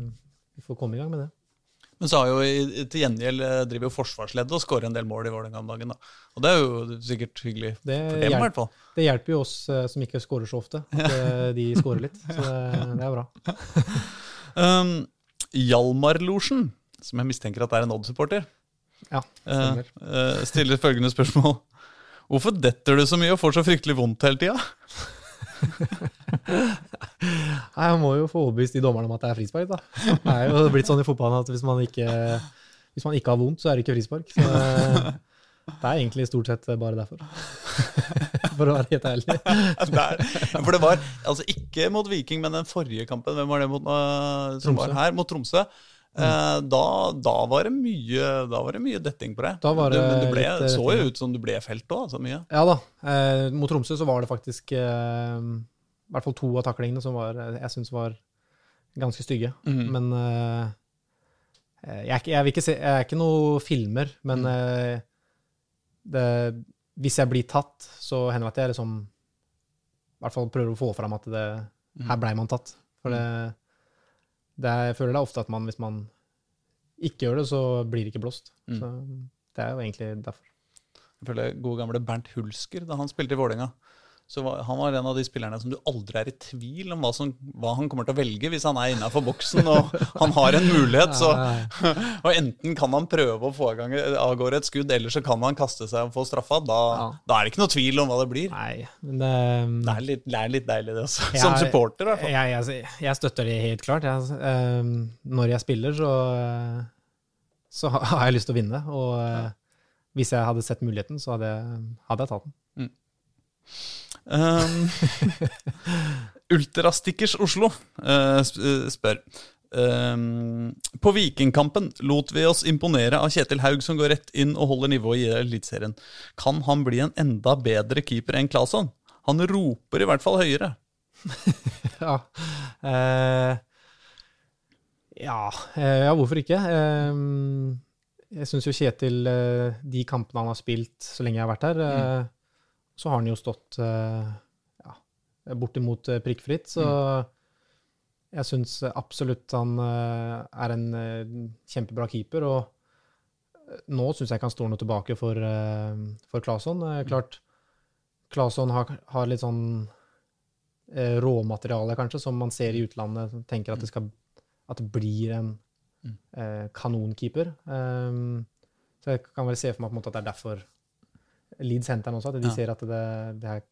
vi får komme i gang med det. Men så har jo til gjengjeld eh, driver jo forsvarsleddet og skårer en del mål i Vålerenga om dagen. da. Og det er jo sikkert hyggelig Det, for dem, i hvert fall. det hjelper jo oss som ikke skårer så ofte, at [laughs] de skårer litt. Så det, det er bra. [laughs] Um, Hjalmar-losjen, som jeg mistenker at er en Odd-supporter, Ja, uh, eh, stiller følgende spørsmål. Hvorfor detter du så mye og får så fryktelig vondt hele tida? [laughs] Nei, Jeg må jo få overbevist de dommerne om at det er frispark, da. Det er jo blitt sånn i fotballen at hvis man ikke, hvis man ikke har vondt, så er det ikke frispark. Så eh, det er egentlig stort sett bare derfor. [laughs] For å være helt ærlig. [laughs] Det er- For det var altså ikke mot Viking, men den forrige kampen, hvem var det mot, uh, som Tromsø. var her? Mot Tromsø. Eh, da, da, var det mye, da var det mye detting på det. Da var Du- det men det ble, litt, eh, så jo ut som du ble felt òg, altså mye. Ja da. Eh, mot Tromsø så var det faktisk eh, i hvert fall to av taklingene som var, eh, jeg syns var ganske stygge. Mm. Men eh, jeg, jeg, vil ikke se, jeg er ikke noe filmer, men Mm. det, hvis jeg blir tatt, så hender det at jeg liksom i hvert fall prøver å få fram at det, Mm. her blei man tatt. For det er, jeg føler det er ofte at man, hvis man ikke gjør det, så blir det ikke blåst. Mm. Så det er jo egentlig derfor. Jeg føler gode gamle Bernt Hulsker, da han spilte i Vålerenga. Så var, Han var en av de spillerne som du aldri er i tvil om hva, som, hva han kommer til å velge hvis han er innafor boksen og han har en mulighet. Så, [laughs] og enten kan han prøve å få av gårde et skudd, eller så kan han kaste seg og få straffa. Da, Ja. da er det ikke noe tvil om hva det blir. Nei, men det, Det er litt, det er litt deilig, det også. Jeg- Som supporter, i hvert fall. Jeg, jeg, jeg støtter det helt klart. Eh, når jeg spiller, så, eh, så har jeg lyst til å vinne. Og øh, hvis jeg hadde sett muligheten, så hadde hadde jeg tatt den. Um, [laughs] Ultrastickers Oslo uh, spør um, På Vikingkampen lot vi oss imponere av Kjetil Haug, som går rett inn og holder nivået i Eliteserien. Kan han bli en enda bedre keeper enn Claesson? Han roper i hvert fall høyere. [laughs] Ja, Uh, ja, ja hvorfor ikke? Uh, jeg syns jo Kjetil, de kampene han har spilt så lenge jeg har vært her, eh, så har han jo stått eh, ja, bortimot eh, prikkfritt. Så jeg syns absolutt han eh, er en kjempebra keeper. Og nå syns jeg ikke han står noe tilbake for, for Claesson. Eh, klart, Claesson har, har litt sånn råmateriale, kanskje, som man ser i utlandet. som Tenker at det, skal, at det blir en Mm. kanonkeeper. Så jeg kan vel se for meg på en måte at det er derfor Leeds centeren også. At de Ja. ser at det, det her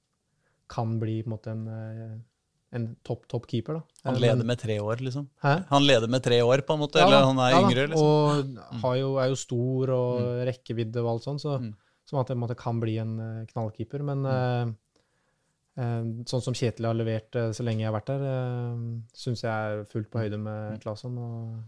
kan bli på en måte en, eh, en topp, topp keeper. Da. Han Eh, leder med tre år, liksom. Hæ? Han leder med tre år, på en måte, Ja eller han er ja yngre, liksom. Og har jo, er jo stor og rekkevidde og alt sånt, så, Mm. som at det kan bli en eh, knallkeeper. Men mm. eh, sånn som Kjetil har levert så lenge jeg har vært der, eh, syns jeg er fullt på høyde med Claesson. Og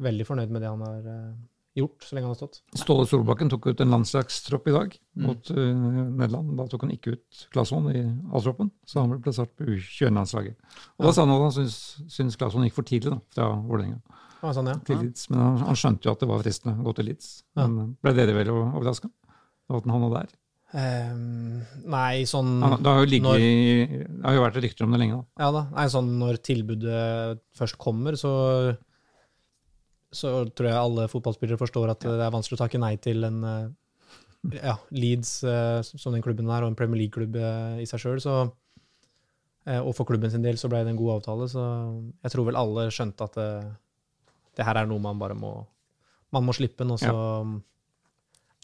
veldig fornøyd med det han har gjort så lenge han har stått. Ståle Solbakken tok ut en landslagstropp i dag Mm. mot mm. Nederland. Da tok han ikke ut Claesson i A-troppen, så han ble plassert på U21-landslaget. Og Da sa han at han syntes, Claesson gikk for tidlig da, fra Vålerenga Ah, sånn, ja. til ja. Leeds. Men han, han skjønte jo at det var fristende å gå til Leeds. Ja. Men ble dere vel overraska? At han havna der? Um, nei, sånn ja, det, har jo ligget, Når- det har jo vært rykter om det lenge. da. Ja da. Nei, sånn når tilbudet først kommer, så så tror jeg alle fotballspillere forstår at det er vanskelig å takke nei til en eh, ja, Leeds eh, som den klubben er, og en Premier League-klubb eh, i seg sjøl. Og for klubben sin del så ble det en god avtale. Så jeg tror vel alle skjønte at det, det her er noe man bare må Man må slippe den, og så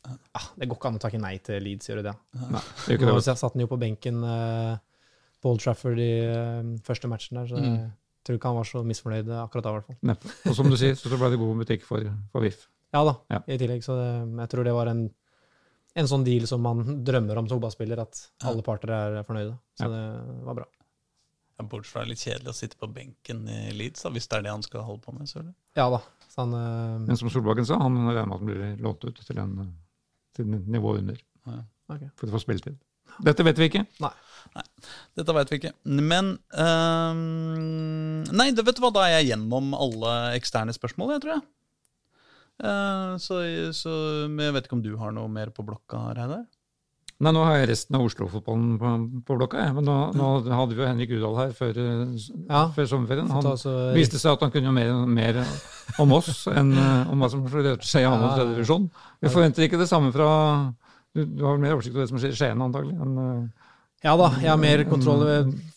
ja, Det går ikke an å takke nei til Leeds, gjør det det? Nei, det Nå satt han jo på benken på Old Trafford i første matchen der, så Mm. Tror ikke han var så misfornøyd akkurat da, i hvert fall. Neppe. Og som du sier, så ble det god butikk for, for VIF. Ja da, Ja. i tillegg. Så det, jeg tror det var en, en sånn deal som man drømmer om som fotballspiller, at alle parter er fornøyde. Så Ja. det var bra. Ja, Bortsett fra litt kjedelig å sitte på benken i Leeds, da, hvis det er det han skal holde på med. selvfølgelig. Ja da. Så han, øh... Men som Solbakken sa, han regner med at han blir lånt ut til, en, til nivå under ok. for å få spilletid. Dette vet vi ikke. Nei, Dette veit vi ikke. Men um, Nei, det vet du hva, da er jeg gjennom alle eksterne spørsmål, jeg tror jeg. Uh, så, så men jeg vet ikke om du har noe mer på blokka, Reidar? Nei, nå har jeg resten av Oslo-fotballen på, på blokka. Jeg. Men nå, nå hadde vi jo Henrik Udal her før, eh, Ja. før sommerferien. Han så- viste seg at han kunne jo mer, mer om oss enn eh, om hva som skjer i annen og tredje divisjon. Vi forventer ikke det samme fra Du, du har vel mer oversikt over det som skjer i Skien, antagelig? enn, eh, Ja da, jeg har mer kontroll.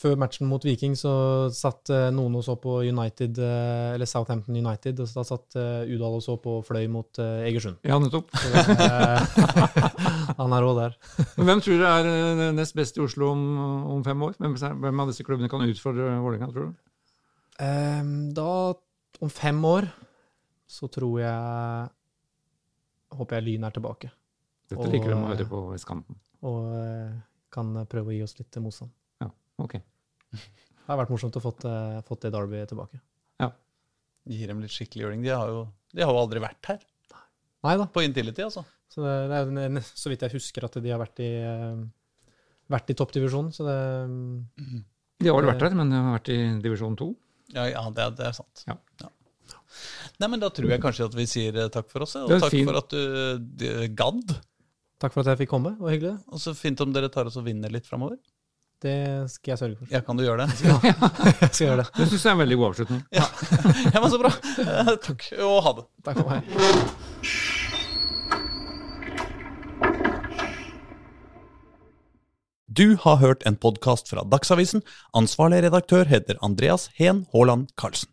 Før matchen mot Viking så satt eh, noen og så på United, eh, eller Southampton United, og så da satt Udal og så på Fløy mot Egersund. ja, nettopp. [laughs] Han er òg der. Hvem tror du er nest best i Oslo om, om fem år? Hvem, hvem av disse klubbene kan utfordre Vålerenga, tror du? Ehm, da, om fem år, så tror jeg Håper jeg Lyn er tilbake. Dette Og- liker de å høre på vestkanten. Og eh, kan prøve å gi oss litt motstand. Ja, Ok. Det har vært morsomt å eh, fått det Derby tilbake. Ja. Gir dem litt skikkelig juling. De har jo, de har jo aldri vært her Nei da. på Intility, altså. Så, det, det er, så vidt jeg husker at de har vært i, eh, vært i toppdivisjonen, så det De har vel vært der, men de har vært i divisjon to. Ja, ja det, er, det er sant. Ja. Nei, men Da tror jeg kanskje at vi sier eh, takk for oss. Og takk fin. for at du gadd. Takk for at jeg fikk komme. Det var hyggelig. Og så fint om dere tar oss og vinner litt framover. Det skal jeg sørge for. Ja, kan du gjøre det? Ja, [laughs] Jeg skal gjøre det. Det syns jeg er en veldig god avslutning. [laughs] Ja, men Så bra. Eh, Takk, og ha det. Takk for meg. Du har hørt en podkast fra Dagsavisen. Ansvarlig redaktør heter Andreas Heen Haaland Karlsen.